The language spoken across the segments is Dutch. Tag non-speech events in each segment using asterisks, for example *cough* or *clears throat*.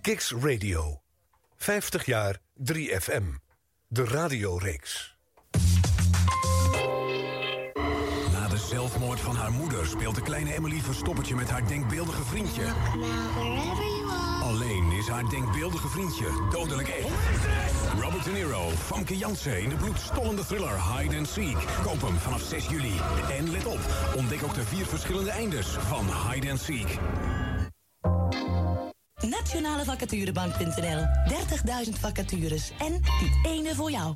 Kicks Radio. 50 jaar 3FM. De radioreeks. Na de zelfmoord van haar moeder speelt de kleine Emily verstoppertje met haar denkbeeldige vriendje. Alleen is haar denkbeeldige vriendje dodelijk echt. Robert De Niro, Famke Jansen in de bloedstollende thriller Hide and Seek. Koop hem vanaf 6 juli. En let op, ontdek ook de vier verschillende eindes van Hide and Seek. Nationalevacaturebank.nl 30.000 vacatures. En die ene voor jou.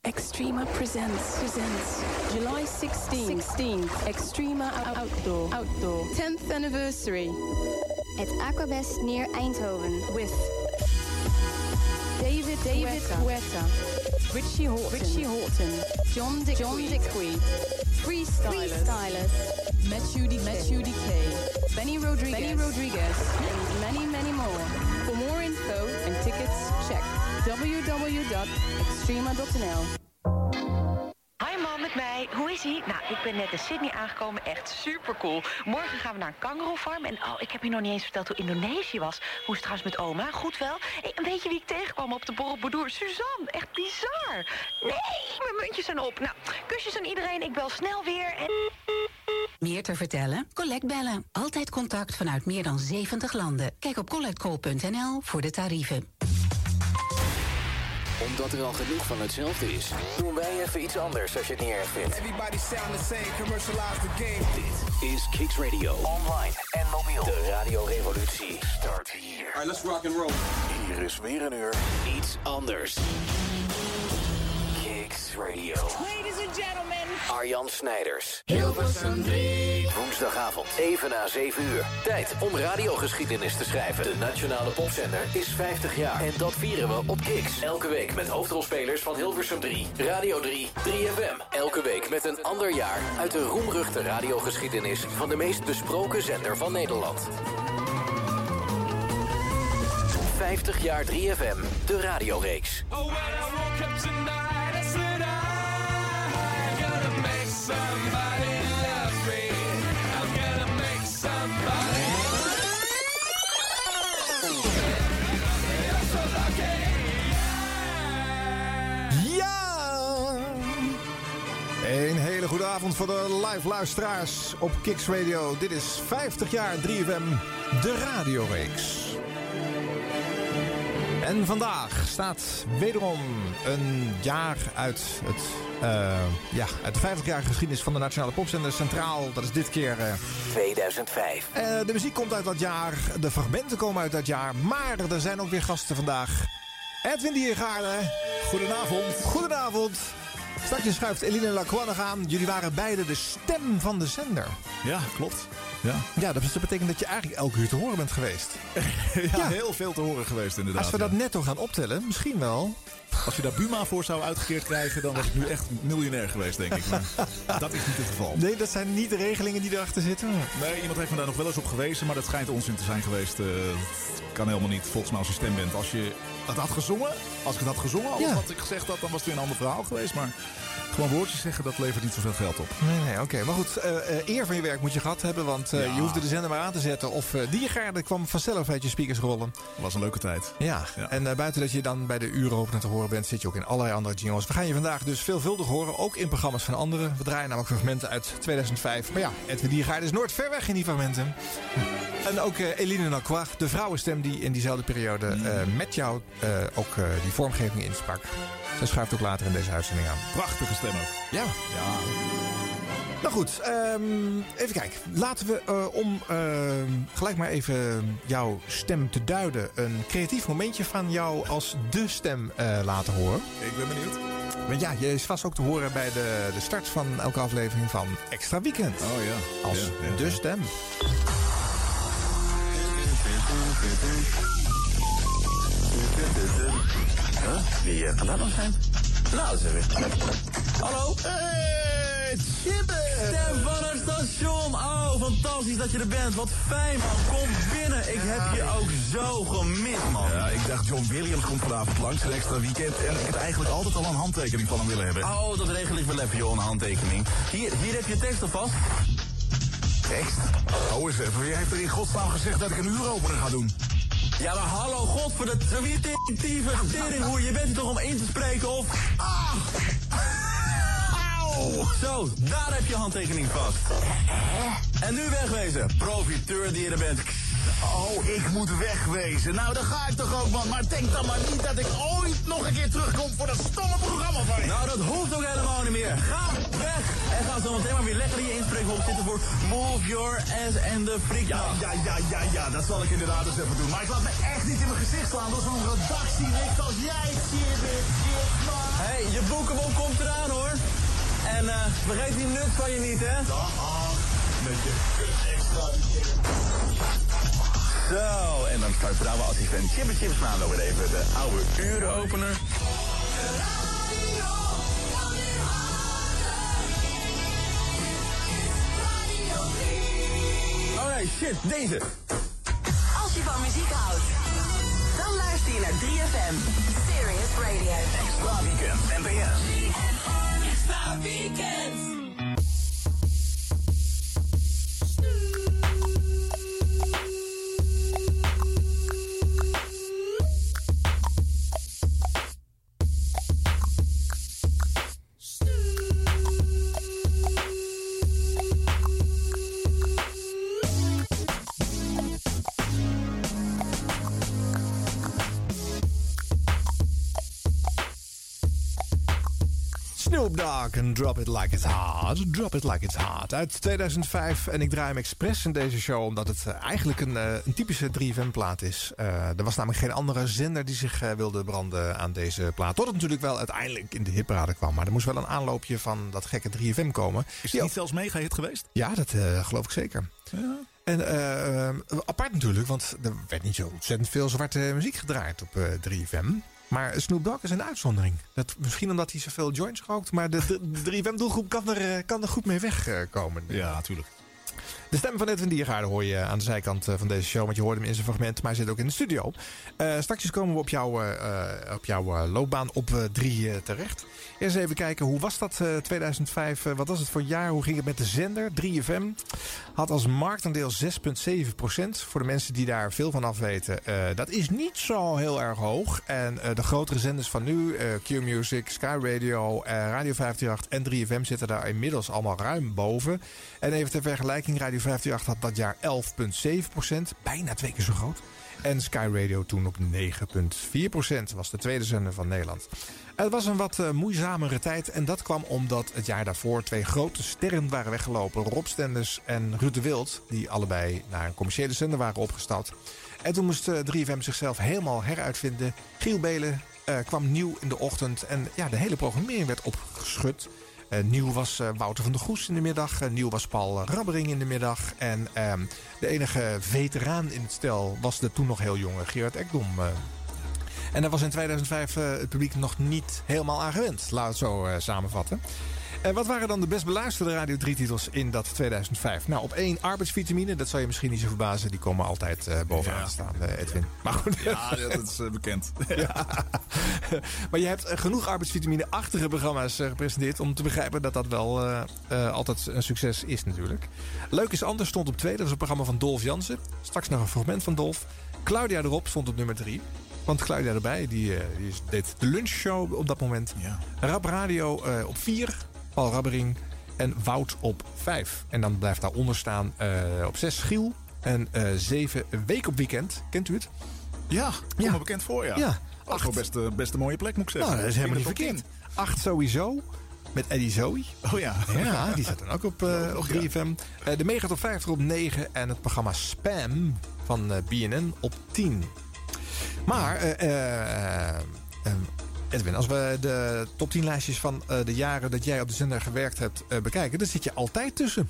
Extrema presents, presents July 16, 16 Extrema Outdoor, Outdoor 10th anniversary at Aquabest near Eindhoven. With David David Guetta, Richie Horton, Richie Horton, John Dick John Dickwee, Freestylers, Freestylers. Matthew D. Matthew DK, Benny Rodriguez, Benny Rodriguez, and many, many more. For more info and tickets, check www.extrema.nl. Hi man, met mij. Hoe is ie? Nou, ik ben net in Sydney aangekomen. Echt super cool. Morgen gaan we naar een kangaroo farm. En oh, ik heb je nog niet eens verteld hoe Indonesië was. Hoe is het trouwens met oma? Goed wel? Weet je wie ik tegenkwam op de Bordoer? Suzanne. Echt bizar. Nee, mijn muntjes zijn op. Nou, kusjes aan iedereen. Ik bel snel weer en... Meer te vertellen? Collect bellen. Altijd contact vanuit meer dan 70 landen. Kijk op collectcall.nl voor de tarieven omdat er al genoeg van hetzelfde is, doen wij even iets anders als je het niet erg vindt. Everybody sound the same, commercialize the game. Dit is Kicks Radio. Online en mobiel. De radiorevolutie start hier. Alright, let's rock and roll. Hier is weer een uur. Iets anders. Radio. Ladies and gentlemen. Arjan Snijders. Hilversum 3. Woensdagavond, even na 7 uur. Tijd om radiogeschiedenis te schrijven. De Nationale Popzender is 50 jaar. En dat vieren we op Kicks. Elke week met hoofdrolspelers van Hilversum 3, Radio 3, 3FM. Elke week met een ander jaar uit de roemruchte radiogeschiedenis... van de meest besproken zender van Nederland. 50 jaar 3FM, de radioreeks. Oh, when avond voor de live luisteraars op Kicks Radio. Dit is 50 jaar 3FM, de radioreeks. En vandaag staat wederom een jaar uit, het, uh, ja, uit de 50-jarige geschiedenis van de Nationale Popzender centraal. Dat is dit keer... Uh, 2005. Uh, de muziek komt uit dat jaar, de fragmenten komen uit dat jaar. Maar er zijn ook weer gasten vandaag. Edwin Diergaarde. Goedenavond. Goedenavond. Straks schuift Eline Lacroix aan. Jullie waren beide de stem van de zender. Ja, klopt. Ja. ja, dat betekent dat je eigenlijk elke uur te horen bent geweest. *laughs* ja, ja, heel veel te horen geweest inderdaad. Als we dat netto gaan optellen, misschien wel. Als je daar Buma voor zou uitgekeerd krijgen, dan was ik nu echt miljonair geweest, denk ik. Maar *laughs* dat is niet het geval. Nee, dat zijn niet de regelingen die erachter zitten. Nee, iemand heeft me daar nog wel eens op gewezen, maar dat schijnt onzin te zijn geweest. Uh, kan helemaal niet, volgens mij als je stem bent. Als je dat had gezongen, als ik het had gezongen, ja. wat ik gezegd had, dan was het weer een ander verhaal geweest. Maar gewoon woordjes zeggen, dat levert niet zoveel geld op. Nee, nee, oké. Okay. Maar goed, uh, uh, eer van je werk moet je gehad hebben, want uh, ja. je hoefde de zender maar aan te zetten. Of uh, Diergaarde kwam vanzelf uit je speakers rollen. was een leuke tijd. Ja, ja. en buiten dat je dan bij de uren te horen bent, zit je ook in allerlei andere jingles. We gaan je vandaag dus veelvuldig horen, ook in programma's van anderen. We draaien namelijk fragmenten uit 2005. Maar ja, Edwin Diergaarde is nooit ver weg in die fragmenten. *laughs* En ook Eline Lacroix, de vrouwenstem die in diezelfde periode met jou ook die vormgeving insprak. Zij schuift ook later in deze uitzending aan. Prachtige stem ook. Ja. Ja. Nou goed, um, even kijken. Laten we uh, om uh, gelijk maar even jouw stem te duiden... een creatief momentje van jou als de stem uh, laten horen. Ik ben benieuwd. Want ja, je is vast ook te horen bij de, de start van elke aflevering van Extra Weekend. Oh ja. Als ja, ja, de stem. Huh? Wie kan dat nog zijn? Nou, ze weer. Hallo? Hey, Chibbe! Stem van het station. Oh, fantastisch dat je er bent. Wat fijn, man. Kom binnen. Ik heb je ook zo gemist, man. Ja, ik dacht John Williams komt vanavond langs, een extra weekend. En ik heb eigenlijk altijd al een handtekening van hem willen hebben. Oh, dat regel ik wel even, joh, een handtekening. Hier, hier heb je tekst alvast. tekst? Oh, eens even. Wie heeft er in godsnaam gezegd dat ik een uuropener ga doen? Ja, maar hallo, god voor de twittitieve teringhoer. Je bent er toch om in te spreken of... Ah! Auw! Zo, daar heb je handtekening vast. En nu wegwezen, profiteur die je er bent. Oh, ik moet wegwezen. Nou, dan ga ik toch ook, man. Maar denk dan maar niet dat ik ooit nog een keer terugkom voor dat stomme programma van je. Nou, dat hoeft ook helemaal niet meer. Ga weg! En ga zo meteen maar weer lekker in je inspreekhoek zitten voor Move Your Ass and the Freak. Ja, ja, ja, ja, ja, dat zal ik inderdaad eens even doen. Maar ik laat me echt niet in mijn gezicht slaan door zo'n redactierecht als jij het hier bent. Hé, hey, je boekenbon komt eraan hoor. En eh vergeet die nut van je niet, hè? Dag, met je. Zo, en dan start vrouwen assistent Chipper Chips maand weer even de oude urenopener. Oh nee, shit, deze. Als je van muziek houdt, dan luister je naar 3FM. Serious Radio. Extra weekend, NPS. Extra weekend. En Drop It Like It's Hot. Drop It Like It's Hot. Uit 2005. En ik draai hem expres in deze show omdat het eh, eigenlijk een, eh, een typische 3FM-plaat is. Eh, er was namelijk geen andere zender die zich wilde branden aan deze plaat. Tot het natuurlijk wel uiteindelijk in de hitparade kwam. Maar er moest wel een aanloopje van dat gekke 3FM komen. Is het niet zelfs mega hit geweest? Ja, dat geloof ik zeker. Ja. En apart natuurlijk, want er werd niet zo ontzettend veel zwarte muziek gedraaid op eh, 3FM. Maar Snoop Dogg is een uitzondering. Dat, misschien omdat hij zoveel joints rookt, maar de, de 3FM-doelgroep kan er, eh, kan er goed mee wegkomen. Ja, natuurlijk. De stem van Edwin Diergaarde hoor je aan de zijkant eh, van deze show. Want je hoorde hem in zijn fragment, maar hij zit ook in de studio. Eh straks komen we op, eh, op jouw loopbaan op 3 terecht. Eerst even kijken, hoe was dat eh, 2005? Eh, wat was het voor jaar? Hoe ging het met de zender? 3FM had als marktaandeel 6,7% Voor de mensen die daar veel van af weten. dat is niet zo heel erg hoog. En de grotere zenders van nu, Q-Music, Sky Radio, Radio 538 en 3FM zitten daar inmiddels allemaal ruim boven. En even ter vergelijking, Radio 538 had dat jaar 11,7% Bijna twee keer zo groot. En Sky Radio toen op 9,4% was de tweede zender van Nederland. Het was een wat eh, moeizamere tijd en dat kwam omdat het jaar daarvoor twee grote sterren waren weggelopen. Rob Stenders en Ruud de Wild, die allebei naar een commerciële zender waren opgestapt. En toen moest eh, 3FM zichzelf helemaal heruitvinden. Giel Belen eh, kwam nieuw in de ochtend en ja, de hele programmering werd opgeschud. Eh, nieuw was eh, Wouter van der Goes in de middag. Eh, nieuw was Paul Rabbering in de middag. En ehm, de enige veteraan in het stel was de toen nog heel jonge Gerard Ekdom. En daar was in 2005 eh, het publiek nog niet helemaal aan gewend. Laat het zo samenvatten. En wat waren dan de best beluisterde Radio 3-titels in dat 2005? Nou, op één arbeidsvitamine. Dat zal je misschien niet zo verbazen. Die komen altijd eh, bovenaan Ja. staan, eh, Edwin. Maar goed. Ja, dat is eh, bekend. *laughs* Ja. *laughs* maar je hebt eh, genoeg arbeidsvitamine-achtige programma's eh, gepresenteerd... om te begrijpen dat dat wel eh, eh, altijd een succes is natuurlijk. Leuk is anders stond op twee. Dat was een programma van Dolf Jansen. Straks nog een fragment van Dolf. Claudia erop stond op nummer drie. Want Claudia erbij, die, eh, die deed de lunchshow op dat moment. Ja. Rap Radio eh, op vier. Paul Rabbering. En Wout op vijf. En dan blijft daaronder staan eh, op zes Giel. En eh, zeven Week op Weekend. Kent u het? Ja, kom me bekend voor, ja. Ja. Dat is best, eh, best een mooie plek, moet ik zeggen. Nou, dat is helemaal niet verkeerd. Acht sowieso. Met Eddie Zoe. 10. Oh ja. Ja, die zat dan ook op, eh, op 3FM. Eh, de Mega Top 50 op 9. En het programma Spam van eh, BNN op 10. Maar, eh, eh, eh, Edwin, als we de top 10 lijstjes van eh, de jaren dat jij op de zender gewerkt hebt eh, bekijken, dan zit je altijd tussen.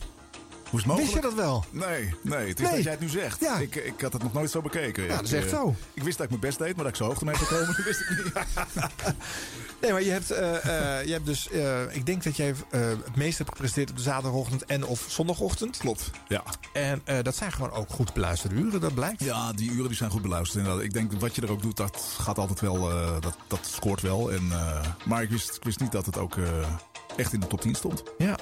Hoe is het mogelijk? Wist je dat wel? Nee, nee, het is Nee. dat jij het nu zegt. Ja. Ik, ik had het nog nooit zo bekeken. Ja, dat is echt zo. Ik wist dat ik mijn best deed, maar dat ik zo hoog ermee zou komen, *laughs* wist ik niet. *laughs* Nee, maar je hebt, eh, eh, je hebt dus, eh, ik denk dat jij het meest hebt gepresteerd op de zaterdagochtend en of zondagochtend. Klopt, ja. En dat zijn gewoon ook goed beluisterde uren, dat blijkt. Ja, die uren die zijn goed beluisterd. inderdaad. Ik denk wat je er ook doet, dat gaat altijd wel, dat, dat scoort wel. En, maar ik wist, ik wist niet dat het ook echt in de top 10 stond. Ja.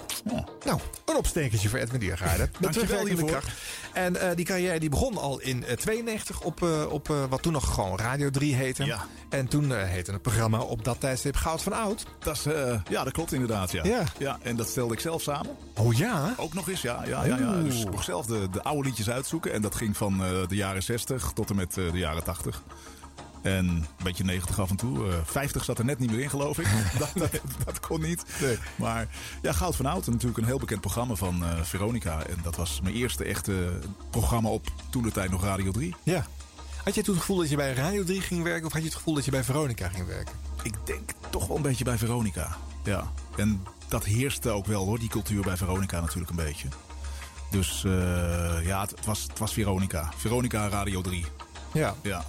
Nou, een opstekertje voor Edwin Diergaarde. *laughs* Met Dankjewel terugwerkende hiervoor. kracht. En eh, die carrière die begon al in eh, 92 op, eh, op eh, wat toen nog gewoon Radio 3 heette. Ja. En toen heette het programma op dat tijdstip Goud van Oud. Dat is, ja, dat klopt inderdaad. Ja. Ja. Ja, en dat stelde ik zelf samen. Oh ja? Ook nog eens, ja. ja, ja, ja. Dus ik mocht zelf de, de oude liedjes uitzoeken. En dat ging van de jaren 60 tot en met de jaren 80. En een beetje 90 af en toe. Eh 50 zat er net niet meer in, geloof ik. *laughs* dat, dat, dat kon niet. Maar ja, Goud van Oud, natuurlijk een heel bekend programma van eh, Veronica. En dat was mijn eerste echte programma op toen de tijd nog Radio 3. Ja. Had jij toen het gevoel dat je bij Radio 3 ging werken of had je het gevoel dat je bij Veronica ging werken? Ik denk toch wel een beetje bij Veronica. Ja. En dat heerste ook wel hoor, die cultuur bij Veronica natuurlijk een beetje. Dus eh, ja, het, het was, het was Veronica. Veronica Radio 3. Ja. Ja.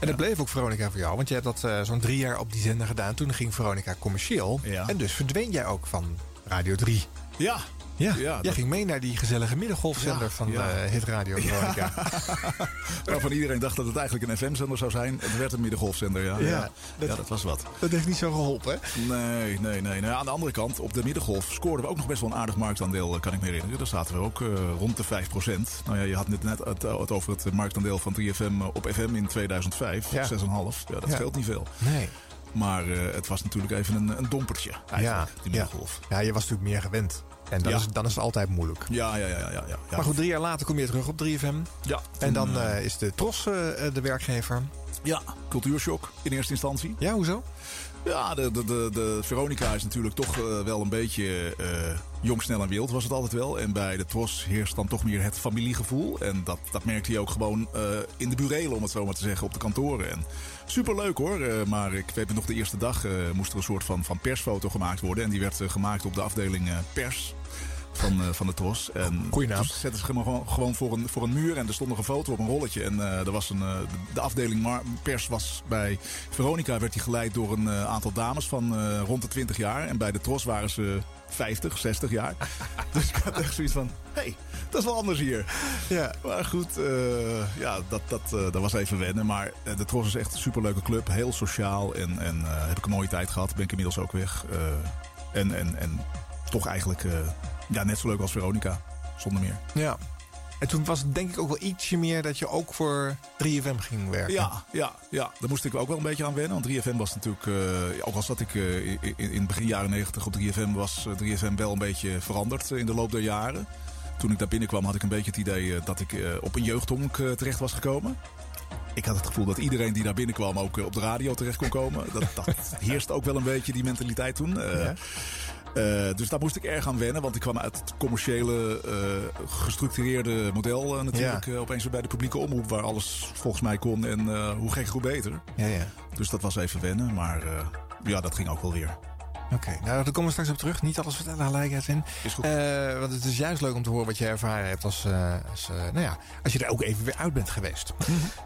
En dat bleef ook Veronica voor jou, want je hebt dat eh, zo'n drie jaar op die zender gedaan. Toen ging Veronica commercieel. En dus verdween jij ook van Radio 3. Ja. Ja, Ja, jij dat- ging mee naar die gezellige middengolfzender Ja, van ja. eh, Hit Radio Veronica. *laughs* *laughs* Waarvan iedereen dacht dat het eigenlijk een FM-zender zou zijn. Het werd een middengolfzender, ja. Ja, Ja, dat- ja, dat was wat. Dat heeft niet zo geholpen, hè? Nee, nee, nee. Nou, ja, aan de andere kant, op de middengolf scoorden we ook nog best wel een aardig marktaandeel, eh, kan ik me herinneren. Daar zaten we ook eh, rond de 5% Nou ja, je had net, net het, het over het marktaandeel van 3FM op FM in 2005. Ja. 6,5. Ja, dat Ja. scheelt niet veel. Nee. Maar het was natuurlijk even een, een dompertje, eigenlijk, die ja. middengolf. ja, je was natuurlijk meer gewend. En dan, Ja. is, dan is het altijd moeilijk. Ja, ja, ja, ja. ja. Maar goed, drie jaar later kom je terug op 3FM. Ja, En dan toen, eh, is de Tros eh, de werkgever. Ja, cultuurshock in eerste instantie. Ja, hoezo? Ja, de, de, de, Veronica is natuurlijk toch eh, wel een beetje eh, jong, snel en wild was het altijd wel. En bij de Tros heerst dan toch meer het familiegevoel. En dat, dat merkte je ook gewoon eh, in de burelen, om het zo maar te zeggen, op de kantoren. En superleuk hoor, maar ik weet nog de eerste dag moest er een soort van, van persfoto gemaakt worden. En die werd gemaakt op de afdeling pers. Van, eh, van de TROS. En Goeie naam. toen zetten ze hem gewoon, gewoon voor, een, voor een muur en er stond nog een foto op een rolletje. En eh, er was een, eh, de afdeling mar- pers was bij Veronica werd die geleid door een aantal dames van rond de 20 jaar. En bij de TROS waren ze 50, 60 jaar. *laughs* dus ik had echt zoiets van, hé, hey, dat is wel anders hier. Ja. Maar goed, ja, dat, dat, dat was even wennen. Maar de TROS is echt een superleuke club. Heel sociaal en, en heb ik een mooie tijd gehad. Ben ik inmiddels ook weg. En, en, en toch eigenlijk ja, net zo leuk als Veronica. Zonder meer. Ja. En toen was het denk ik ook wel ietsje meer dat je ook voor 3FM ging werken. Ja, ja, ja, daar moest ik ook wel een beetje aan wennen. Want 3FM was natuurlijk, eh, ook al zat ik eh, in, in in begin jaren 90 op 3FM, was eh, 3FM wel een beetje veranderd eh, in de loop der jaren. Toen ik daar binnenkwam had ik een beetje het idee eh, dat ik eh, op een jeugdhonk eh, terecht was gekomen. Ik had het gevoel dat iedereen die daar binnenkwam ook eh, op de radio terecht kon komen. Dat, dat *laughs* heerst ook wel een beetje, die mentaliteit toen. Eh, eh, dus daar moest ik erg aan wennen, want ik kwam uit het commerciële, eh, gestructureerde model eh, natuurlijk. opeens weer bij de publieke omroep, waar alles volgens mij kon en hoe gek, hoe beter. Ja, ja. Dus dat was even wennen, maar ja, dat ging ook wel weer. Oké, nou daar komen we straks op terug. Niet alles vertellen gelijk, Edwin. Is goed. Eh, want het is juist leuk om te horen wat je ervaren hebt als, eh, als, eh, nou ja, als je er ook even weer uit bent geweest.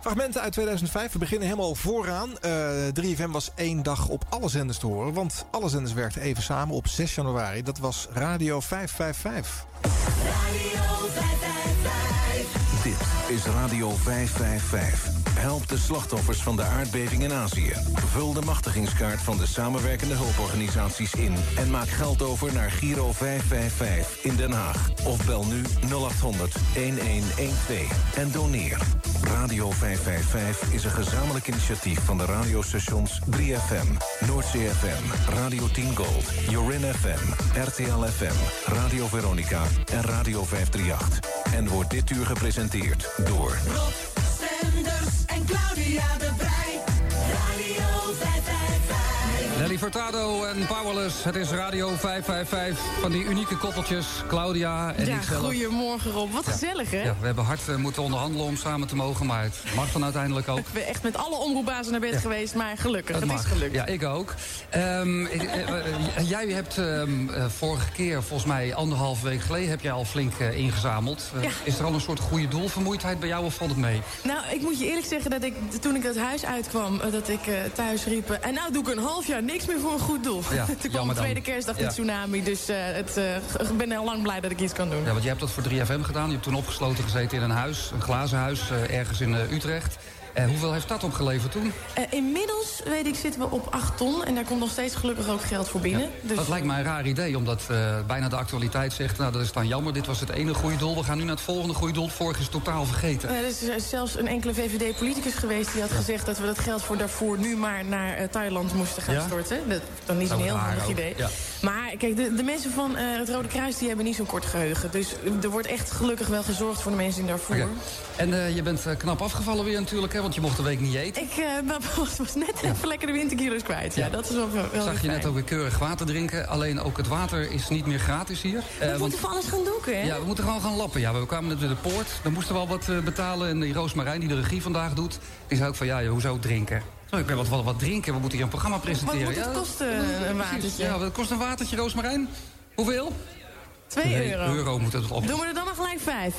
Fragmenten uit 2005. We beginnen helemaal vooraan. Eh 3FM was één dag op alle zenders te horen. Want alle zenders werkten even samen op 6 januari. Dat was Radio 555. Dit is Radio 555. Help de slachtoffers van de aardbeving in Azië. Vul de machtigingskaart van de samenwerkende hulporganisaties in... en maak geld over naar Giro 555 in Den Haag. Of bel nu 0800 1112 en doneer. Radio 555 is een gezamenlijk initiatief van de radiostations 3FM, Noordzee FM, Radio 10 Gold, Jorin FM, RTL FM, Radio Veronica en Radio 538. En wordt dit uur gepresenteerd door... Rob Stenders en Claudia de Brij. Nelly Furtado en Powerless. Het is Radio 555 van die unieke koppeltjes. Claudia en ja, ikzelf. goedemorgen Rob. Wat gezellig, hè? Ja, we hebben hard eh, moeten onderhandelen om samen te mogen, maar het mag dan uiteindelijk ook. Ik ben echt met alle omroepbazen naar bed geweest, maar gelukkig. Het, is gelukt. Ja, ik ook. Ehm, ik- eh, eh, jij hebt ehm, eh, vorige keer, volgens mij anderhalve week geleden... heb jij al flink ingezameld. Is er al een soort goede doelvermoeidheid bij jou of valt het mee? Nou, ik moet je eerlijk zeggen dat ik toen ik het huis uitkwam... dat ik thuis riep... en nou doe ik een half jaar niks meer voor een goed doel. Ja, *laughs* toen kwam de tweede kerstdag de tsunami. Dus eh, het, eh, ik ben al lang blij dat ik iets kan doen. Ja, want jij hebt dat voor 3FM gedaan. Je hebt toen opgesloten gezeten in een huis, een glazen huis, eh, ergens in Utrecht. Eh, hoeveel heeft dat opgeleverd toen? Eh, inmiddels, weet ik, zitten we op 8 ton. En daar komt nog steeds gelukkig ook geld voor binnen. Dus Dat lijkt mij een raar idee, omdat eh, bijna de actualiteit zegt... nou, dat is dan jammer, dit was het ene goede doel. We gaan nu naar het volgende goede doel. Het vorige is totaal vergeten. Eh, er is zelfs een enkele VVD-politicus geweest die had gezegd dat we dat geld voor Darfur nu maar naar Thailand moesten gaan Ja? storten. Dat is dan niet zo'n Ook heel handig ook, idee. Maar kijk, de, de mensen van het Rode Kruis die hebben niet zo'n kort geheugen. Dus er wordt echt gelukkig wel gezorgd voor de mensen in Darfur. Oké. En je bent knap afgevallen weer natuurlijk, hè, want je mocht een week niet eten. Ik eh, was, *laughs* was net even lekker de winterkilo's kwijt. Ja, dat is wel, wel Zag je fijn. net ook weer keurig water drinken. Alleen ook het water is niet meer gratis hier. We Eh, want- moeten van alles gaan doeken, hè? Ja, we moeten gewoon gaan lappen. Ja, we kwamen net bij de poort. Dan moesten we al wat eh, betalen. En die Roos Marijn, die de regie vandaag doet... die zei ook van, ja, hoezo drinken? Zo, ik wil wat, wat, wat drinken. We moeten hier een programma presenteren. moet het Ja, kosten, ja, een watertje? Ja, wat kost een watertje, Roos Marijn? Hoeveel? 2 Twee euro. euro moet het op. Doen we er dan maar gelijk 5.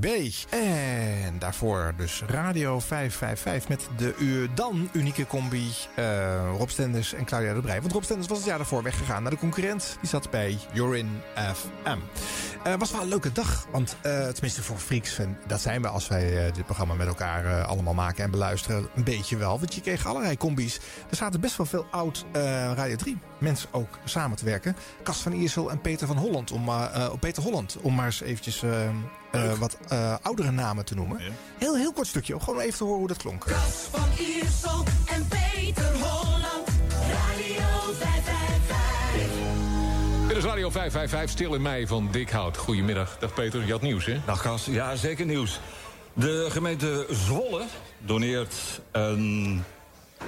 En daarvoor dus Radio 555 met de u dan unieke combi eh, Rob Stenders en Claudia de Brij. Want Rob Stenders was het jaar daarvoor weggegaan naar de concurrent. Die zat bij Jorin FM. Eh was wel een leuke dag, want eh, tenminste voor freaks, dat zijn we als wij dit programma met elkaar allemaal maken en beluisteren, een beetje wel. Want je kreeg allerlei combi's. Er zaten best wel veel oud Radio 3 mensen ook samen te werken. Cas van Iersel en Peter van Holland, om, maar, eh, Peter Holland, om maar eens eventjes eh, eh, wat eh, oudere namen te noemen. Heel, heel kort stukje, om gewoon even te horen hoe dat klonk. Van Iersel en Peter Holland. Radio 555. Dit is Radio 555, stil in mei van Dikhout. Goedemiddag. Dag Peter, je had nieuws hè? Dag Kas, ja zeker nieuws. De gemeente Zwolle doneert een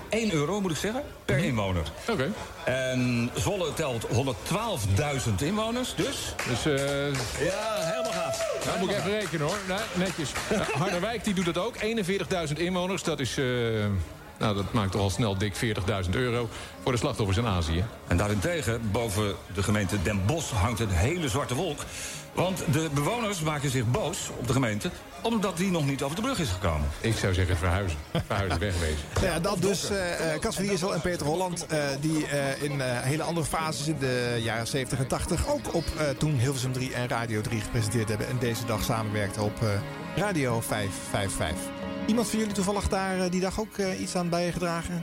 1 euro, moet ik zeggen, per inwoner. Oké. En Zwolle telt 112.000 inwoners, dus... Dus eh Ja, helemaal gaaf. nou moet ik even rekenen hoor. Nou, netjes. Uh, Harderwijk die doet het ook. 41.000 inwoners. Dat is... eh, nou, dat maakt toch al snel dik 40.000 euro voor de slachtoffers in Azië. En daarentegen, boven de gemeente Den Bosch hangt een hele zwarte wolk. Want de bewoners maken zich boos op de gemeente... omdat die nog niet over de brug is gekomen. Ik zou zeggen verhuizen. *laughs* Verhuizen, wegwezen. Nou ja, dat dus eh eh, Cas van Iersel en Peter Holland... eh, die eh, in eh, hele andere fases in de jaren 70 en 80... ook op eh, toen Hilversum 3 en Radio 3 gepresenteerd hebben... en deze dag samenwerkten op eh, Radio 555. Iemand van jullie toevallig daar die dag ook iets aan bijgedragen?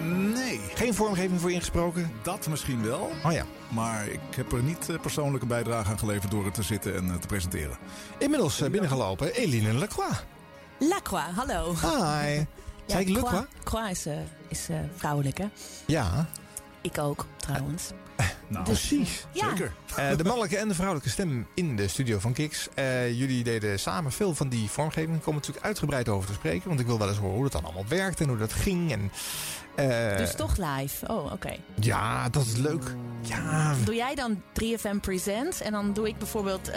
Nee. Geen vormgeving voor ingesproken? Dat misschien wel. Oh ja. Maar ik heb er niet eh, persoonlijk een bijdrage aan geleverd door er te zitten en eh, te presenteren. Inmiddels eh, binnengelopen, Eline Lacroix. Lacroix, hallo. Hi. *laughs* Zei ik Lacroix? Croix, Croix is, is vrouwelijk, hè? Ja. Ik ook, trouwens. Nou, precies. Ja. Zeker. Eh, de mannelijke en de vrouwelijke stem in de studio van Kiks. Eh, jullie deden samen veel van die vormgeving. Daar komen we natuurlijk uitgebreid over te spreken. Want ik wil wel eens horen hoe dat dan allemaal werkt en hoe dat ging. En, eh, dus toch live? Oh, oké. Ja, dat is leuk. Ja. Doe jij dan 3FM Presents en dan doe ik bijvoorbeeld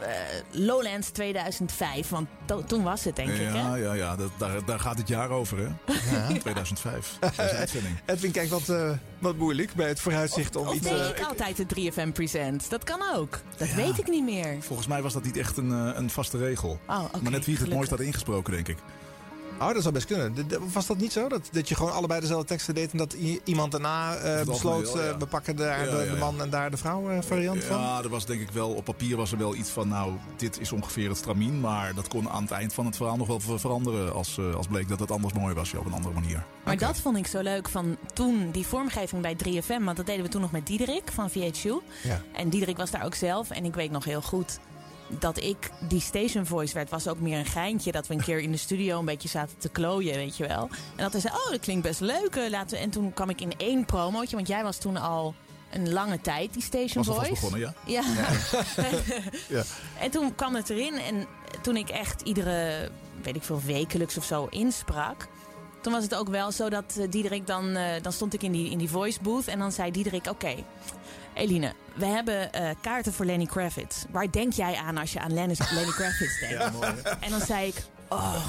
eh, Lowlands 2005. Want to- toen was het, denk ik, hè? ja, ja, ja dat, daar, daar gaat het jaar over, hè? Ja. *laughs* 2005. Dat is de *laughs* uitzending. Edwin kijkt wat, eh, wat moeilijk bij het vooruitzicht om Of iets... deed eh, ik altijd de 3FM Presents? Dat kan ook. Dat weet ik niet meer. Volgens mij was dat niet echt een, een vaste regel. Oh, oké, maar net wie het het mooist had ingesproken, denk ik. Oh, dat zou best kunnen. De- de- Was dat niet zo? Dat, dat je gewoon allebei dezelfde teksten deed... en dat iemand daarna eh, besloot... algemeen wel, ja. eh, we pakken daar Ja, de, ja, de man en daar de vrouw eh, variant van? Ja, er was denk ik wel, op papier was er wel iets van, nou, dit is ongeveer het stramien. Maar dat kon aan het eind van het verhaal nog wel ver- veranderen als, eh, als bleek dat het anders mooi was, ja, op een andere manier. Maar dat vond ik zo leuk van toen, die vormgeving bij 3FM. Want dat deden we toen nog met Diederik van VHU. Ja. En Diederik was daar ook zelf. En ik weet nog heel goed dat ik die station voice werd. was ook meer een geintje. Dat we een keer in de studio een beetje zaten te klooien, weet je wel. En dat hij zei, oh, dat klinkt best leuk. eh, Laten we... En toen kwam ik in één promootje. Want jij was toen al een lange tijd, die station Was alvast voice. begonnen, ja? Ja. *laughs* Ja. En toen kwam het erin en toen ik echt iedere, weet ik veel, wekelijks of zo insprak. Toen was het ook wel zo dat eh, Diederik dan, eh, dan stond ik in die, in die voice booth en dan zei Diederik, oké, Eline, we hebben eh, kaarten voor Lenny Kravitz. Waar denk jij aan als je aan Lenny, Lenny Kravitz denkt? *laughs* Ja, mooi, hè? En dan zei ik, oh,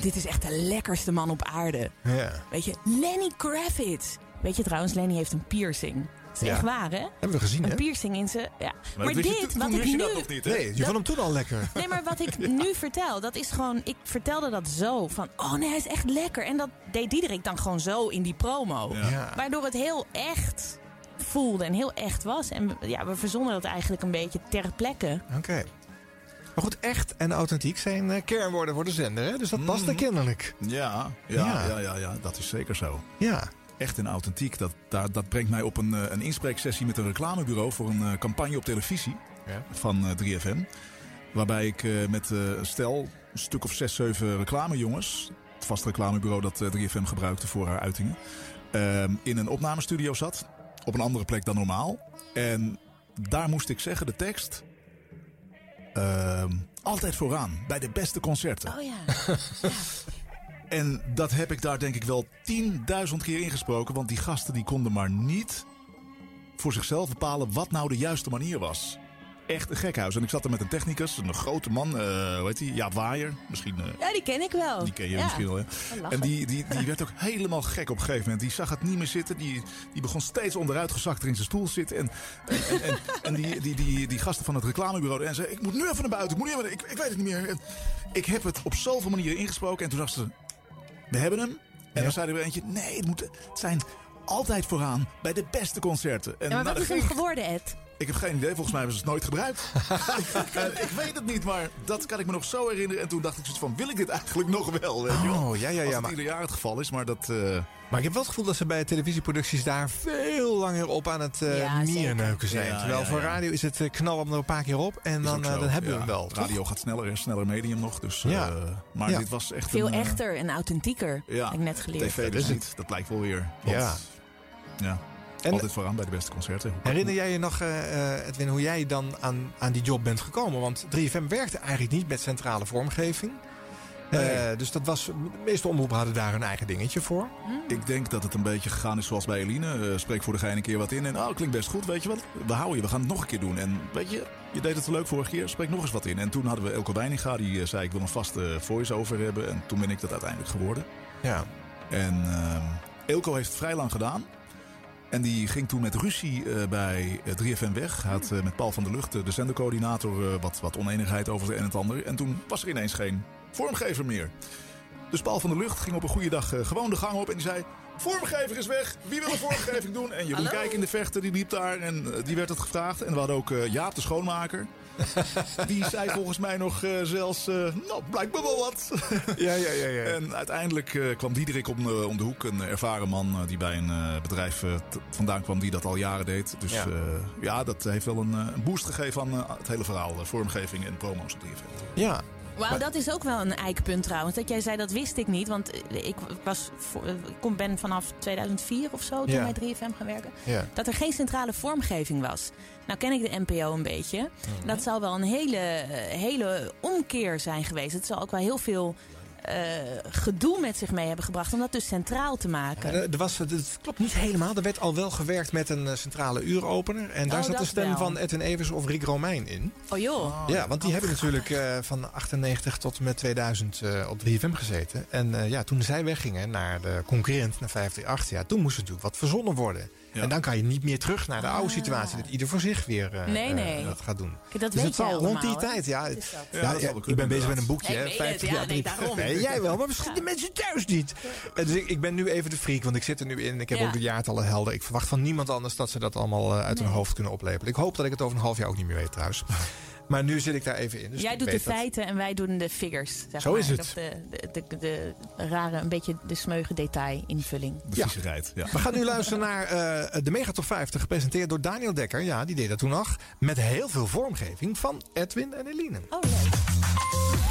dit is echt de lekkerste man op aarde. Ja. Weet je, Lenny Kravitz. Weet je trouwens, Lenny heeft een piercing. Dat is Ja. echt waar, hè? Hebben we gezien, Een hè? piercing in zijn... Ja. Maar, je dit, wat ik nu... dat niet? Nee, je vond hem toen al lekker. Nee, maar wat ik *laughs* nu vertel, dat is gewoon... Ik vertelde dat zo van... Oh nee, hij is echt lekker. En dat deed Diederik dan gewoon zo in die promo. Ja. Waardoor het heel echt voelde en heel echt was. En we- ja, we verzonnen dat eigenlijk een beetje ter plekke. Oké. Maar goed, echt en authentiek zijn eh, kernwoorden voor de zender, hè? Dus dat past er kennelijk. Ja, ja, Ja. ja. Ja, ja, dat is zeker zo. Ja. Echt en authentiek. Dat, daar, dat brengt mij op een, eh, een inspreeksessie met een reclamebureau voor een eh, campagne op televisie van eh, 3FM. Waarbij ik eh, met eh, stel, een stuk of zes, zeven reclamejongens, het vaste reclamebureau dat eh, 3FM gebruikte voor haar uitingen, ehm, in een opnamestudio zat. Op een andere plek dan normaal. En daar moest ik zeggen, de tekst. ehm, altijd vooraan, bij de beste concerten. Oh ja. *laughs* En dat heb ik daar denk ik wel 10.000 keer ingesproken. Want die gasten die konden maar niet voor zichzelf bepalen wat nou de juiste manier was. Echt een gekhuis. En ik zat er met een technicus, een grote man, eh hoe heet die? Jaap Waaier. Misschien, eh, Ja, die ken ik wel. die ken je Ja. misschien wel. En die, die, die werd ook helemaal gek op een gegeven moment. Die zag het niet meer zitten. Die, die begon steeds onderuitgezakt er in zijn stoel zitten. En, en, en, die, die, die, die gasten van het reclamebureau. En zei, ik moet nu even naar buiten. Ik, moet even, ik, ik weet het niet meer. En ik heb het op zoveel manieren ingesproken. En toen dacht ze, we hebben hem. En dan zei er weer eentje, nee, het, moet, het zijn altijd vooraan bij de beste concerten. En Ja, maar nou, wat is hem ging- geworden, Ed? Ik heb geen idee, volgens mij hebben ze het nooit gebruikt. *laughs* En ik weet het niet, maar dat kan ik me nog zo herinneren. En toen dacht ik zoiets van, wil ik dit eigenlijk nog wel? Weet je wel? Oh, ja, ja, ja, Als het maar- ieder jaar het geval is, maar dat... eh, Maar ik heb wel het gevoel dat ze bij televisieproducties daar veel langer op aan het eh Ja, nierneuken zijn. Ja, Terwijl ja, voor radio is het eh, knal hem er een paar keer op en dan, eh, dan hebben we hem wel. toch? Radio gaat sneller, en sneller medium nog. Dus, eh, Ja. maar Ja. dit was echt Veel een... eh, echter en authentieker, Ja, heb ik net geleerd. tv dus niet. Dat blijkt wel weer. Want, Ja. En- Altijd vooraan bij de beste concerten. Herinner jij je nog, eh, eh, Edwin, hoe jij dan aan, aan die job bent gekomen? Want 3FM werkte eigenlijk niet met centrale vormgeving. Eh, dus dat was, de meeste omroepen hadden daar hun eigen dingetje voor. Ik denk dat het een beetje gegaan is zoals bij Eline. Eh, spreek voor de gein een keer wat in. En oh, klinkt best goed, weet je wat? We houden je, we gaan het nog een keer doen. En weet je, je deed het zo leuk vorige keer, spreek nog eens wat in. En toen hadden we Elko Weininga, die zei ik wil een vaste voice-over hebben. En toen ben ik dat uiteindelijk geworden. Ja. En ehm Elko heeft het vrij lang gedaan. En die ging toen met ruzie eh, bij eh, 3FM weg. Hij had eh, met Paul van der Lucht, eh, de zendercoördinator, eh, wat, wat oneenigheid over het een en het ander. En toen was er ineens geen vormgever meer. Dus Paul van der Lucht ging op een goede dag eh, gewoon de gang op en die zei... Vormgever is weg, wie wil een vormgeving doen? En Jeroen Kijk in de vechten, die liep daar en eh, die werd het gevraagd. En we hadden ook eh, Jaap, de schoonmaker. *laughs* Die zei volgens mij nog eh, zelfs, eh, nou, blijkbaar wel wat. Ja, ja, ja. ja. *laughs* En uiteindelijk eh, kwam Diederik om de, om de hoek. Een ervaren man die bij een eh, bedrijf vandaan kwam die dat al jaren deed. Dus Ja. ja, ja dat heeft wel een, een boost gegeven aan het hele verhaal. vormgeving en promo's op 3FM. Ja. Wauw, dat is ook wel een eikpunt trouwens. Dat jij zei, dat wist ik niet. Want ik, was voor, ik kom- ben vanaf 2004 of zo toen Ja. bij 3FM gaan werken. Ja. Dat er geen centrale vormgeving was. Nou ken ik de NPO een beetje. Dat zal wel een hele, eh, hele omkeer zijn geweest. Het zal ook wel heel veel eh, gedoe met zich mee hebben gebracht... om dat dus centraal te maken. Ja, er was, het klopt niet helemaal. Er werd al wel gewerkt met een eh, centrale uuropener. En daar Oh, zat de stem wel. van Edwin Evers of Rick Romein in. Oh joh. ja, want die hebben natuurlijk eh, van 98 tot en met 2000 eh, op 3FM gezeten. En eh, ja, toen zij weggingen naar de concurrent, naar 538, ja, toen moest er natuurlijk wat verzonnen worden. En dan kan je niet meer terug naar de oude situatie. Dat ieder voor zich weer eh, Ah. Nee, eh, dat gaat doen. Kijk, dat dus weet het zal rond die tijd, ja. Ja, Ja, dat ja, zal wel ik ben bezig met een boekje, Ik hè, weet 50 het, ja, jaar. nee, drie- daarom. Nee, jij wel, maar misschien de mensen thuis niet. Dus ik, ik ben nu even de freak, want ik zit er nu in. Ik heb Ja. ook de jaartallen helder. Ik verwacht van niemand anders dat ze dat allemaal eh, uit hun hoofd kunnen oplepelen. Ik hoop dat ik het over een half jaar ook niet meer weet trouwens. Maar nu zit ik daar even in. Dus Jij doet de dat- feiten en wij doen de figures. Zeg Zo maar. is het. Of De, de, de, de rare, een beetje de smeuge detail invulling. De viezigheid, ja. We gaan nu luisteren naar eh, de Megatop 50, gepresenteerd door Daniel Dekker. Ja, die deed dat toen nog. Met heel veel vormgeving van Edwin en Eline. Oh, leuk.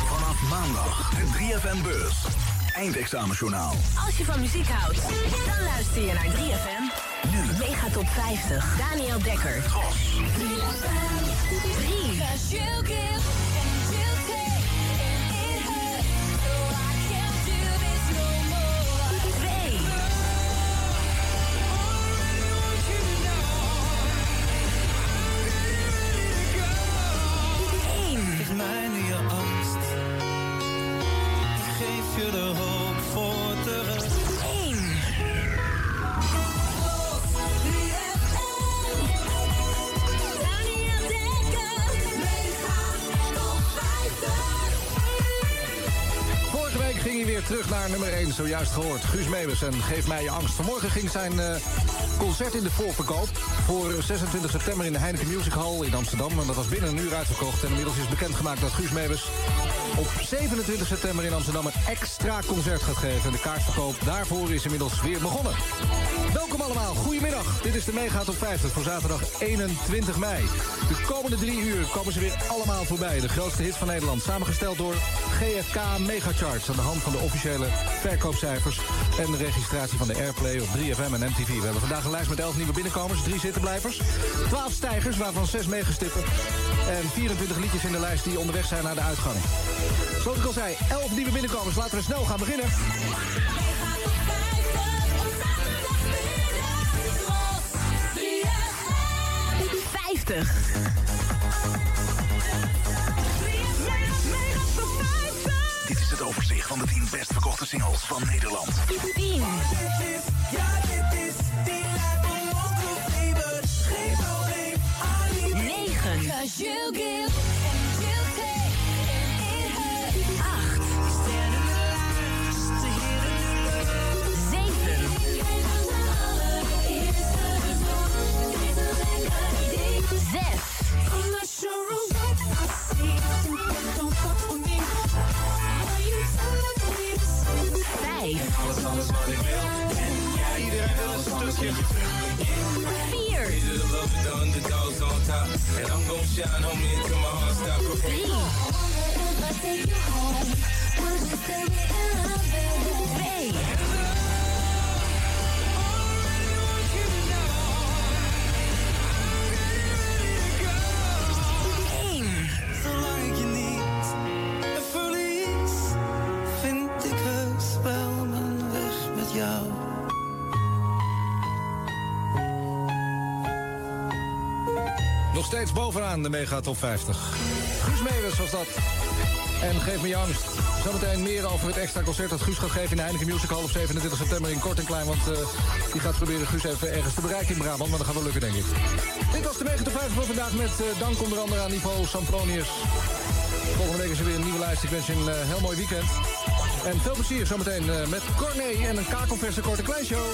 Vanaf maandag de 3FM-beurs. Eindexamenjournaal. Als je van muziek houdt, dan luister je naar 3FM. Mega Top 50. Daniel Dekker. 3. 1, zojuist gehoord. Guus Meeuwis en Geef mij je angst. Vanmorgen ging zijn eh, concert in de voorverkoop... voor 26 september in de Heineken Music Hall in Amsterdam. En dat was binnen een uur uitverkocht. En inmiddels is bekendgemaakt dat Guus Meeuwis... op 27 september in Amsterdam een extra concert gaat geven. En de kaartverkoop daarvoor is inmiddels weer begonnen. Welkom allemaal, goedemiddag. Dit is de Mega Top 50 voor zaterdag 21 mei. De komende drie uur komen ze weer allemaal voorbij. De grootste hits van Nederland, samengesteld door GFK Megacharts... aan de hand van de officiële verkoopcijfers... en de registratie van de Airplay op 3FM en MTV. We hebben vandaag een lijst met 11 nieuwe binnenkomers, 3 zittenblijvers... 12 stijgers, waarvan 6 meegestippen... en 24 liedjes in de lijst die onderweg zijn naar de uitgang. Zoals ik al zei, 11 nieuwe binnenkomers. Laten we snel gaan beginnen. 50. Van de 10 best verkochte singles van Nederland. 10. Ja, dit is die lijp om onkel fever. Geen probleem, Ali. 9. Cause you give and you take and it hurts. 8. Stand in the line just to hear the new love. 7. 6. I'm not sure of what I see. 5. Alles, alles wat ik wil. En jij, iedereen wil een stukje. 4. Is it love with the underdogs on top? And I'm gon' shine, homie, until my heart stop. 3. 2. Zolang bovenaan de Mega Top 50. Guus Meeuwis was dat. En Geef me je angst. Zometeen meer over het extra concert dat Guus gaat geven in de Heineken Music Hall op 27 september in Kort en Klein. Want eh, die gaat proberen Guus even ergens te bereiken in Brabant. Maar dat gaat wel lukken, denk ik. Dit was de Mega Top 50 voor vandaag met eh, dank onder andere aan Niveau Sampronius. Volgende week is er weer een nieuwe lijst. Ik wens je een eh, heel mooi weekend. En veel plezier zometeen met Corné en een kakelverse Kort en Klein show.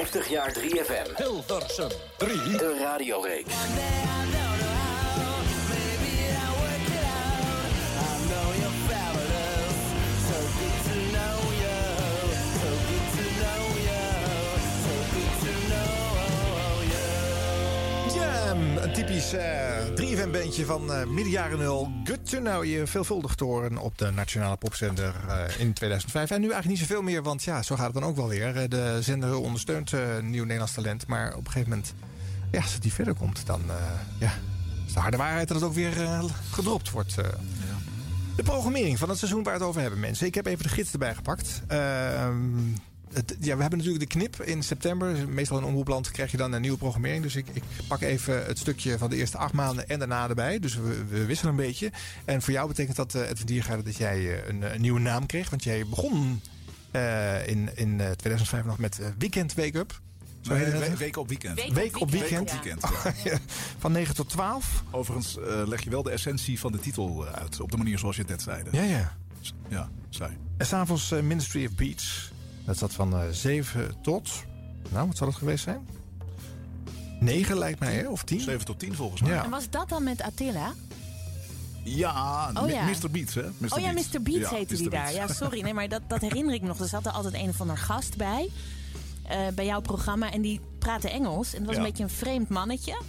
50 jaar 3FM. Hilversum 3. De radioreeks. Typisch eh 3FM-bandje van eh midden jaren nul. Good to know je veelvuldig te horen op de Nationale Popzender eh, in 2005. En nu eigenlijk niet zoveel meer, want ja, zo gaat het dan ook wel weer. De zender ondersteunt nieuw Nederlands talent. Maar op een gegeven moment, ja, als het niet verder komt, dan ja, is de harde waarheid dat het ook weer gedropt wordt. De programmering van het seizoen waar we het over hebben, mensen. Ik heb even de gids erbij gepakt. Ehm, het, ja, we hebben natuurlijk de knip in september. Meestal in omroepland krijg je dan een nieuwe programmering. Dus ik, ik pak even het stukje van de eerste acht maanden en daarna erbij. Dus we, we wisselen een beetje. En voor jou betekent dat, uh, Edwin Diergaarde, dat jij eh, een, een nieuwe naam kreeg. Want jij begon eh, in, in eh, 2005 nog met eh, Weekend Wake Up. Zo het? week op weekend. Week, week op weekend. Week op weekend, ja. *laughs* Van 9 tot 12. Overigens eh, leg je wel de essentie van de titel eh, uit. Op de manier zoals je het net zei. Ja, ja. Ja, zei. En s'avonds uh, Ministry of Beats. Dat zat van uh, 7 tot. Nou, wat zal het geweest zijn? 9 lijkt mij, hè? Of 10? 7 tot 10 volgens mij. Ja. En was dat dan met Attila? Ja, Oh, ja. Mr. Beats, hè? Mr. oh ja, Beats. Mr. Beats Ja, heette die daar. Ja, sorry. Nee, maar dat, dat herinner ik me nog. Er zat er altijd een of ander gast bij. eh, bij jouw programma. En die praatte Engels. En dat was Ja. een beetje een vreemd mannetje.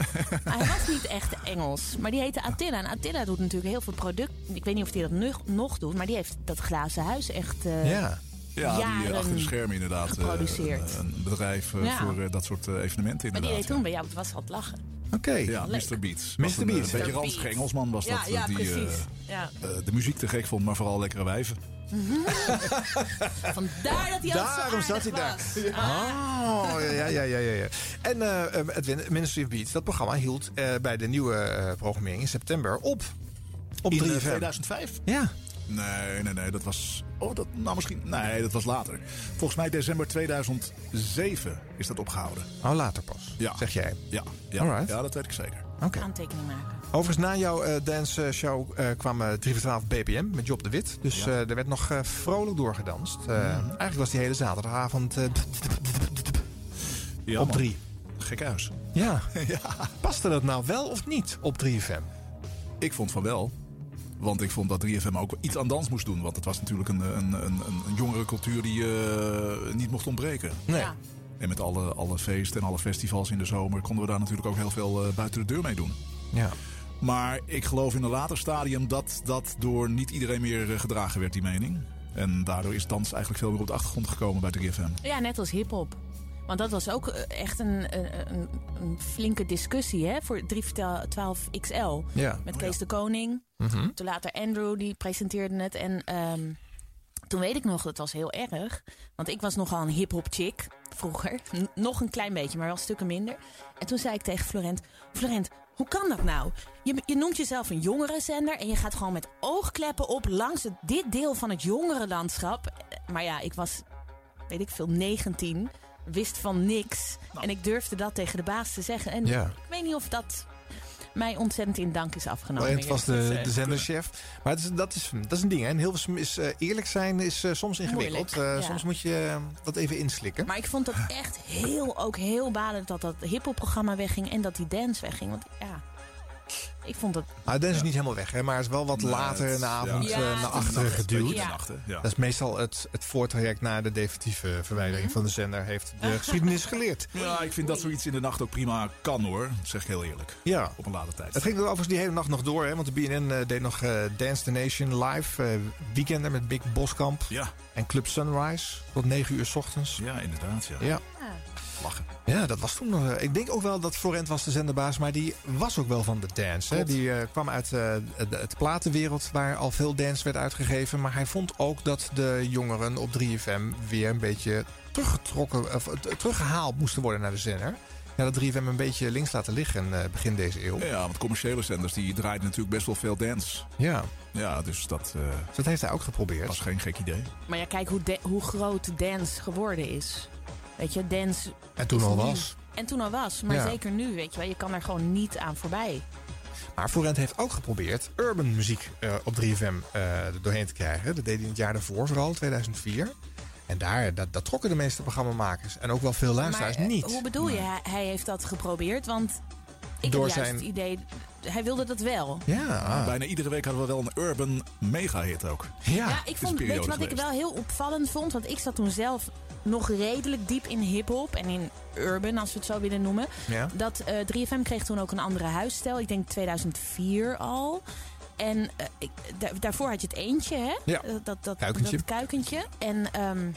maar *laughs* hij was niet echt Engels. Maar die heette Attila. En Attila doet natuurlijk heel veel product. Ik weet niet of hij dat nog, nog doet. Maar die heeft dat glazen huis echt eh, Ja, die eh, jaren achter de schermen inderdaad. eh, geproduceerd. Een, een bedrijf eh, Ja. voor eh, dat soort evenementen maar die inderdaad. deed toen bij jou. Het was wat lachen. Oké. Ja, Leuk. Mr. Beats. Mr. Een, Beats. Een beetje ranzige. Engelsman was Ja, dat. ja, die precies. Ja. de muziek te gek vond, maar vooral lekkere wijven. *laughs* Vandaar dat hij altijd zo Daarom zat hij daar. was. Oh, ja, ja, ja, ja. ja. En eh, eh, het Win- Ministry of Beats, dat programma hield eh, bij de nieuwe programmering in september op. Op In, eh, 3FM. 2005? Ja. Nee, nee, nee. Dat was. Oh, dat. Nou, misschien. Nee, dat was later. Volgens mij december 2007 is dat opgehouden. Oh, later pas. Ja. Zeg jij. Ja, ja. Alright. ja dat weet ik zeker. Oké. Aantekening maken. Overigens, na jouw eh, dance show eh, kwam eh 3 voor 12 BPM met Job de Wit. Dus Ja. eh, er werd nog eh, vrolijk doorgedanst. Eh, Eigenlijk was die hele zaterdagavond eh, Ja, op man. 3. Gek huis. Ja. Paste dat nou wel of niet op 3FM? Ik vond van wel. Want ik vond dat 3FM ook iets aan dans moest doen. Want het was natuurlijk een, een, een, een, jongere cultuur die eh, niet mocht ontbreken. Nee. En met alle, alle feesten en alle festivals in de zomer konden we daar natuurlijk ook heel veel eh, buiten de deur mee doen. Ja. Maar ik geloof in een later stadium dat dat door niet iedereen meer eh, gedragen werd, die mening. En daardoor is dans eigenlijk veel meer op de achtergrond gekomen bij 3FM. Ja, net als hip-hop. Want dat was ook eh, echt een, een, een, flinke discussie hè, voor 312 XL. Ja. Met Oh, Kees de Koning. Mhm. Toen later Andrew, die presenteerde het. En ehm, toen weet ik nog, dat was heel erg. Want ik was nogal een hip-hop chick vroeger. N- nog een klein beetje, maar wel stukken minder. En toen zei ik tegen Florent: Florent, hoe kan dat nou? Je, je noemt jezelf een jongerenzender en je gaat gewoon met oogkleppen op langs het, dit deel van het jongerenlandschap. Maar ja, ik was, weet ik veel, 19, wist van niks. En ik durfde dat tegen de baas te zeggen. En Ja. ik weet niet of dat mij ontzettend in dank is afgenomen. Florent was eerlijk de, de zenderchef. Maar het is, dat, is, dat is een ding. Hè. In Hilversum is eh, eerlijk zijn is eh, soms ingewikkeld. Moeilijk, Eh, ja. Soms moet je dat even inslikken. Maar ik vond het echt heel, ook heel badend dat dat hiphop-programma wegging en dat die dance wegging. Want ja, ik vond het... Nou, dance is niet helemaal weg, hè, maar het is wel wat later het- in de avond ja. eh, Ja, naar achteren geduwd. Dat is meestal het, het voortraject naar de definitieve verwijdering van de zender, heeft de geschiedenis geleerd. Ja, ik vind dat zoiets in de nacht ook prima kan hoor. Dat zeg ik heel eerlijk. Ja. Op een later tijd. Het ging er overigens die hele nacht nog door, hè, want de BNN eh, deed nog eh, Dance the Nation live. eh weekender met Big Boskamp Ja. en Club Sunrise tot 9 uur s ochtends. Ja, inderdaad. Ja. Ja. Lachen. Ja, dat was toen nog. eh, Ik denk ook wel dat Florent was de zenderbaas, maar die was ook wel van de dance. Hè? Die eh, kwam uit eh, de, het platenwereld waar al veel dance werd uitgegeven. Maar hij vond ook dat de jongeren op 3FM weer een beetje teruggetrokken, of, eh, teruggehaald moesten worden naar de zender. Ja, dat 3FM een beetje links laten liggen eh, begin deze eeuw. Ja, want commerciële zenders die draaien natuurlijk best wel veel dance. Ja, Ja, dus dat eh, dus dat heeft hij ook geprobeerd. was geen gek idee. Maar ja, kijk hoe, de- hoe groot dance geworden is. Weet je, dance... En toen al nu- was. En toen al was, maar Ja. zeker nu, weet je wel. Je kan er gewoon niet aan voorbij. Maar Florent heeft ook geprobeerd urban muziek eh, op 3FM eh, er doorheen te krijgen. Dat deed hij in het jaar daarvoor, vooral 2004. En daar, dat, dat trokken de meeste programmamakers. En ook wel veel luisteraars maar eh, niet. hoe bedoel je? Hij, heeft dat geprobeerd, want ik Door heb juist zijn- het idee... Hij wilde dat wel. Ja. Bijna iedere week hadden we wel een urban mega-hit ook. Ja. Ja, ik vond, weet je wat ik wel heel opvallend vond? Want ik zat toen zelf nog redelijk diep in hip-hop en in urban, als we het zo willen noemen. Ja. Dat eh 3FM kreeg toen ook een andere huisstijl. Ik denk 2004 al. En eh, ik, da- daarvoor had je het eentje, hè? Ja. Dat, dat, dat, Kuikentje. dat kuikentje. En ehm,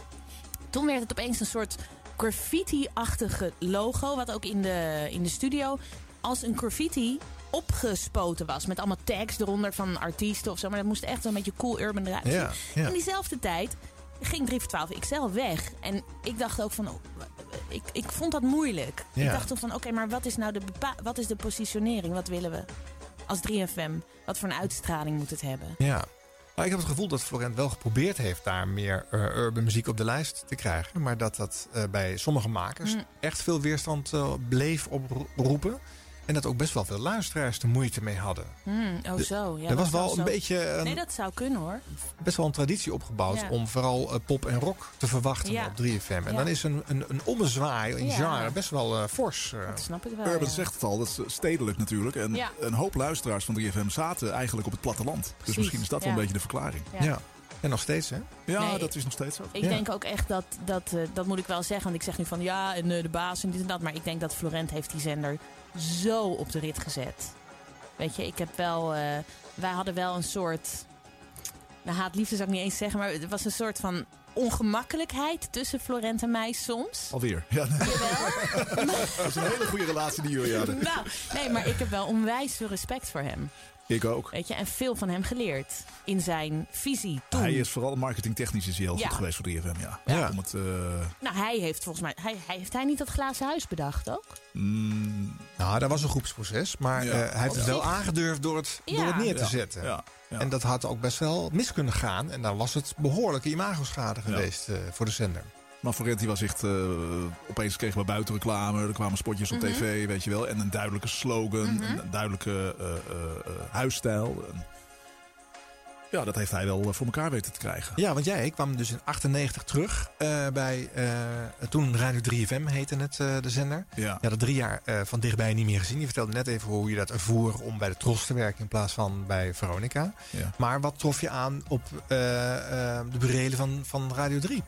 toen werd het opeens een soort graffiti-achtige logo. Wat ook in de, in de studio als een graffiti opgespoten was. Met allemaal tags eronder van artiesten of zo. Maar dat moest echt een beetje cool urban eruit zien. Ja, ja. In diezelfde tijd ging 3 voor 12 XL weg. En ik dacht ook van... Oh, ik, ik vond dat moeilijk. Ja. Ik dacht toen van... Oké, maar wat is nou de, wat is de positionering? Wat willen we als 3FM? Wat voor een uitstraling moet het hebben? Ja. Maar ik heb het gevoel dat Florent wel geprobeerd heeft daar meer eh, urban muziek op de lijst te krijgen. Maar dat dat eh, bij sommige makers Mm. echt veel weerstand eh, bleef oproepen. En dat ook best wel veel luisteraars er moeite mee hadden. Hmm, oh De- zo. Ja, er dat was wel een zo- beetje een- Nee, dat zou kunnen hoor. Best wel een traditie opgebouwd Ja. om vooral eh, pop en rock te verwachten Ja. op 3FM. En Ja. dan is een, een, een ommezwaai in Ja. genre best wel eh, fors. eh. Dat snap ik wel. Urban ja. zegt het al, dat is stedelijk natuurlijk. En Ja. een hoop luisteraars van 3FM zaten eigenlijk op het platteland. Dus misschien is dat wel een beetje de verklaring. Ja. ja. En nog steeds, hè? Ja, Nee, dat is nog steeds zo. Ik Ja. denk ook echt dat, dat, dat moet ik wel zeggen. Want ik zeg nu van ja, en de baas en dit en dat. Maar ik denk dat Florent heeft die zender zo op de rit gezet. Weet je, ik heb wel... eh, wij hadden wel een soort... Nou, haat-liefde zou ik niet eens zeggen. Maar er was een soort van ongemakkelijkheid tussen Florent en mij soms. Alweer. Ja, *laughs* dat is een hele goede relatie die jullie hadden. Nou, nee, maar ik heb wel onwijs veel respect voor hem. Ik ook. Weet je, en veel van hem geleerd. In zijn visie toen. Hij is vooral marketingtechnisch is hij heel Ja. goed geweest voor 3FM, ja. Ja. Om het, eh, Nou, hij heeft volgens mij... Hij, hij, heeft hij niet dat glazen huis bedacht ook? mm, Nou, dat was een groepsproces. Maar Ja. eh, hij heeft het wel aangedurfd door het, Ja. door het neer te Ja. zetten. Ja. Ja. En dat had ook best wel mis kunnen gaan. En dan was het behoorlijke imagoschade Ja. geweest eh, voor de zender. Maar Forenti was echt... eh, opeens kregen we buitenreclame. Er kwamen spotjes op Mhm. tv, weet je wel. En een duidelijke slogan. Mhm. Een duidelijke eh, eh, eh, huisstijl. En ja, dat heeft hij wel voor elkaar weten te krijgen. Ja, want jij kwam dus in 98 terug eh, bij... eh, toen Radio 3FM heette het, eh, de zender. Ja. Je had het drie jaar eh, van dichtbij niet meer gezien. Je vertelde net even hoe je dat ervoer om bij de Tros te werken... in plaats van bij Veronica. Ja. Maar wat trof je aan op de burelen van, van Radio 3?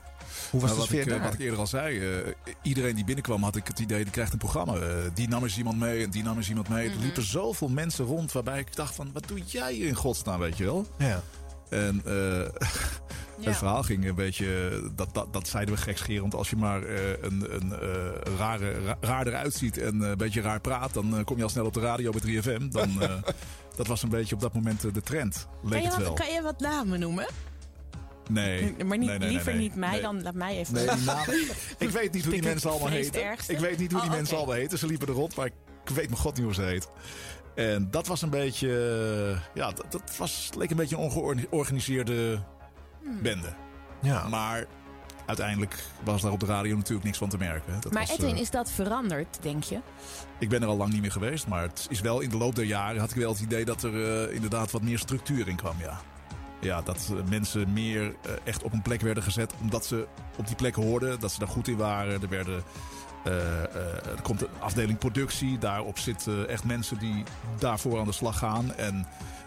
Hoe was Nou, de wat, sfeer ik, eh, daar? wat ik eerder al zei, eh, iedereen die binnenkwam had ik het idee, die krijgt een programma. Eh, die nam eens iemand mee en die nam eens iemand mee. Mhm. Er liepen zoveel mensen rond waarbij ik dacht van, wat doe jij in godsnaam, weet je wel? Ja. En eh, *laughs* Ja. het verhaal ging een beetje, dat, dat, dat zeiden we gekscherend, als je maar eh, een, een rare, ra- raar eruit ziet en een beetje raar praat, dan kom je al snel op de radio bij 3FM. Dan, eh, *laughs* dat was een beetje op dat moment de trend, Kan leek je, het wel. wat, kan je wat namen noemen? Nee. *laughs* Maar niet, Nee, nee, nee, liever nee. niet mij, Nee. dan laat mij even... Nee, *laughs* ik weet niet hoe die mensen allemaal heten. ergste. Ik weet niet hoe die Oh, mensen allemaal heten. Ze liepen er rond, maar ik weet mijn god niet hoe ze heet. En dat was een beetje... eh, Ja, dat, dat was, leek een beetje een ongeorganiseerde Hmm. bende. Ja. Maar uiteindelijk was daar op de radio natuurlijk niks van te merken. Dat maar was, Edwin, eh, is dat veranderd, denk je? ik ben er al lang niet meer geweest, maar het is wel in de loop der jaren had ik wel het idee dat er eh, inderdaad wat meer structuur in kwam, ja. Ja, dat mensen meer eh, echt op een plek werden gezet omdat ze op die plek hoorden, dat ze daar goed in waren. Er werden eh, eh, er komt een afdeling productie, daarop zitten echt mensen die daarvoor aan de slag gaan en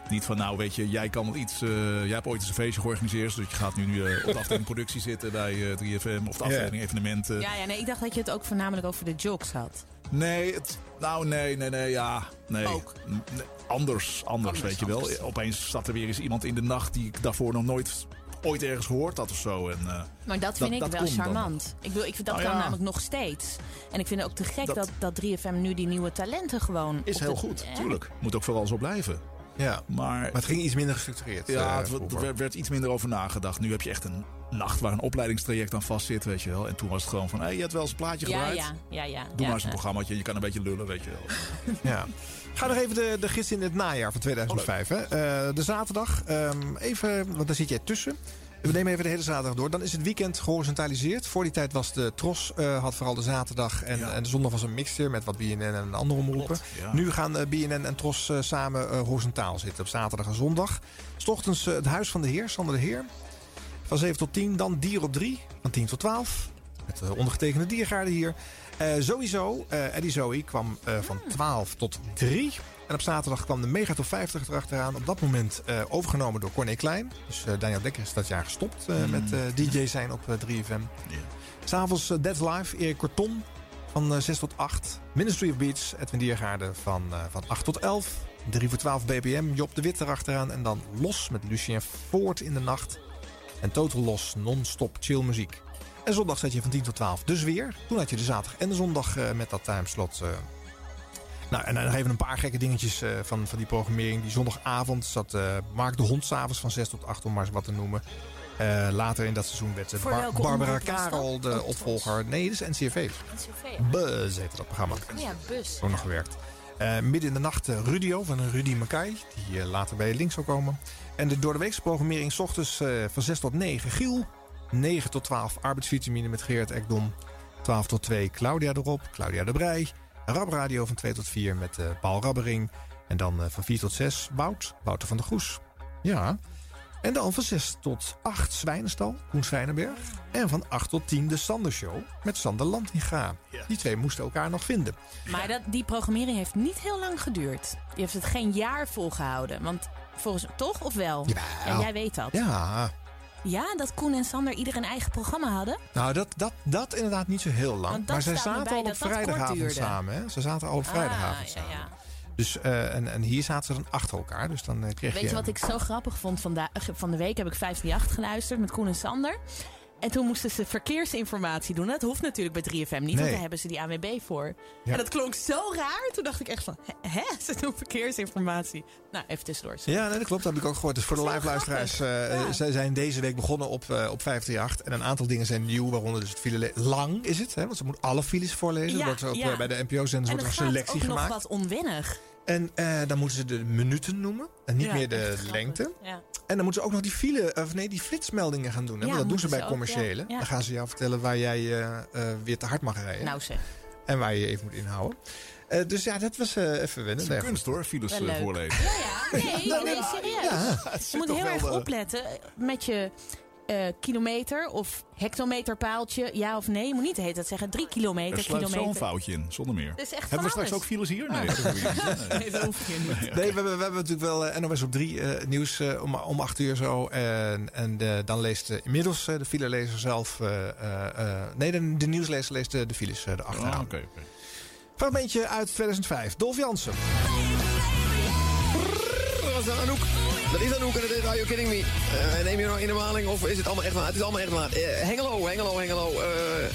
niet van, nou weet je, jij kan wel iets. eh, jij hebt ooit eens een feestje georganiseerd. Dus je gaat nu, nu eh, op de afdeling *laughs* productie zitten bij eh, 3FM. Of de afdeling evenementen. Ja, ja, nee, ik dacht dat je het ook voornamelijk over de jokes had. Nee, het, nou nee, nee, nee, ja. Nee. Ook. N- nee, anders, anders, weet je wel. anders. Opeens staat er weer eens iemand in de nacht die ik daarvoor nog nooit ooit ergens gehoord had of zo. En, eh, Maar dat vind ik wel dan. charmant. Ik, bedoel, ik vind dat Nou kan ja. namelijk nog steeds. En ik vind het ook te gek dat, Dat- dat, 3FM nu die nieuwe talenten gewoon... Is heel de- goed, hè? tuurlijk. Moet ook vooral zo blijven. Ja. Maar, Maar het ging iets minder gestructureerd. ja, eh, het werd- vroeger. werd, werd iets minder over nagedacht. Nu heb je echt een nacht waar een opleidingstraject aan vast zit, weet je wel. En toen was het gewoon van, hé, je hebt wel eens een plaatje Ja, gedraaid. ja, ja, ja. Doe ja, maar eens een programmaatje en je kan een beetje lullen, weet je wel. *laughs* Ja. Ga nog even de, de gids in het najaar van 2005. Hè. Eh, de zaterdag, ehm, even, want daar zit jij tussen. We nemen even de hele zaterdag door. Dan is het weekend gehorizontaliseerd. Voor die tijd was de Tros, eh, had vooral de zaterdag. En, Ja. en de zondag was een mixer met wat BNN en andere omroepen. Ja. Nu gaan eh, BNN en Tros eh, samen horizontaal zitten op zaterdag en zondag. S ochtends eh, het Huis van de Heer, Sander de Heer. Van 7 tot 10. Dan Dier op 3, van 10 tot 12. Met de ondergetekende diergaarden hier. Sowieso, Eddie Zoe kwam van 12 tot 3. En op zaterdag kwam de Mega Top 50 erachteraan. Op dat moment eh, overgenomen door Corné Klein. Dus eh, Daniel Dekker is dat jaar gestopt eh, Mm. met DJ zijn op eh, 3FM. S'avonds uh, Dead Live, Erik Corton van eh, 6 tot 8. Ministry of Beats, Edwin Diergaarden van, van 8 tot 11. 3 voor 12 BPM, Job de Wit erachteraan. En dan Los met Lucien Voort in de nacht. En Total Los, non-stop chill muziek. En zondag zat je van 10 tot 12 dus weer. Toen had je de zaterdag en de zondag met dat timeslot. Nou, en dan even een paar gekke dingetjes eh, van, van die programmering. Die zondagavond zat eh, Mark de Hond s'avonds van 6 tot 8, om maar eens wat te noemen. Eh, later in dat seizoen werd Bar- Barbara? Karel de Oh, opvolger. Nee, dat is NCRV. NCV. Buzz heette dat programma. Oh ja, bus. Ook nog gewerkt. Midden in de nacht Rudio van Rudy Mackay. Die later bij links zou komen. En de doordeweekse programmering 's ochtends eh, van 6 tot 9 Giel. 9 tot 12 arbeidsvitamine met Geert Ekdom. 12 tot 2 Claudia erop. Claudia de Brij. Rab Radio van 2 tot 4 met eh, Paul Rabbering. En dan eh, van 4 tot 6 Wout. Wouter van der Goes. Ja. En dan van 6 tot 8 Zwijnenstal, Koen Zwijnenberg. En van 8 tot 10 de Sander Show met Sander Landinga. Die twee moesten elkaar nog vinden. Maar dat, die programmering heeft niet heel lang geduurd. Je heeft het geen jaar volgehouden. Want volgens toch of wel? Ja, jij weet dat. Ja, Ja, dat Koen en Sander ieder een eigen programma hadden? nou dat, dat, dat inderdaad niet zo heel lang. Maar zij zaten al op vrijdagavond samen. Hè? Ze zaten al op vrijdagavond Ah, samen. ja, ja. Dus, eh, en, en hier zaten ze dan achter elkaar. Dus dan eh, kreeg Weet je... je wat ik zo grappig vond? Vanda van de week heb ik 538 geluisterd met Koen en Sander. En toen moesten ze verkeersinformatie doen. Dat hoeft natuurlijk bij 3FM niet, want daar hebben ze die ANWB voor. Ja. En dat klonk zo raar. Toen dacht ik echt van, hè, ze doen verkeersinformatie. Nou, even tussendoor. Ja, nee, dat klopt. Dat heb ik ook gehoord. Dus voor de live luisteraars. eh, Zij zijn deze week begonnen op, eh op 538. En een aantal dingen zijn nieuw. Waaronder dus het file le- lang is het. Hè, want ze moet alle files voorlezen. Ja, wordt ook, bij de NPO-zenders En wordt het er een gaat selectie ook nog gemaakt. wat onwennig. En eh, dan moeten ze de minuten noemen. En niet Ja, meer de lengte. Ja. En dan moeten ze ook nog die file, of nee, die flitsmeldingen gaan doen. Hè? Ja, Want dat doen ze bij ze ook, commerciële. ja, ja. Dan gaan ze jou vertellen waar jij eh, eh, weer te hard mag rijden. Nou zeg. En waar je je even moet inhouden. Eh, dus ja, dat was eh, even wennen. Het is een kunst hoor, files eh, voorlezen. Ja, ja. Nee, *laughs* nee, serieus. Ja, je moet heel erg eh, opletten met je eh, kilometer of hectometerpaaltje. Ja of nee. Je moet niet de hele tijd zeggen drie kilometer, Er sluit zo een kilometer. foutje in, zonder meer. Dat echt Hebben we straks ook files hier? Nee, Oh. dat *laughs* niet. Nee, dat hoef je niet. Nee, we hebben, we hebben natuurlijk wel eh, NOS op 3 eh, nieuws eh, om, om 8 uur zo. En, en dan leest inmiddels de filelezer zelf... eh, eh, eh, nee, de, de nieuwslezer leest de, de files eh, erachteraan. Ah, oké, oké. Fragmentje uit 2005. Dolf Jansen. Dat was Anouk. Dat is Anouk en dat Are You Kidding Me? Eh, neem je nou in de maling of is het allemaal echt waar? Het is allemaal echt waar. Eh, Hengelo, Hengelo, Hengelo. eh,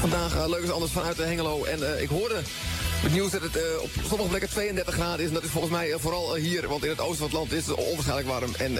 vandaag leuk is anders vanuit de Hengelo. En ik hoorde het nieuws dat het eh, op sommige plekken 32 graden is. En dat is volgens mij eh, vooral eh, hier. Want in het oosten van het land is het onwaarschijnlijk warm. En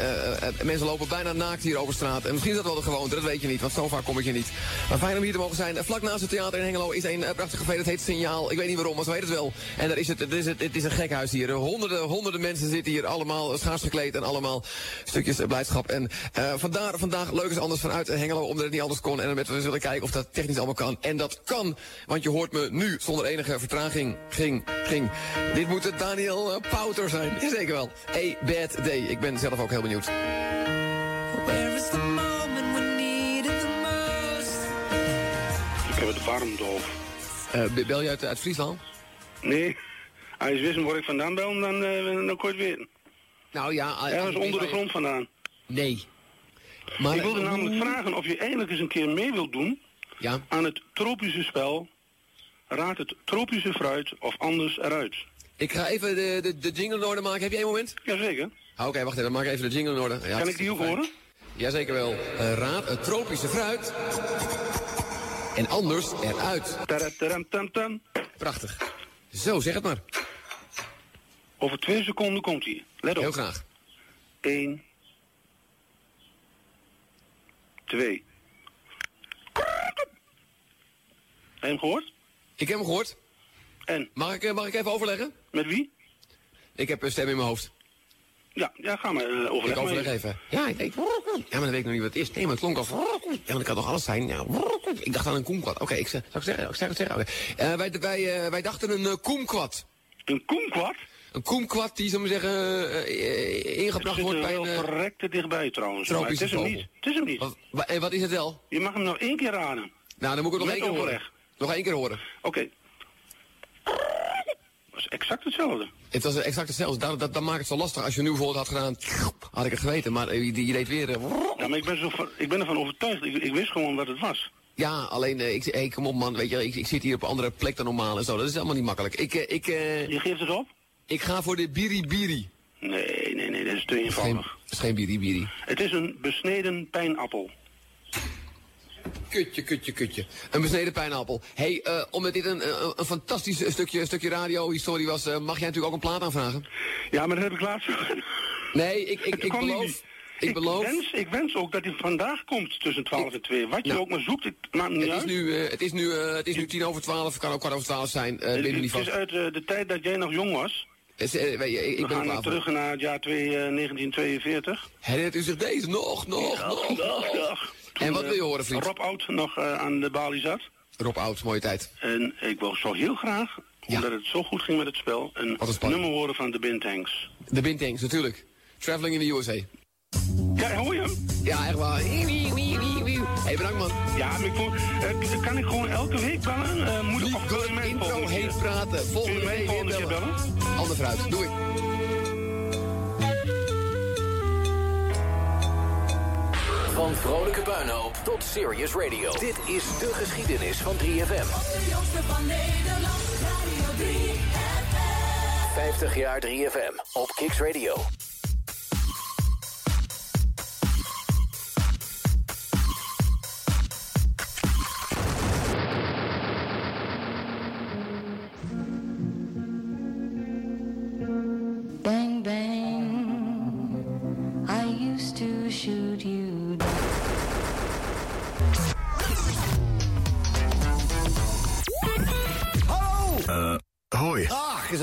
mensen lopen bijna naakt hier over straat. En misschien is dat wel de gewoonte, dat weet je niet. Want zo vaak kom ik hier niet. Maar fijn om hier te mogen zijn. Vlak naast het theater in Hengelo is een prachtig café. Dat heet Signaal. Ik weet niet waarom, maar zo heet het wel. En daar is het, het, is, het, het is een gekhuis hier. Honderden, honderden mensen zitten hier allemaal schaars gekleed. En allemaal stukjes blijdschap. En vandaar vandaag leuk is anders vanuit Hengelo. Omdat het niet anders kon. En we zullen kijken of dat technisch allemaal kan. En dat kan. Want je hoort me nu zonder enige vertraging. Ging, ging. Dit moet het Daniel eh, Pouter zijn. Zeker wel. A bad day. Ik ben zelf ook heel benieuwd. Where is the moment we need it the most? Ik heb het warm, Dolf. Eh, bel je uit, uit Friesland? Nee, als je wist waar ik vandaan bel, dan, eh dan kon je het weten. Nou ja... Ergens onder de grond vandaan. Nee. Maar- ik wilde namelijk vragen of je eindelijk eens een keer mee wilt doen Ja. aan het tropische spel. Raad het tropische fruit of anders eruit. Ik ga even de, de, de jingle in orde maken. Heb jij een moment? Jazeker. Ah, Oké, wacht even. Dan maak ik even de jingle in orde. Ja, Kan ik die ook horen? Jazeker wel. Eh, raad het tropische fruit. En anders eruit. Prachtig. Zo, zeg het maar. Over twee seconden komt hij. Let op. Heel graag. Eén. Twee. Heb je hem gehoord? Ik heb hem gehoord. En? Mag ik, eh, mag ik even overleggen? Met wie? Ik heb een stem in mijn hoofd. Ja, ja ga maar eh, overleg ik overleg even. even. Ja, ik denk... Ja, maar dan weet ik nog niet wat het is. Nee, maar het klonk als... Ja, maar dat kan toch alles zijn? Ja, ik dacht aan een koemkwad. Oké, ik ik zeggen? Ik het zeggen? Eh, wij, wij, eh, wij dachten een uh, koemkwad. Een koemkwad? Een koemkwad die, zullen we zeggen, ingebracht Het wordt zit bij een... wel eh, verrekte dichtbij trouwens. Maar het is hem niet. Het is hem niet. Wat, en wat is het wel? Je mag hem nog één keer raden. Nou, dan moet ik het nog Met één keer overleg. Nog één keer horen. Oké. Dat is exact hetzelfde. Het was exact hetzelfde. Dat, dat, dat maakt het zo lastig. Als je nu bijvoorbeeld had gedaan, had ik het geweten. Maar eh, je, je deed weer... eh, Ja, maar ik ben, zo, ik ben ervan overtuigd. Ik, ik wist gewoon wat het was. Ja, alleen, eh, ik, hey, kom op man, weet je, ik, ik zit hier op een andere plek dan normaal en zo. Dat is allemaal niet makkelijk. Ik, eh, ik, eh, Je geeft het op? ik ga voor de biribiri. Nee, nee, nee, dat is te Dat is geen, eenvoudig. dat is geen biribiri. Het is een besneden pijnappel. Kutje, kutje, kutje. Een besneden pijnappel. hey, eh, omdat dit een, een, een fantastisch stukje, stukje radiohistorie was, eh, mag jij natuurlijk ook een plaat aanvragen? Ja, maar dat heb ik laatst... Nee, ik, ik, ik beloof... niet. Ik beloof... Wens, ik wens ook dat hij vandaag komt tussen 12 en 2. Wat je ook maar zoekt, het maakt me niet Het is, nu, eh, het, is nu, eh, het is nu tien over twaalf, kan ook kwart over twaalf zijn. eh het, het is uit eh, de tijd dat jij nog jong was. Is, eh, je, ik We ben gaan nog terug naar het jaar twee, eh, 1942. Herinnert u zich deze? Nog, nog, Ja, nog, dag, nog. En wat eh, wil je horen, vriend? Rob Oud nog eh, aan de balie zat. Rob Oud, mooie tijd. En ik wil zo heel graag, omdat het zo goed ging met het spel, een nummer horen van de Bintanks. De Bintangs, natuurlijk. Traveling in the USA. Ja, hoor je hem? Ja, echt waar. Hey, bedankt man. Ja, maar ik voel, eh, kan ik gewoon elke week bellen? Eh moet ik mij intro heet keer? praten. Volgende week weer bellen. bellen? Ander. Van vrolijke puinhoop tot serious radio. Dit is de geschiedenis van 3FM. De jongste van Nederland, Radio 3FM. 50 jaar 3FM op Kicks Radio.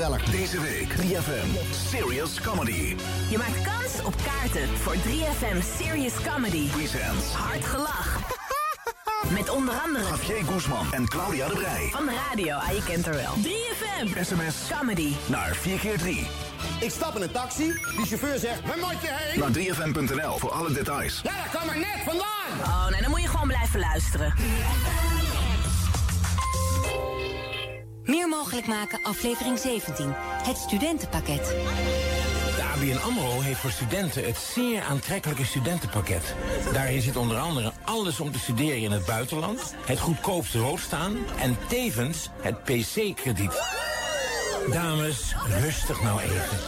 Gezellig. Deze week 3FM Serious Comedy. Je maakt kans op kaarten voor 3FM Serious Comedy. Presents. Hard gelach. *laughs* Met onder andere Javier Guzman en Claudia de Brij. van de radio, ah, je kent er wel. 3FM SMS Comedy. naar 4x3. Ik stap in een taxi, die chauffeur zegt, waar moet je heen? Naar 3fm.nl voor alle details. Ja, dat kwam er net vandaan. Oh, nee, dan moet je gewoon blijven luisteren. Mogelijk maken, aflevering 17. Het studentenpakket. De ABN AMRO heeft voor studenten het zeer aantrekkelijke studentenpakket. Daarin zit onder andere alles om te studeren in het buitenland... het goedkoopste roodstaan en tevens het PC-krediet. Dames, rustig nou even.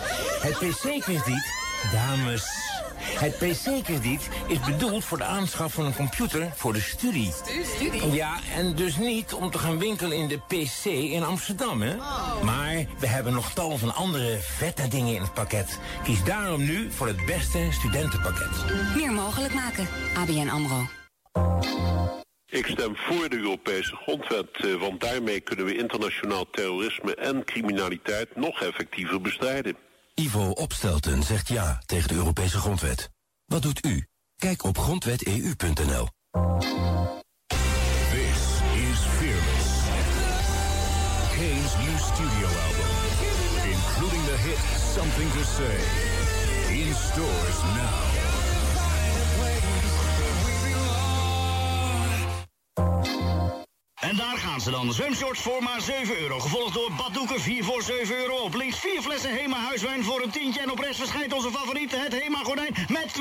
Het PC-krediet, dames... Het PC-krediet is bedoeld voor de aanschaf van een computer voor de studie. Studie? Ja, en dus niet om te gaan winkelen in de PC in Amsterdam, hè? Maar we hebben nog tal van andere vette dingen in het pakket. Kies daarom nu voor het beste studentenpakket. Meer mogelijk maken, ABN AMRO. Ik stem voor de Europese grondwet, eh, want daarmee kunnen we internationaal terrorisme en criminaliteit nog effectiever bestrijden. Ivo Opstelten zegt ja tegen de Europese grondwet. Wat doet u? Kijk op grondweteu.nl. This is Fearless. Kane's new studio album, including the hit Something to Say. In stores now. En daar gaan ze dan. Zwemshorts voor maar 7 euro. Gevolgd door baddoeken 4 voor 7 euro. Op links 4 flessen Hema huiswijn voor een tientje. En op rechts verschijnt onze favoriete, het Hema gordijn, met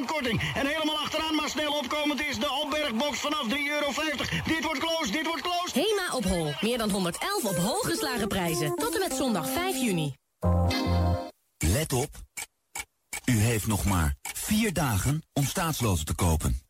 20% korting. En helemaal achteraan, maar snel opkomend is de opbergbox vanaf 3,50 euro. Dit wordt close, dit wordt close. Hema op hol. Meer dan 111 op hol geslagen prijzen. Tot en met zondag 5 juni. Let op. U heeft nog maar vier dagen om staatsloten te kopen.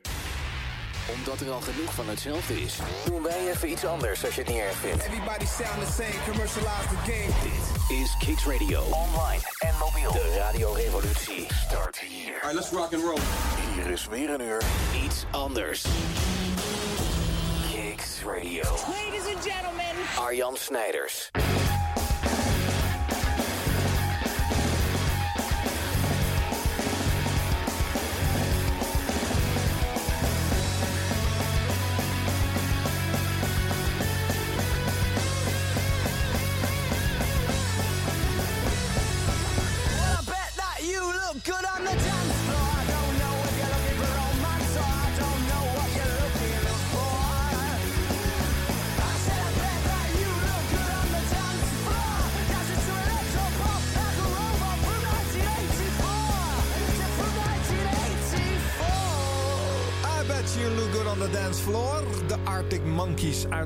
omdat er al genoeg van hetzelfde is, doen wij even iets anders als je het niet erg vindt. Everybody sound the same, commercialize the game. Dit is Kicks Radio. Online en mobiel. De radiorevolutie start hier. Alright, let's rock and roll. Hier is weer een uur iets anders. Kicks Radio. Ladies and gentlemen. Arjan Snijders.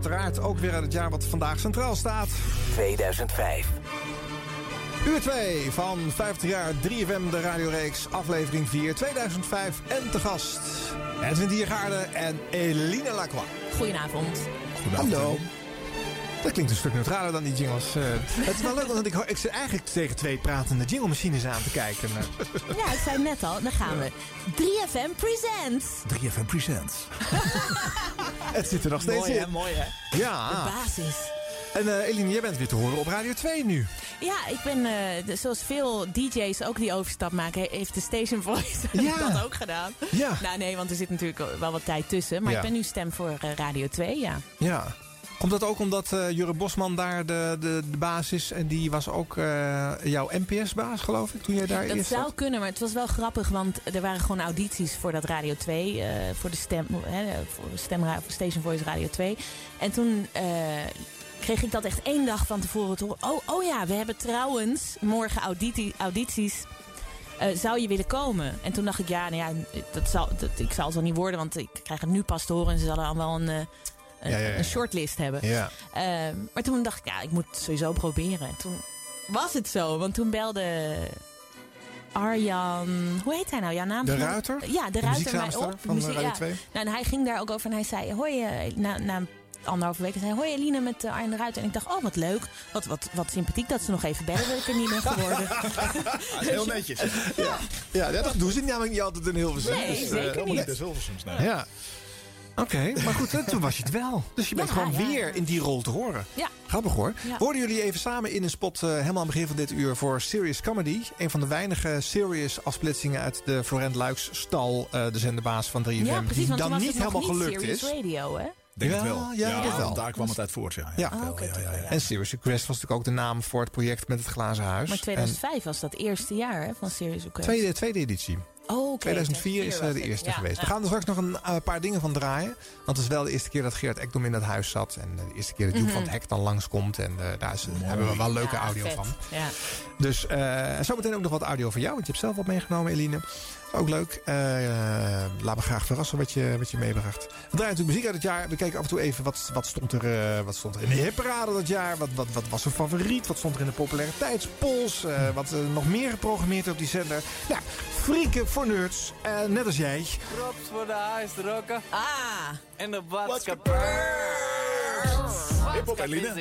Uiteraard ook weer uit het jaar wat vandaag centraal staat. 2005. Uur 2 van 50 jaar 3FM, de radioreeks, aflevering 4, 2005. En te gast Edwin Diergaarde en Eline Lacroix. Goedenavond. Hallo. Dat klinkt een stuk neutraler dan die jingles. eh. het is wel leuk, want ik, ik zit eigenlijk tegen twee pratende jingle-machines aan te kijken. eh. Ja, ik zei net al, dan gaan we. 3FM Presents. 3FM Presents. *laughs* het zit er nog steeds Mooi, hè, in. mooi, hè? Ja. De basis. En eh Eline, jij bent weer te horen op Radio 2 nu. Ja, ik ben, eh, zoals veel DJ's ook die overstap maken, he- heeft de Station Voice *laughs* Ja. dat ook gedaan. Ja. Nou nee, want er zit natuurlijk wel wat tijd tussen. Maar Ja. ik ben nu stem voor Radio 2, ja. Ja. Komt dat ook omdat eh Jure Bosman daar de, de, de baas is? En die was ook eh, jouw NPS-baas, geloof ik, toen jij daar Dat zou kunnen, maar het was wel grappig, want er waren gewoon audities voor dat Radio 2, eh, voor de stem, hè, voor stem, Station Voice Radio 2. En toen kreeg ik dat echt één dag van tevoren te horen. Oh, oh ja, we hebben trouwens morgen auditi- audities. Zou je willen komen? En toen dacht ik, ja, nou ja dat zal, dat, ik zal het wel niet worden, want ik krijg het nu pas te horen. En ze hadden al wel een, een, Ja, ja, ja. een shortlist hebben. Ja. Ehm, maar toen dacht ik, ja, ik moet het sowieso proberen. En toen was het zo, want toen belde Arjan, hoe heet hij nou? Jouw naam? De Ruiter? Ja, de, De Ruiter mij op. van, Muziek- Radio ja. 2. Nou, en hij ging daar ook over en hij zei, hoi, eh, na, anderhalve week, hij zei, hoi Eline met uh, Arjan de Ruiter. En ik dacht, oh wat leuk, wat, wat, wat sympathiek dat ze nog even bellen dat ik er niet ben geworden. *laughs* heel netjes. Ja, ja dat doen ze namelijk niet altijd in Hilversum. Nee, Dus, eh, zeker Helemaal niet. Hilversums, nee. Ja. Oké, maar goed, toen was je het wel. Dus je bent Ja, gewoon ja, weer ja. in die rol te horen. Ja. Grappig hoor. Ja. Hoorden jullie even samen in een spot eh, helemaal aan het begin van dit uur voor Serious Comedy. Een van de weinige serious afsplitsingen uit de Florent Luiks stal, eh, de zenderbaas van 3FM. ja, precies, die want dan niet het nog helemaal niet gelukt Serious is. Radio, hè? Denk Ja, het wel. ja, dat wel. Daar kwam het uit voort, ja. Ja. Oh, oké, ja, ja, ja. En Serious Request was natuurlijk ook de naam voor het project met het glazen huis. Maar En 2005 was dat eerste jaar hè, van Serious Request. tweede, tweede editie. Oh, oké. 2004 is eh, de eerste Ja, geweest. We gaan er straks nog een eh, paar dingen van draaien. Want het is wel de eerste keer dat Geert Ekdom in dat huis zat. En eh, de eerste keer dat Joep Mhm. van het Hek dan langskomt. En eh, daar is, hebben we wel leuke Ja, audio vet. van. Ja. Dus eh zometeen ook nog wat audio van jou. Want je hebt zelf wat meegenomen, Eline. Ook leuk. Eh, laat me graag verrassen wat je, wat je meebracht. We draaien natuurlijk muziek uit het jaar. We kijken af en toe even wat, wat, stond, er, eh, wat stond er in de hitparade dat jaar. Wat, wat, wat was een favoriet? Wat stond er in de populariteitspols? Eh, wat nog meer geprogrammeerd op die zender? Nou, frieken voor nerds. Net als jij. Props voor de huis rokken. Ah. En de badskapper. Eline.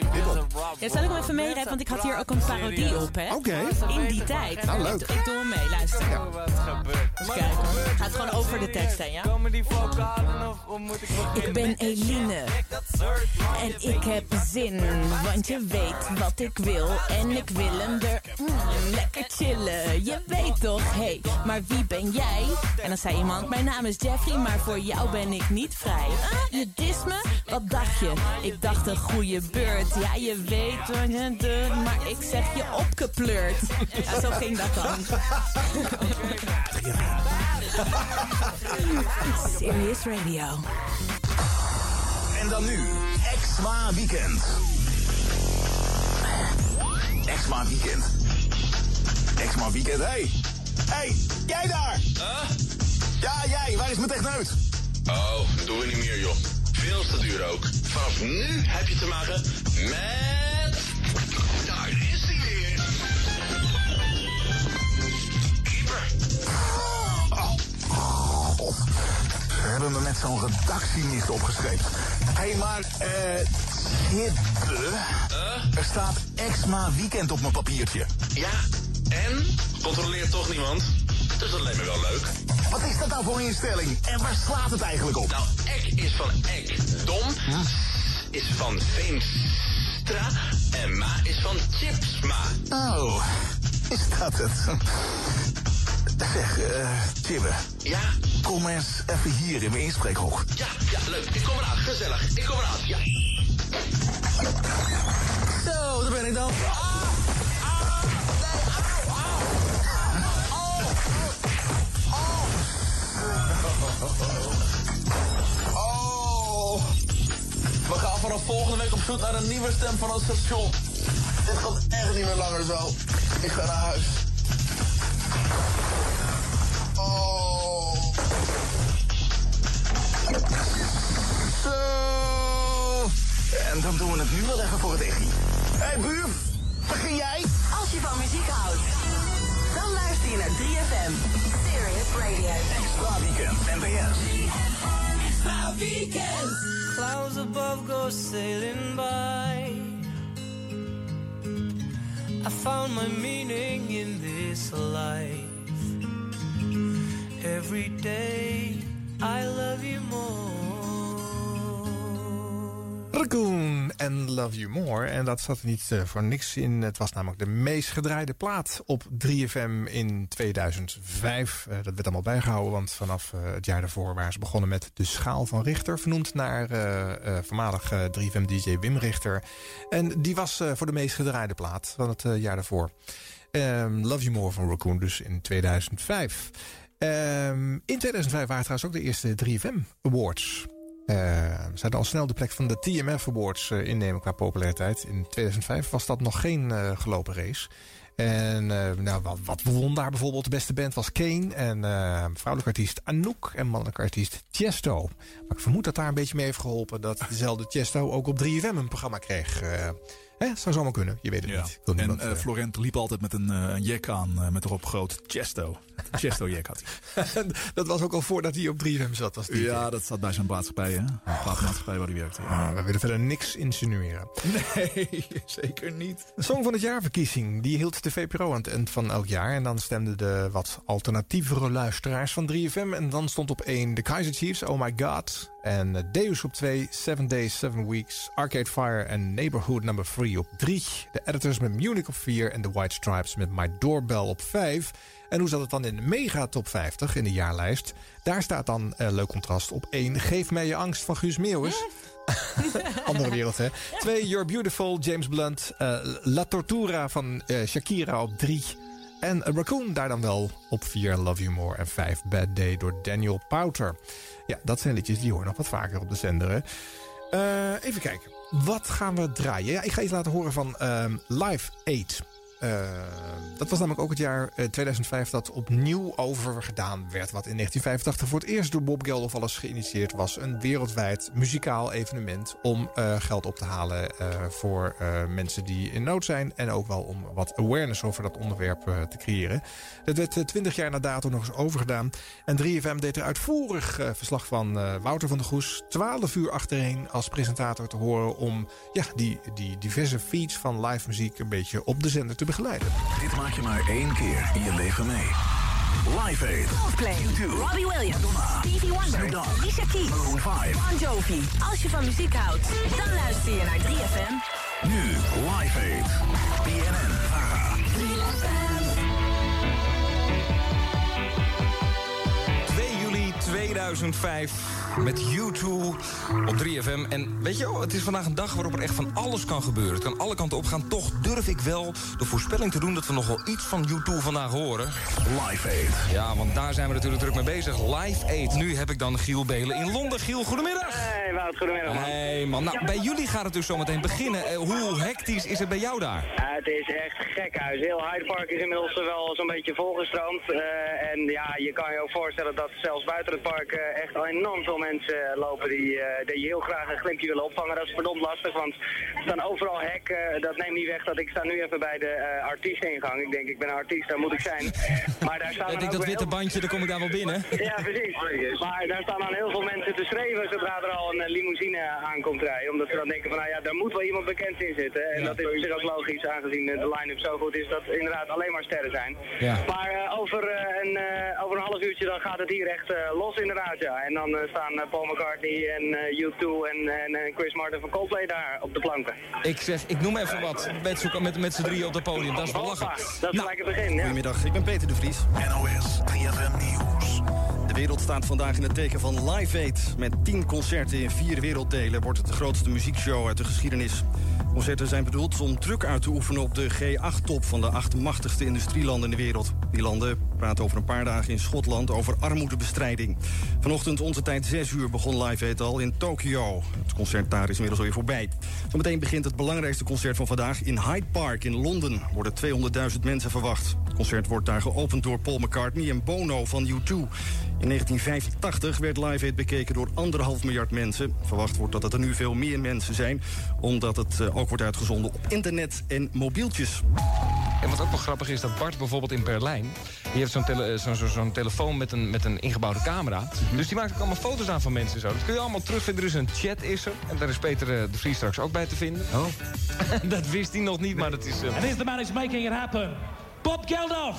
Ja, zal ik hem even meerijden, want ik had hier ook een parodie op, hè? Oké. In die tijd. Nou, leuk. Ik, ik doe hem mee, luister. Wat gebeurt? Eens kijken. Gaat gewoon over de tekst heen, ja? Ik ben Eline en ik heb zin, want je weet wat ik wil en ik wil hem er mm, lekker chillen. Je weet toch, hé, hey, maar wie ben jij? En dan zei iemand, mijn naam is Jeffrey, maar voor jou ben ik niet vrij. Ah, je dis me? Wat dacht je? Ik dacht een goede beurt. Ja, je weet wat je doet, maar ik zeg je opgepleurd. Ja, zo ging dat dan. Serious Radio. En dan nu, Exma Weekend. Exma Weekend. Exma Weekend, hé. Hey. hey, jij daar! Ja, jij, waar is mijn techneut? Oh, dat doen we niet meer, joh. Veel te duur ook. Vanaf nu heb je te maken met... Daar is hij weer. Keeper. Oh, ze hebben me met zo'n redactiemist opgeschreven. Hé, hey, maar, eh, Tibbe, er staat Exma Weekend op mijn papiertje. Ja, en? Controleert toch niemand? Dus dat lijkt me wel leuk. Wat is dat nou voor een instelling? En waar slaat het eigenlijk op? Nou, ek is van ek. Dom is van Veenstra. En ma is van Chipsma. Oh, is dat het? Zeg, eh, Tibbe. Ja? Kom eens even hier in mijn inspreekhok. Ja, ja, leuk. Ik kom eraan. Gezellig. Ik kom eraan. Ja. Zo, daar ben ik dan. Oh. We gaan vanaf volgende week op zoek naar een nieuwe stem van het station. Dit gaat echt niet meer langer zo. Ik ga naar huis. Oh. Zo. En dan doen we het nu wel even voor het echi. Hé, hey, buur. Begin jij? Als je van muziek houdt, naar 3FM. Serious Radio. Extra Weekend, NPS. Extra weekend. Clouds above go sailing by. I found my meaning in this life. Every day I love you more. Raccoon and Love You More. En dat zat er niet eh, voor niks in. Het was namelijk de meest gedraaide plaat op 3FM in 2005. Eh, dat werd allemaal bijgehouden, want vanaf eh, het jaar daarvoor waren ze begonnen met De Schaal van Richter. Vernoemd naar eh, voormalig 3FM-dj Wim Richter. En die was voor de meest gedraaide plaat van het jaar daarvoor. Ehm, Love You More van Raccoon dus in 2005. Ehm, in 2005 waren trouwens ook de eerste 3FM Awards. Eh, ze hadden al snel de plek van de TMF Awards eh, innemen qua populariteit. In 2005 was dat nog geen eh, gelopen race. En eh, nou, wat, wat daar bijvoorbeeld? De beste band was Kane. En eh, vrouwelijke artiest Anouk. En mannelijke artiest Chesto. Maar ik vermoed dat daar een beetje mee heeft geholpen... dat dezelfde Chesto ook op 3FM een programma kreeg. Hè, zou zomaar kunnen. Je weet het Ja. niet. En niemand, eh, eh, Florent liep altijd met een, een jack aan met erop groot Chesto. *laughs* Een Chesto-jack had hij. *laughs* dat was ook al voordat hij op 3FM zat. Was die Ja, dat zat bij zijn maatschappij, hè? Platenmaatschappij waar hij werkte. Ah, we willen verder niks insinueren. *laughs* Nee, zeker niet. De Song van het Jaarverkiezing die hield de VPRO aan het eind van elk jaar. En dan stemden de wat alternatievere luisteraars van 3FM. En dan stond op 1 de Kaiser Chiefs, Oh My God. En eh, Deus op 2, 7 Days, 7 Weeks, Arcade Fire en Neighborhood Number 3 op 3. De Editors met Munich op 4 en de White Stripes met My Doorbell op 5. En hoe zat het dan in de mega top 50 in de jaarlijst? Daar staat dan, eh, leuk contrast, op 1 Geef mij je angst van Guus Meeuwis. *laughs* Andere wereld, hè. Twee, You're Beautiful, James Blunt. eh, La Tortura van eh, Shakira op drie. En Raccoon daar dan wel op vier, Love You More. En vijf, Bad Day door Daniel Powter. Ja, dat zijn liedjes die horen nog wat vaker op de zender, hè. Eh, even kijken. Wat gaan we draaien? Ja, ik ga iets laten horen van ehm, Live 8. Eh, dat was namelijk ook het jaar eh, 2005 dat opnieuw over gedaan werd. Wat in 1985 voor het eerst door Bob Geldof alles geïnitieerd was. Een wereldwijd muzikaal evenement om eh, geld op te halen eh, voor eh, mensen die in nood zijn. En ook wel om wat awareness over dat onderwerp eh, te creëren. Dat werd eh, 20 jaar na dato nog eens overgedaan. En 3FM deed er uitvoerig eh, verslag van eh, Wouter van der Goes. 12 uur achtereen als presentator te horen om ja, die, die diverse feeds van live muziek een beetje op de zender te begeleiden. Dit maak je maar één keer in je leven mee. Live Aid. Coldplay, Robbie Williams, Stevie Wonder, Alicia Keys, Maroon 5. Bon Jovi. Als je van muziek houdt, dan luister je naar 3FM. Nu Live Aid. BNN Vara. 2 2005 met U2 op 3FM. En weet je wel, het is vandaag een dag waarop er echt van alles kan gebeuren. Het kan alle kanten op gaan. Toch durf ik wel de voorspelling te doen dat we nog wel iets van U2 vandaag horen. Live Aid. Ja, want daar zijn we natuurlijk druk mee bezig. Live Aid. Nu heb ik dan Giel Belen in Londen. Giel, goedemiddag. Hey Wout, goedemiddag man. Hey man, nou bij jullie gaat het dus zometeen beginnen. Eh, hoe hectisch is het bij jou daar? Ja, het is echt gek huis. Heel Hyde Park is inmiddels wel zo'n beetje volgestroomd. Eh, en ja, je kan je ook voorstellen dat zelfs buiten het park eh, echt al enorm veel mensen eh, lopen die, eh, die heel graag een glimpje willen opvangen. Dat is verdomd lastig, want er staan overal hekken. dat neemt niet weg dat ik sta nu even bij de eh artiesteningang. Ik denk, ik ben een artiest, daar moet ik zijn. Maar daar staan Ik dan denk dat witte heel- bandje, daar kom ik daar wel binnen. Ja, precies. Maar daar staan dan heel veel mensen te schreeuwen zodra er al een limousine aankomt rijden. Omdat ze dan denken van, nou ja, daar moet wel iemand bekend in zitten. En Ja. dat is op zich ook logisch, aangezien de line-up zo goed is dat inderdaad alleen maar sterren zijn. Ja. Maar eh, over, eh, een, eh, over een half uurtje dan gaat het hier echt eh, los inderdaad, ja. En dan eh, staan eh, Paul McCartney en eh, U2 en, en Chris Martin van Coldplay daar op de planken. Ik zeg, ik noem even wat. Met, z'n- met, met z'n drieën op het podium. Dat is wel lachen. Dat is gelijk het begin, ja. Goedemiddag, ik ben Peter de Vries. NOS 3FM Nieuws. De wereld staat vandaag in het teken van Live Aid. Met tien concerten in vier werelddelen wordt het de grootste muziekshow uit de geschiedenis. Concerten zijn bedoeld om druk uit te oefenen op de G8-top van de acht machtigste industrielanden in de wereld. Die landen praten over een paar dagen in Schotland over armoedebestrijding. Vanochtend onze tijd 6 uur begon Live Aid al in Tokio. Het concert daar is inmiddels alweer voorbij. Zometeen begint het belangrijkste concert van vandaag in Hyde Park in Londen. Worden 200.000 mensen verwacht. Het concert wordt daar geopend door Paul McCartney en Bono van U2. In 1985 werd Live Aid bekeken door anderhalf miljard mensen. Verwacht wordt dat het er nu veel meer mensen zijn... omdat het eh, ook wordt uitgezonden op internet en mobieltjes. En wat ook wel grappig is, dat Bart bijvoorbeeld in Berlijn... die heeft zo'n tele, zo, zo, zo'n telefoon met een, met een ingebouwde camera. Dus die maakt ook allemaal foto's aan van mensen en zo. Dat kun je allemaal terugvinden. Er is een chat is er. En daar is Peter eh, de Vries straks ook bij te vinden. Oh. *laughs* dat wist hij nog niet, maar dat is... eh, And here's the man who's making it happen. Bob Geldof.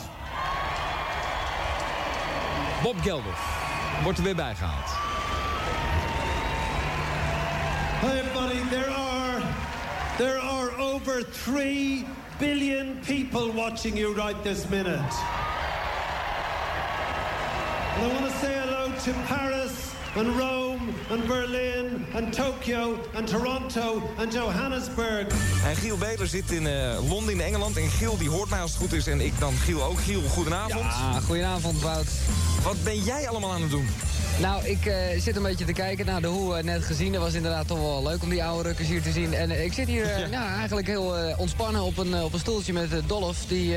Bob Geldof wordt er weer bijgehaald. Hi everybody, there are there are over 3 billion people watching you right this minute. And I want to say hello to Paris and Rome and Berlin and Tokyo and Toronto and Johannesburg. En Giel Beler zit in eh, Londen in Engeland. En Giel die hoort mij als het goed is. En ik dan Giel ook. Giel, goedenavond. Ja, goedenavond Wout. Wat ben jij allemaal aan het doen? Nou, ik eh, zit een beetje te kijken naar de hoe eh, net gezien. Dat was inderdaad toch wel leuk om die oude rukkers hier te zien. En eh, ik zit hier nou, eigenlijk heel ontspannen op een, op een stoeltje met Dolf... die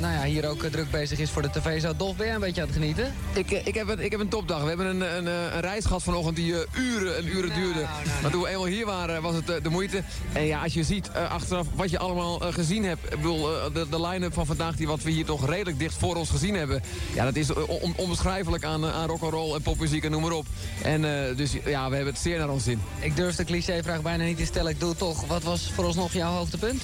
nou ja, hier ook druk bezig is voor de tv. Zo, Dolf, ben jij een beetje aan het genieten? Ik, ik, heb een, ik heb een topdag. We hebben een, een, een reis gehad vanochtend die uren en uren duurde. Maar toen we eenmaal hier waren, was het de moeite. En ja, als je ziet achteraf wat je allemaal gezien hebt. Ik bedoel, de, de line-up van vandaag, die wat we hier toch redelijk dicht voor ons gezien hebben. Ja, dat is on- onbeschrijfelijk aan, aan rock'n'roll en popmuziek en noem maar op. En eh, dus ja, we hebben het zeer naar ons zin. Ik durf de clichévraag bijna niet te stellen. Ik doe het toch. Wat was vooralsnog jouw hoogtepunt?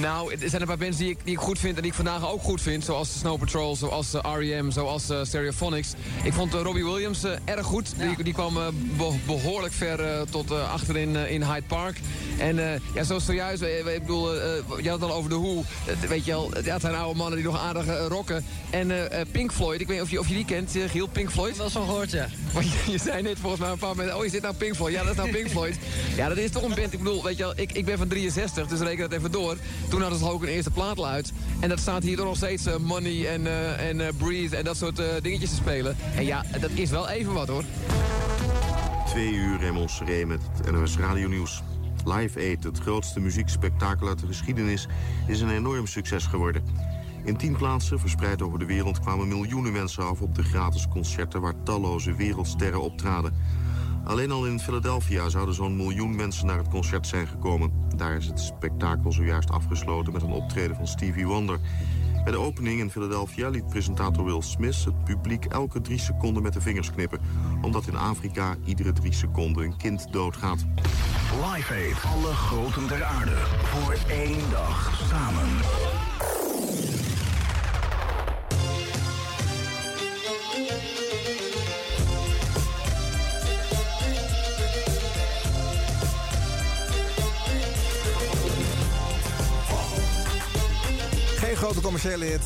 Nou, er zijn een paar bands die ik, die ik goed vind en die ik vandaag ook goed vind. Zoals Snow Patrol, zoals eh, R.E.M., zoals eh, Stereophonics. Ik vond Robbie Williams erg goed. Die, die kwam eh, be- behoorlijk ver tot achterin in Hyde Park. En eh, ja, zo zojuist, ik bedoel, eh, je had het al over de Who. Eh, weet je ja, het zijn oude mannen die nog aardig rocken. En Pink Floyd, ik weet niet of je, of je die kent, Giel, Pink Floyd? Wel zo gehoord, ja. Want je, je zei net volgens mij een paar mensen, oh, is dit nou Pink Floyd? Ja, dat is nou Pink Floyd. Ja, dat is toch een band, ik bedoel, weet je wel, ik, ik ben van 63, dus reken dat even door. Toen hadden ze ook een eerste plaat uit. En dat staat hier toch nog steeds eh, Money en, eh, en eh, Breathe en dat soort eh, dingetjes te spelen. En ja, dat is wel even wat hoor. Twee uur Raymond Seré met het NOS Radio Nieuws. Live Aid, het grootste muziekspektakel uit de geschiedenis, is een enorm succes geworden. In tien plaatsen, verspreid over de wereld, kwamen miljoenen mensen af op de gratis concerten waar talloze wereldsterren optraden. Alleen al in Philadelphia zouden zo'n miljoen mensen naar het concert zijn gekomen. Daar is het spektakel zojuist afgesloten met een optreden van Stevie Wonder. Bij de opening in Philadelphia liet presentator Will Smith het publiek elke drie seconden met de vingers knippen. Omdat in Afrika iedere drie seconden een kind doodgaat. Live Aid. Alle groten ter aarde. Voor één dag samen. Grote commerciële hit.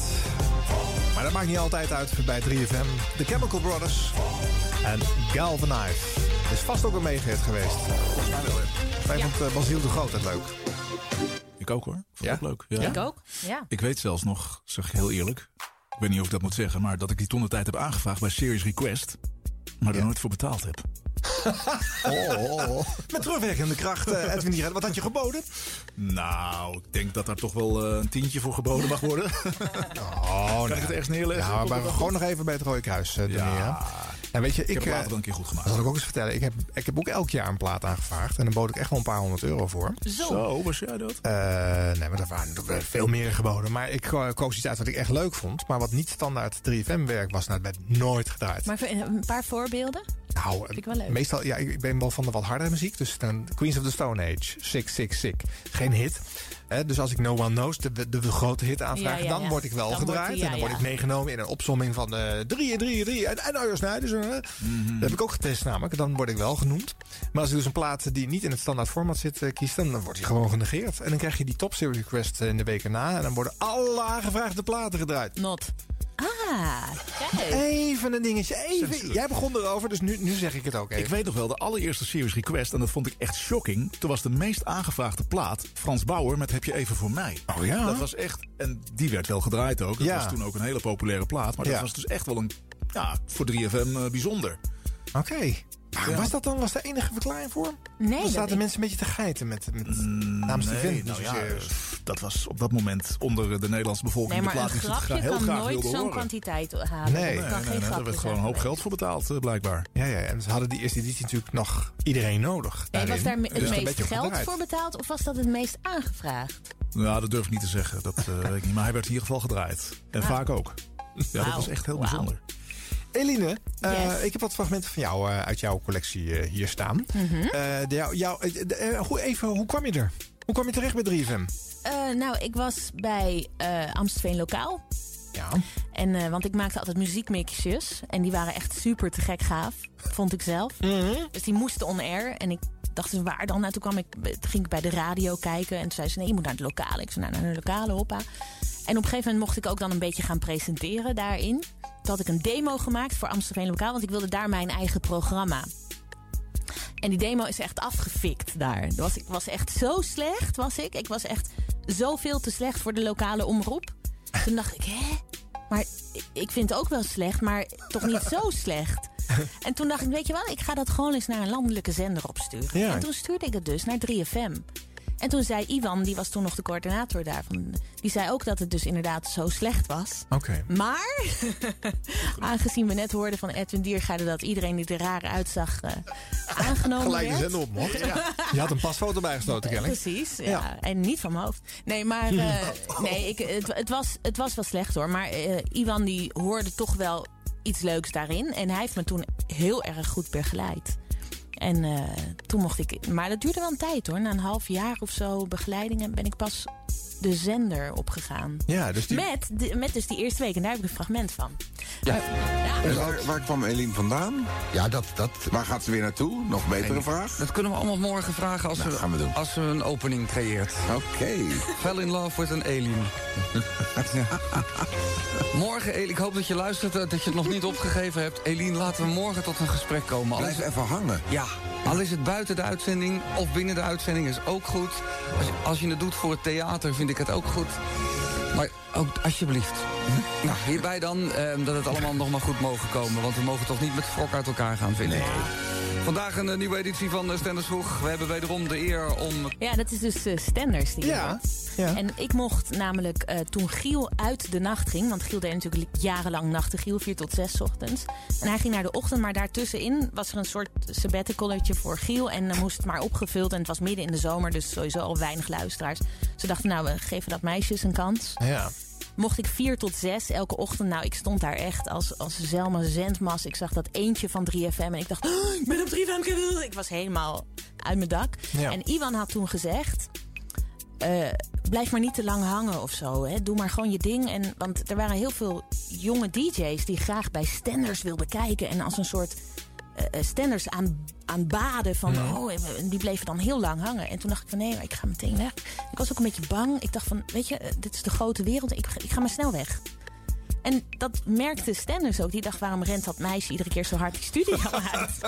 Maar dat maakt niet altijd uit bij 3FM. The Chemical Brothers en Galvanize. Is vast ook een megahit geweest. Volgens mij wel, Wij vond uh, Basiel de Groot het leuk. Ik ook hoor. Vond Ja? het leuk. Ja. Ik ook, ja. Ik weet zelfs nog, zeg ik heel eerlijk. Ik weet niet of ik dat moet zeggen, maar dat ik die toen de tijd heb aangevraagd bij Serious Request. Maar er nooit voor betaald heb. Oh, Met terugwerkende kracht, eh, Edwin. Wat had je geboden? Nou, ik denk dat daar toch wel eh, een tientje voor geboden mag worden. *laughs* Oh, kan ik het ergens neerleggen? Ja, maar, gewoon goed? nog even bij het Rode Kruis uh, Ja. En weet je, ik, Ik heb het later wel een keer goed gemaakt. Dat zal ik ook eens vertellen. Ik heb, ik heb ook elk jaar een plaat aangevraagd. En dan bood ik echt wel een paar honderd euro voor. Zo. Zo, was jij dat? Eh, nee, maar er waren er veel meer geboden. Maar ik koos iets uit wat ik echt leuk vond. Maar wat niet standaard 3FM-werk was. Nou, het werd nooit gedraaid. Maar een paar voorbeelden? Nou, Vind ik wel leuk. meestal, ja, ik ben wel van de wat hardere muziek. Dus dan Queens of the Stone Age, Sick, Sick, Sick. Geen hit. Hè, dus als ik No One Knows, de, de, de grote hit aanvraag, Ja, ja, dan ja. word ik wel Dan gedraaid. die- ja, en dan word ja. ik meegenomen in een opsomming van eh drie, drie, drie. En, en Arjo Snijders. hè. Dat heb ik ook getest namelijk. Dan word ik wel genoemd. Maar als ik dus een plaat die niet in het standaard format zit eh, kies, dan, dan wordt die gewoon genegeerd. En dan krijg je die top series request eh, in de weken na. En dan worden alle aangevraagde platen gedraaid. Not. Ah, kijk. Even een dingetje. Even. Jij begon erover, dus nu, nu zeg ik het ook even. Ik weet nog wel, de allereerste Serious Request, en dat vond ik echt shocking. Toen was de meest aangevraagde plaat Frans Bauer met Heb je even voor mij. Oh ja? Dat was echt, en die werd wel gedraaid ook. Dat Ja. was toen ook een hele populaire plaat. Maar dat Ja. was dus echt wel een, ja, voor 3FM eh, bijzonder. Oké. Ja. Was dat dan was de enige verklaring voor? Nee, zaten ik- mensen een beetje te geiten met, met namens die Mm, Nee, vent. nou niet ja, dat was op dat moment onder de Nederlandse bevolking Nee, maar de plaat die ze heel kan graag nooit zo'n horen. kwantiteit halen. Nee. dat kan Nee, geen nee, grapje er werd gewoon een hoop geld voor betaald, eh, blijkbaar. Ja, ja, en ze hadden die eerste editie natuurlijk nog iedereen nodig. En was daar Dus het een meest geld gedraaid. voor betaald of was dat het meest aangevraagd? Ja, dat durf ik niet te zeggen. Dat eh, weet ik niet. Maar hij werd in ieder geval gedraaid. En Ah. vaak ook. Ja, dat was echt heel bijzonder. Eline, eh, ik heb wat fragmenten van jou eh, uit jouw collectie eh, hier staan. Mhm. De, jou, jou, de- even, hoe kwam je er? Hoe kwam je terecht bij 3FM? Eh, nou, ik was bij Amstelveen Lokaal. Ja. En, want ik maakte altijd muziekmixjes. En die waren echt super te gek gaaf. Vond ik zelf. Mhm. Dus die moesten on air. En ik dacht dus waar dan? Nou, toen kwam ik, toen ging ik bij de radio kijken. En toen zei ze, nee, je moet naar het lokale. Ik zei, nou, naar de lokale, hoppa. En op een gegeven moment mocht ik ook dan een beetje gaan presenteren daarin. Toen had ik een demo gemaakt voor Amstelveen Lokaal. Want ik wilde daar mijn eigen programma. En die demo is echt afgefikt daar. Dat Was, ik was echt zo slecht, was ik. Ik was echt zoveel te slecht voor de lokale omroep. Toen dacht ik, hè? Maar ik- ik vind het ook wel slecht, maar toch niet zo slecht. *laughs* en toen dacht ik, weet je wel, ik ga dat gewoon eens naar een landelijke zender opsturen. Ja. En toen stuurde ik het dus naar 3FM. En toen zei Iwan, die was toen nog de coördinator daarvan... die zei ook dat het dus inderdaad zo slecht was. Oké. Maar, *laughs* aangezien we net hoorden van Edwin Diergaarde... dat iedereen die er raar uitzag eh, *laughs* aangenomen Gelijk werd. zender op mocht. Je had een pasfoto bijgestoten, kennelijk. Precies, ja. Ja. En niet van mijn hoofd. Nee, maar eh, *laughs* nee, ik, het, het, was, het was wel slecht hoor. Maar eh, Iwan die hoorde toch wel iets leuks daarin. En hij heeft me toen heel erg goed begeleid. En eh, toen mocht ik... Maar dat duurde wel een tijd hoor. Na een half jaar of zo begeleiding ben ik pas de zender opgegaan. Ja, dus die... Met, de- met dus die eerste week. En daar heb ik een fragment van. Ja. En waar, waar kwam Eline vandaan? Ja, dat, dat... Waar gaat ze weer naartoe? Nog betere vraag? Dat kunnen we allemaal morgen vragen als, Nou, we, gaan we doen. als we een opening creëert. Oké. Fell in love with een alien. *laughs* morgen, Eline, ik hoop dat je luistert, eh, dat je het nog niet opgegeven hebt. Eline, laten we morgen tot een gesprek komen. Blijf is- even hangen. Ja, al is het buiten de uitzending of binnen de uitzending is ook goed. Als, als je het doet voor het theater vind ik het ook goed. Maar ook alsjeblieft. Nou, hierbij dan eh, dat het allemaal nog maar goed mogen komen. Want we mogen toch niet met wrok uit elkaar gaan, vind ik. Vandaag een eh, nieuwe editie van uh, Stenders Vroeg. We hebben wederom de eer om... Ja, dat is dus eh, Stenders die Ja. En ik mocht namelijk eh, toen Giel uit de nacht ging... want Giel deed natuurlijk jarenlang nachten Giel, 4 tot 6 ochtends. En hij ging naar de ochtend, maar daartussenin was er een soort sabbaticaletje voor Giel... en dan moest het maar opgevuld en het was midden in de zomer... dus sowieso al weinig luisteraars. Ze dachten, nou, we geven dat meisjes een kans. Ja. Mocht ik 4 tot 6 elke ochtend. Nou, ik stond daar echt als, als Zelma Zendmas. Ik zag dat eentje van 3FM en ik dacht, "Oh, ik ben op 3FM. Ik was helemaal uit mijn dak. Ja. En Iwan had toen gezegd... eh, blijf maar niet te lang hangen of zo. Hè. Doe maar gewoon je ding. En, want er waren heel veel jonge DJ's die graag bij Stenders wilden kijken. En als een soort eh, eh, Stenders aan, aan baden. Van, oh, en die bleven dan heel lang hangen. En toen dacht ik van nee, maar ik ga meteen weg. Ik was ook een beetje bang. Ik dacht van, weet je, eh, dit is de grote wereld. Ik, ik ga maar snel weg. En dat merkte Stenders ook. Die dacht, waarom rent dat meisje iedere keer zo hard die studio *laughs* uit?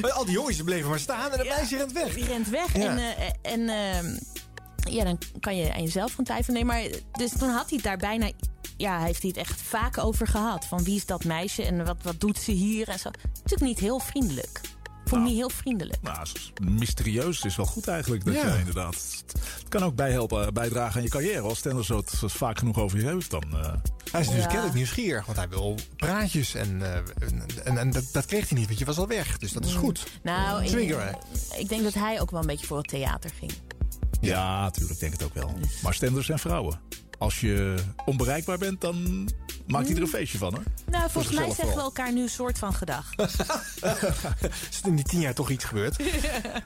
Maar Al die jongens bleven maar staan en dat meisje rent weg. Die rent weg. Ja. En, en ehm, ja, dan kan je aan jezelf gaan twijfelen. Nee, maar dus toen had hij het daar bijna... Ja, heeft hij het echt vaak over gehad. Van wie is dat meisje en wat, wat doet ze hier en zo. Natuurlijk niet heel vriendelijk. Vond ik niet heel vriendelijk. Nou, mysterieus is wel goed eigenlijk. Dat Ja. je inderdaad. Het kan ook bijhelpen, bijdragen aan je carrière. Als Stenders zo het zo vaak genoeg over je heeft, dan. eh, Hij is dus Ja. kennelijk nieuwsgierig, want hij wil praatjes. En, eh, en, en, en dat, dat kreeg hij niet, want je was al weg. Dus dat is goed. Nou, ik denk dat hij ook wel een beetje voor het theater ging. Ja, natuurlijk, denk het ook wel. Maar Stenders zijn vrouwen. Als je onbereikbaar bent, dan maakt hij er een feestje van, hoor. Nou, volgens mij zeggen we elkaar nu een soort van gedag. is *laughs* er in die tien jaar toch iets gebeurd. *laughs*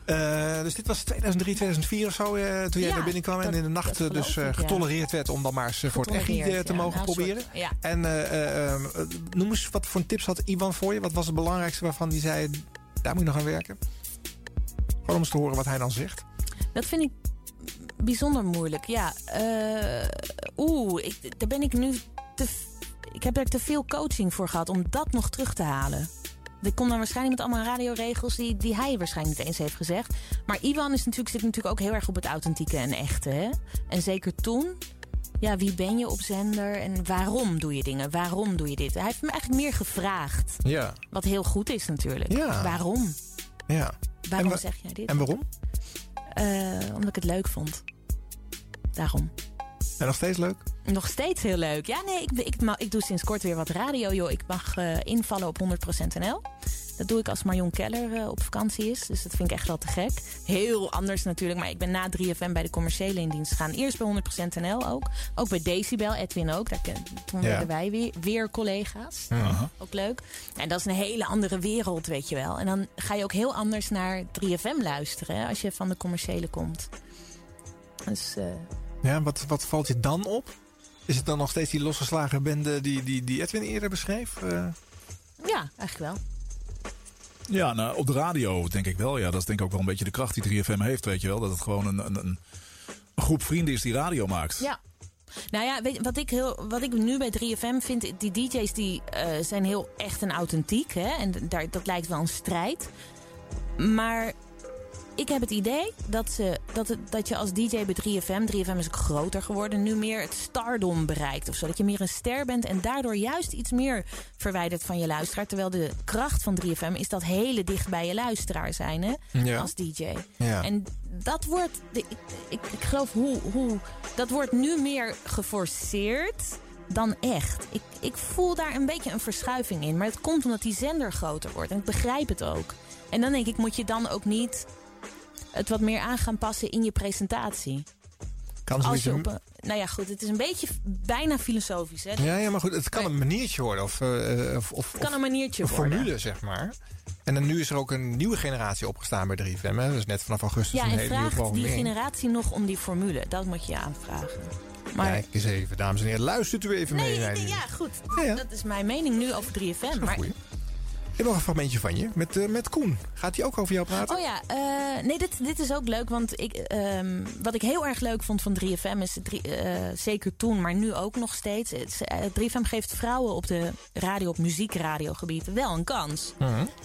Eh, dus dit was 2003, 2004 of zo, eh, toen jij Ja, naar binnen kwam. En in de nacht eh, dus ik, ja. getolereerd werd om dan maar eens voor het Getolereerd, te ja. mogen Nou, proberen. soort-. En eh, eh, eh, noem eens, wat voor tips had Ivan voor je? Wat was het belangrijkste waarvan die zei, daar moet je nog aan werken? Gewoon om eens te horen wat hij dan zegt. Dat vind ik bijzonder moeilijk. Ja, eh, oeh, ik, daar ben ik nu te. Ik heb er te veel coaching voor gehad om dat nog terug te halen. Ik kom dan waarschijnlijk met allemaal radioregels die, die hij waarschijnlijk niet eens heeft gezegd. Maar Ivan is natuurlijk, zit natuurlijk ook heel erg op het authentieke en echte. Hè? En zeker toen. Ja, wie ben je op zender en waarom doe je dingen? Waarom doe je dit? Hij heeft me eigenlijk meer gevraagd. Ja. Wat heel goed is natuurlijk. Ja. Waarom? Ja. Waarom wa- zeg jij dit? En waarom? Eh, omdat ik het leuk vond. Daarom. En nog steeds leuk? Nog steeds heel leuk. Ja, nee, ik, ik, ik doe sinds kort weer wat radio, joh. Ik mag eh, invallen op 100% NL. Dat doe ik als Marion Keller eh, op vakantie is. Dus dat vind ik echt wel te gek. Heel anders natuurlijk, maar ik ben na 3FM bij de commerciële in dienst gegaan. Eerst bij 100% NL ook. Ook bij Decibel, Edwin ook. Daar, toen werden wij weer, weer collega's. Ook leuk. En dat is een hele andere wereld, weet je wel. En dan ga je ook heel anders naar 3FM luisteren hè, als je van de commerciële komt. Dus... eh, Ja, wat, wat valt je dan op? Is het dan nog steeds die losgeslagen bende die, die, die Edwin eerder beschreef? Eh, ja, eigenlijk wel. Ja, nou, op de radio denk ik wel. Ja, dat is denk ik ook wel een beetje de kracht die 3FM heeft, weet je wel. Dat het gewoon een, een, een groep vrienden is die radio maakt. Ja. Nou ja, wat ik, heel, wat ik nu bij 3FM vind, die DJ's die eh, zijn heel echt en authentiek. Hè? En daar, dat lijkt wel een strijd. Maar ik heb het idee dat, ze, dat, het, dat je als DJ bij 3FM... 3FM is ook groter geworden, nu meer het stardom bereikt of zo. Dat je meer een ster bent en daardoor juist iets meer verwijderd van je luisteraar. Terwijl de kracht van 3FM is dat hele dicht bij je luisteraar zijn, hè? Ja. Als DJ. Ja. En dat wordt, ik, ik, ik geloof hoe, hoe, dat wordt nu meer geforceerd dan echt. Ik, ik voel daar een beetje een verschuiving in. Maar het komt omdat die zender groter wordt. En ik begrijp het ook. En dan denk ik, moet je dan ook niet het wat meer aan gaan passen in je presentatie? Kan Als je zoiets- op een, nou ja, goed, het is een beetje bijna filosofisch. Hè? Ja, ja, maar goed, het kan een maniertje worden. Of, eh, of, of, Het kan een maniertje een worden. formule, zeg maar. En dan nu is er ook een nieuwe generatie opgestaan bij 3FM. Hè? Dus net vanaf augustus Ja, een en hele nieuwe vraagt die generatie nog om die formule? Dat moet je je aanvragen. Maar Kijk eens even, dames en heren. Luistert u even mee. naar nee, ja, goed. Dat is mijn mening nu over 3FM. Maar, heb nog een fragmentje van je met, eh, met Koen. Gaat hij ook over jou praten? Oh ja, eh, nee, dit, dit is ook leuk. Want ik, ehm, wat ik heel erg leuk vond van 3FM is, drie- eh, zeker toen, maar nu ook nog steeds. het is, eh, 3FM geeft vrouwen op de radio, op muziekradiogebied wel een kans.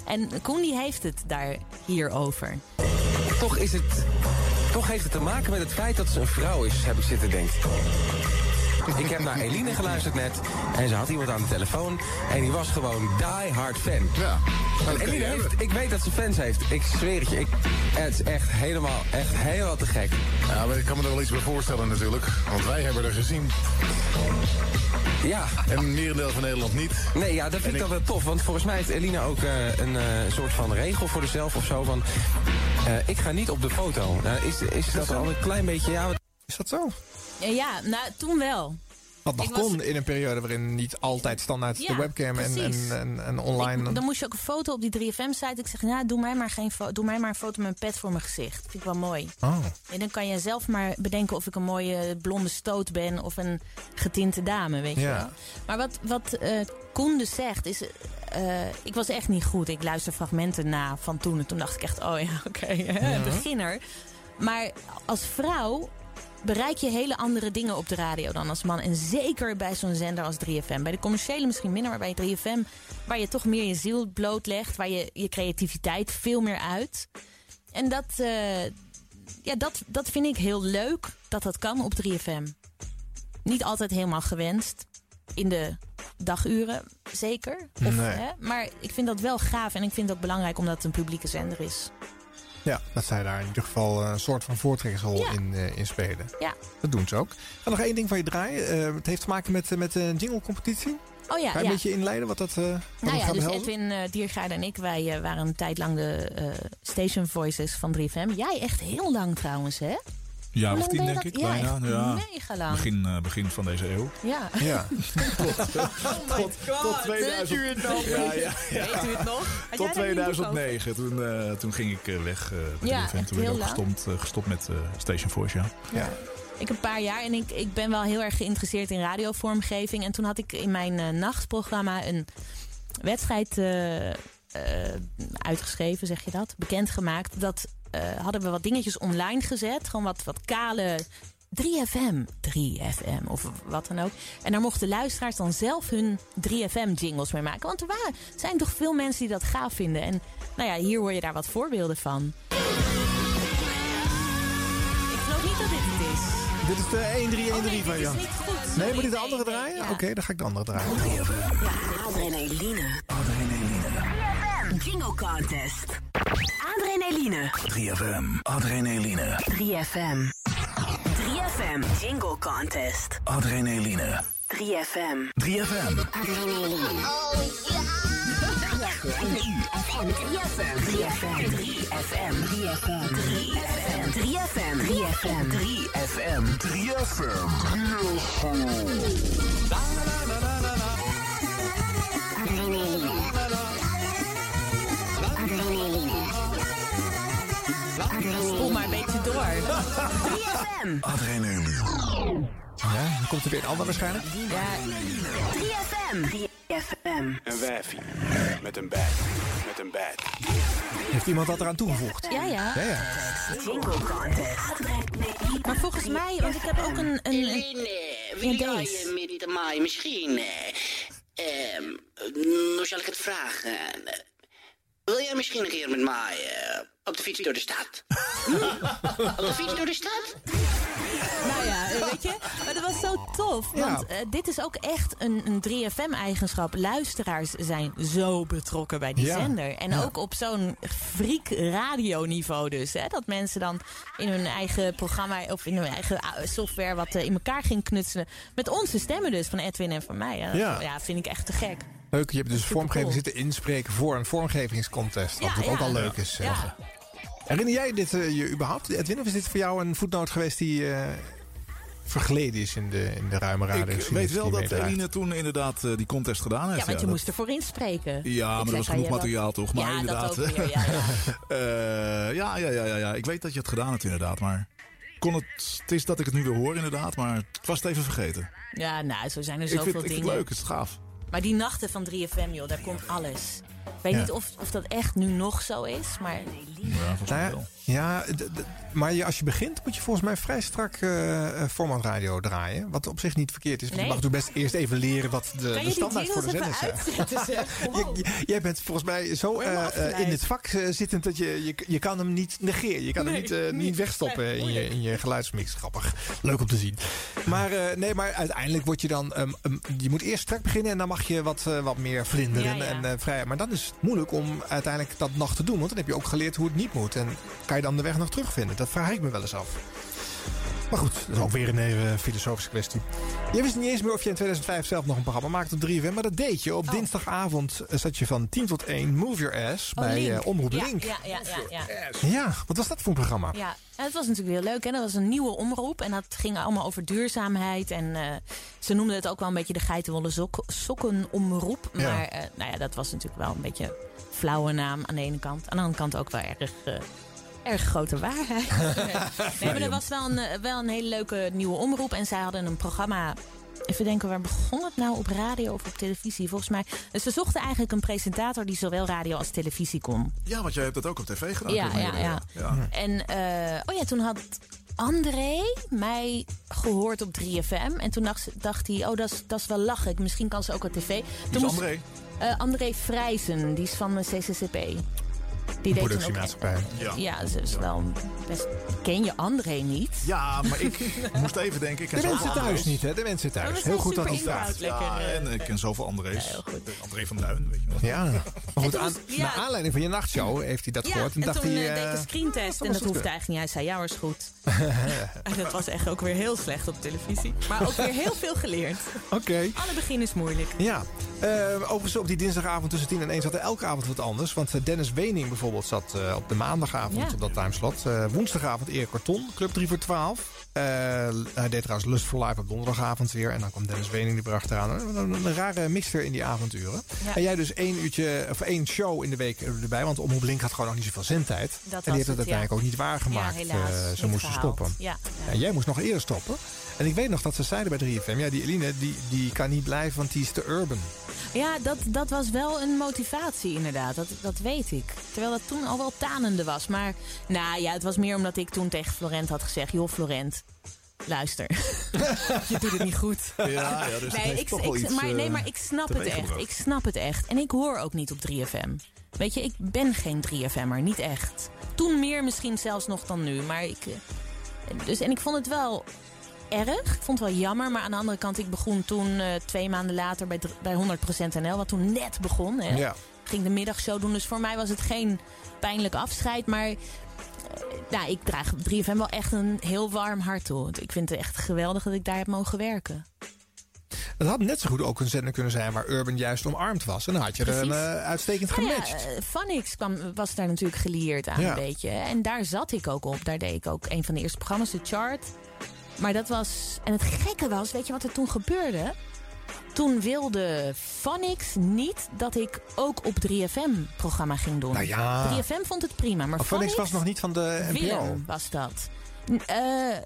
En Koen die heeft het daar hier over. Toch is het. Toch heeft het te maken met het feit dat ze een vrouw is, heb ik zitten denken. Ik heb naar Eline geluisterd net en ze had iemand aan de telefoon en die was gewoon die hard fan. Ja. En Eline heeft, ik weet dat ze fans heeft. Ik zweer het je, ik, het is echt helemaal, echt helemaal te gek. Ja, maar ik kan me er wel iets bij voorstellen natuurlijk. Want wij hebben er gezien. Ja. En een merendeel van Nederland niet. Nee, ja, dat vind ik dan wel tof. Want volgens mij heeft Eline ook eh, een eh, soort van regel voor zichzelf of zo. Van, eh, ik ga niet op de foto. Nou, is, is dat al een klein beetje... Ja, Is dat zo? Ja, Ja, nou, toen wel. Wat nog Ik was- kon in een periode waarin niet altijd standaard de Ja, webcam en, en, en, en online. Ik- dan moest je ook een foto op die 3FM-site. Ik zeg, nou, doe mij, maar geen doe mij maar een foto met een pet voor mijn gezicht. Vind ik wel mooi. Oh. En dan kan je zelf maar bedenken of ik een mooie blonde stoot ben of een getinte dame, weet je Ja. wel. Maar wat, wat Koen dus zegt is... eh, ik was echt niet goed. Ik luister fragmenten na van toen. En toen dacht ik echt, oh ja, *laughs* oké, Ja. beginner. Maar als vrouw bereik je hele andere dingen op de radio dan als man. En zeker bij zo'n zender als 3FM. Bij de commerciële misschien minder, maar bij 3FM... waar je toch meer je ziel blootlegt. Waar je je creativiteit veel meer uit. En dat, eh, ja, dat, dat vind ik heel leuk dat dat kan op 3FM. Niet altijd helemaal gewenst. In de daguren, zeker. Of, Nee. hè, maar ik vind dat wel gaaf en ik vind het ook belangrijk omdat het een publieke zender is. Ja, dat zij daar in ieder geval eh, een soort van voortrekkersrol Ja. in, eh, in spelen. Ja. Dat doen ze ook. Ik ga nog één ding van je draaien. Eh, het heeft te maken met, met de jingle-competitie. Oh ja, Ga je ja. een beetje inleiden wat dat, wat Nou dat ja, dus? Edwin uh, Diergaarde en ik, wij waren een tijd lang de station voices van 3FM. Jij echt heel lang trouwens, hè? Ja, of tien denk dat? ik. Ja, bijna. echt Ja, mega lang. Begin, eh, begin van deze eeuw. Ja. Ja. *laughs* *laughs* tot, tot, tot 2000. Weet u het nog? Ja, ja, ja. Weet u het nog? Had Tot jij daar niet een boek 2009. Toen, eh, toen ging ik eh, weg. eh bij Ja, 3FM. echt toen ben ik ook gestopt, eh, gestopt met eh, Station Voice, ja. ja. Ik een paar jaar en ik, ik ben wel heel erg geïnteresseerd in radiovormgeving. En toen had ik in mijn eh, nachtprogramma een wedstrijd eh, eh, uitgeschreven, zeg je dat? Bekendgemaakt. Dat hadden we wat dingetjes online gezet. Gewoon wat, wat kale 3FM, 3FM of wat dan ook. En daar mochten luisteraars dan zelf hun 3FM-jingles mee maken. Want er waren, zijn toch veel mensen die dat gaaf vinden. En nou ja, hier hoor je daar wat voorbeelden van. Ik geloof niet dat dit het is. Dit is de 1313 Oh, van dit is niet goed. Nee, moet dit de andere draaien? Oké, dan ga ik de andere draaien. Adrenaline. Jingle Contest. Adrenaline. 3FM. Adrenaline. 3FM. 3FM Jingle Contest. Adrenaline. 3FM. 3FM. Adrenaline. Oh ja! 3FM. 3FM. 3FM. 3FM. 3FM. 3FM. 3FM. 3FM. 3FM. Adrenaline. Adrenaline. 3FM. Adrenaline. Ja, dan komt er weer een ander waarschijnlijk. Ja. 3FM. 3FM. Een wijfie. Met een bed. Met een bed. Heeft iemand dat eraan toegevoegd? Ja, ja. Ja, ja. Maar volgens mij, want ik heb ook een... een, een wil Ja, jij deze. eh, misschien? eh, ehm, hoe zal ik het vragen? Eh, wil jij misschien een keer met mij eh, Op de fiets door de stad. *laughs* Op de fiets door de stad? Nou ja, eh, weet je, maar dat was zo tof. Want eh, dit is ook echt een, een 3FM-eigenschap. Luisteraars zijn zo betrokken bij die Ja. zender. En Ja. ook op zo'n freak radioniveau dus. Hè, dat mensen dan in hun eigen programma of in hun eigen ah, software wat eh, in elkaar ging knutselen. Met onze stemmen dus, van Edwin en van mij. Ja, dat- Ja. ja vind ik echt te gek. Leuk, je hebt dus vormgeving zitten inspreken voor een vormgevingscontest. Wat natuurlijk ook al leuk is. Ja. Herinner jij dit eh, je überhaupt, Edwin? Of is dit voor jou een voetnoot geweest die eh, vergeleden is in de, in de ruime radio? Ik weet wel dat Eline toen inderdaad eh, die contest gedaan heeft. Ja, want je dat- moest ervoor inspreken. Ja, maar er zei was genoeg materiaal toch? Maar ja, inderdaad. dat ook weer, ja, ja. *laughs* Eh, ja, ja, ja, ja, ja. Ik weet dat je het gedaan hebt inderdaad. Maar kon het, het is dat ik het nu weer hoor inderdaad. Maar het was het even vergeten. Ja, nou, zo zijn er Ik zoveel vind, ik vind dingen. het leuk, het is gaaf. Maar die nachten van 3FM, joh, daar komt alles. Ik weet Ja. niet of, of dat echt nu nog zo is, maar... Ja, volgens Nou ja, maar je, als je begint moet je volgens mij vrij strak eh eh, formatradio draaien. Wat op zich niet verkeerd is. Want Nee. je mag natuurlijk best eerst even leren wat de, de standaard voor de zenders zijn. *laughs* Jij bent volgens mij zo eh, in het vak zittend dat je, je, je kan hem niet negeren. Je kan hem Nee, niet, niet niet. wegstoppen in, je, in je geluidsmix. Grappig. Leuk om te zien. Maar, eh, nee, maar uiteindelijk word je dan... ehm, ehm, je moet eerst strak beginnen en dan mag je wat, wat meer vlinderen. Ja, ja. En, eh, vrij. Maar dan is moeilijk om uiteindelijk dat nog te doen. Want dan heb je ook geleerd hoe het niet moet. En kan je dan de weg nog terugvinden? Dat vraag ik me wel eens af. Maar goed, dat is ook weer een even filosofische kwestie. Je wist niet eens meer of je in 2005 zelf nog een programma maakte op 3FM. Maar dat deed je. Op dinsdagavond eh, zat je van 10 tot 1 Move Your Ass Oh, bij Link. eh, Omroep ja, Link. Ja, ja, ja, ja. Ja, wat was dat voor een programma? Ja, het was natuurlijk heel leuk. Hè? Dat was een nieuwe omroep. En dat ging allemaal over duurzaamheid. En eh, ze noemden het ook wel een beetje de geitenwolle sok sokkenomroep. Ja. Maar eh, nou ja, dat was natuurlijk wel een beetje een flauwe naam aan de ene kant. Aan de andere kant ook wel erg... eh, Erg grote waarheid. *laughs* nee, maar er was wel een, eh, wel een hele leuke nieuwe omroep. En zij hadden een programma. Even denken, waar begon het nou? Op radio of op televisie? Volgens mij. Dus ze zochten eigenlijk een presentator die zowel radio als televisie kon. Ja, want jij hebt dat ook op tv gedaan. Ja, ja, ja. En uh, oh ja, toen had André mij gehoord op 3FM. En toen dacht, dacht hij, oh, dat is, dat is wel lachen. Misschien kan ze ook op tv. Toen is moest- André? Eh, André Vrijzen, die is van de CCCP. Die Productiemaatschappij. Ja. Ja, ze is wel best... Ken je André niet? Ja, maar ik *laughs* moest even denken. Ik ken De mensen thuis André's. niet, hè? De mensen Oh, thuis. zijn Heel goed dat het staat. Ja, Lekker, en ik ken zoveel André's. Ja, heel goed. André van Duin, weet je wel. Ja, maar goed, aan, ja. naar aanleiding van je nachtshow heeft hij dat Ja, gehoord. En, en dacht toen hij, eh, deed ik eh, een screentest dat en dat hoefde weer. eigenlijk niet. Hij zei, ja hoor, is goed. *laughs* en dat was echt ook weer heel slecht op televisie. Maar ook weer heel veel geleerd. Oké. Alle begin is moeilijk. Ja, Eh, overigens op die dinsdagavond tussen 10 en 1 zat er elke avond wat anders. Want eh, Dennis Wening bijvoorbeeld zat eh, op de maandagavond Ja. op dat timeslot. Eh, woensdagavond Erik Karton, Club 3 voor 12. Eh, hij deed trouwens Lust for Life op donderdagavond weer. En dan kwam Dennis Wening die bracht eraan. Een, een, een rare mixer in die avonturen. Ja. En jij dus één uurtje, of één show in de week erbij. Want Omroep Link had gewoon nog niet zoveel zendtijd. Dat en die heeft het het, ja. uiteindelijk ook niet waargemaakt. Ze moesten gehaald. stoppen. En jij moest nog eerder stoppen. En ik weet nog dat ze zeiden bij 3FM... ja, die Eline die, die kan niet blijven, want die is te urban. Ja, dat, dat was wel een motivatie inderdaad. Dat, dat weet ik. Terwijl dat toen al wel tanende was. Maar nou ja, het was meer omdat ik toen tegen Florent had gezegd... joh Florent, luister. *laughs* je doet het niet goed. Ja, ja, dus nee, ik, toch ik- iets, maar, nee, eh, maar ik snap het echt. Ik snap het echt. En ik hoor ook niet op 3FM. Weet je, ik ben geen 3FM'er. Niet echt. Toen meer misschien zelfs nog dan nu. Maar ik... eh, Dus, en ik vond het wel erg. Ik vond het wel jammer. Maar aan de andere kant, ik begon toen eh, twee maanden later bij, bij 100% NL. Wat toen net begon. Hè. Ja. Ging de middagshow doen. Dus voor mij was het geen pijnlijk afscheid. Maar eh, nou, ik draag 3FM wel echt een heel warm hart toe. Ik vind het echt geweldig dat ik daar heb mogen werken. Het had net zo goed ook een zender kunnen zijn waar Urban juist omarmd was. En dan had je er een eh, uitstekend Nou ja, gematcht. Phonics kwam, was daar natuurlijk gelieerd aan Ja. een beetje. En daar zat ik ook op. Daar deed ik ook een van de eerste programma's, de chart. Maar dat was... En het gekke was, weet je wat er toen gebeurde? Toen wilde Phonics niet dat ik ook op 3FM programma ging doen. Nou ja. 3FM vond het prima, maar Phonics Phonics... was nog niet van de NPO. Willem was dat. Eh,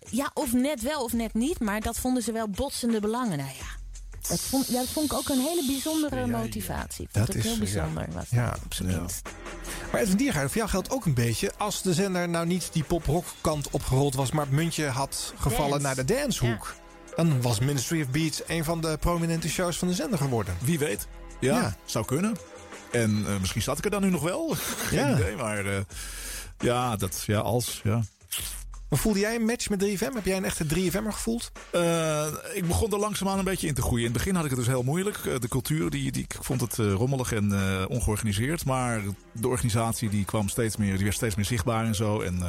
ja, of net wel of net niet, maar dat vonden ze wel botsende belangen. Nou ja, dat vond, ja, dat vond ik ook een hele bijzondere motivatie. Ik vond Dat het is, heel ja. bijzonder. Was Ja, dat op zijn ja. minst. Maar Edwin Diergaard, voor jou geldt ook een beetje... als de zender nou niet die pop-rock kant opgerold was... maar het muntje had gevallen Dance. naar de dancehoek... dan was Ministry of Beats een van de prominente shows van de zender geworden. Wie weet. Ja, Ja. zou kunnen. En eh, misschien zat ik er dan nu nog wel. *laughs* Geen Ja. idee, maar... eh, Ja, dat, ja, als, ja. Maar voelde jij een match met 3FM? Heb jij een echte 3FM'er gevoeld? Eh, ik begon er langzaamaan een beetje in te groeien. In het begin had ik het dus heel moeilijk. Eh, de cultuur, die, die, ik vond het eh, rommelig en ongeorganiseerd. Maar de organisatie die kwam steeds meer, die werd steeds meer zichtbaar en zo. En,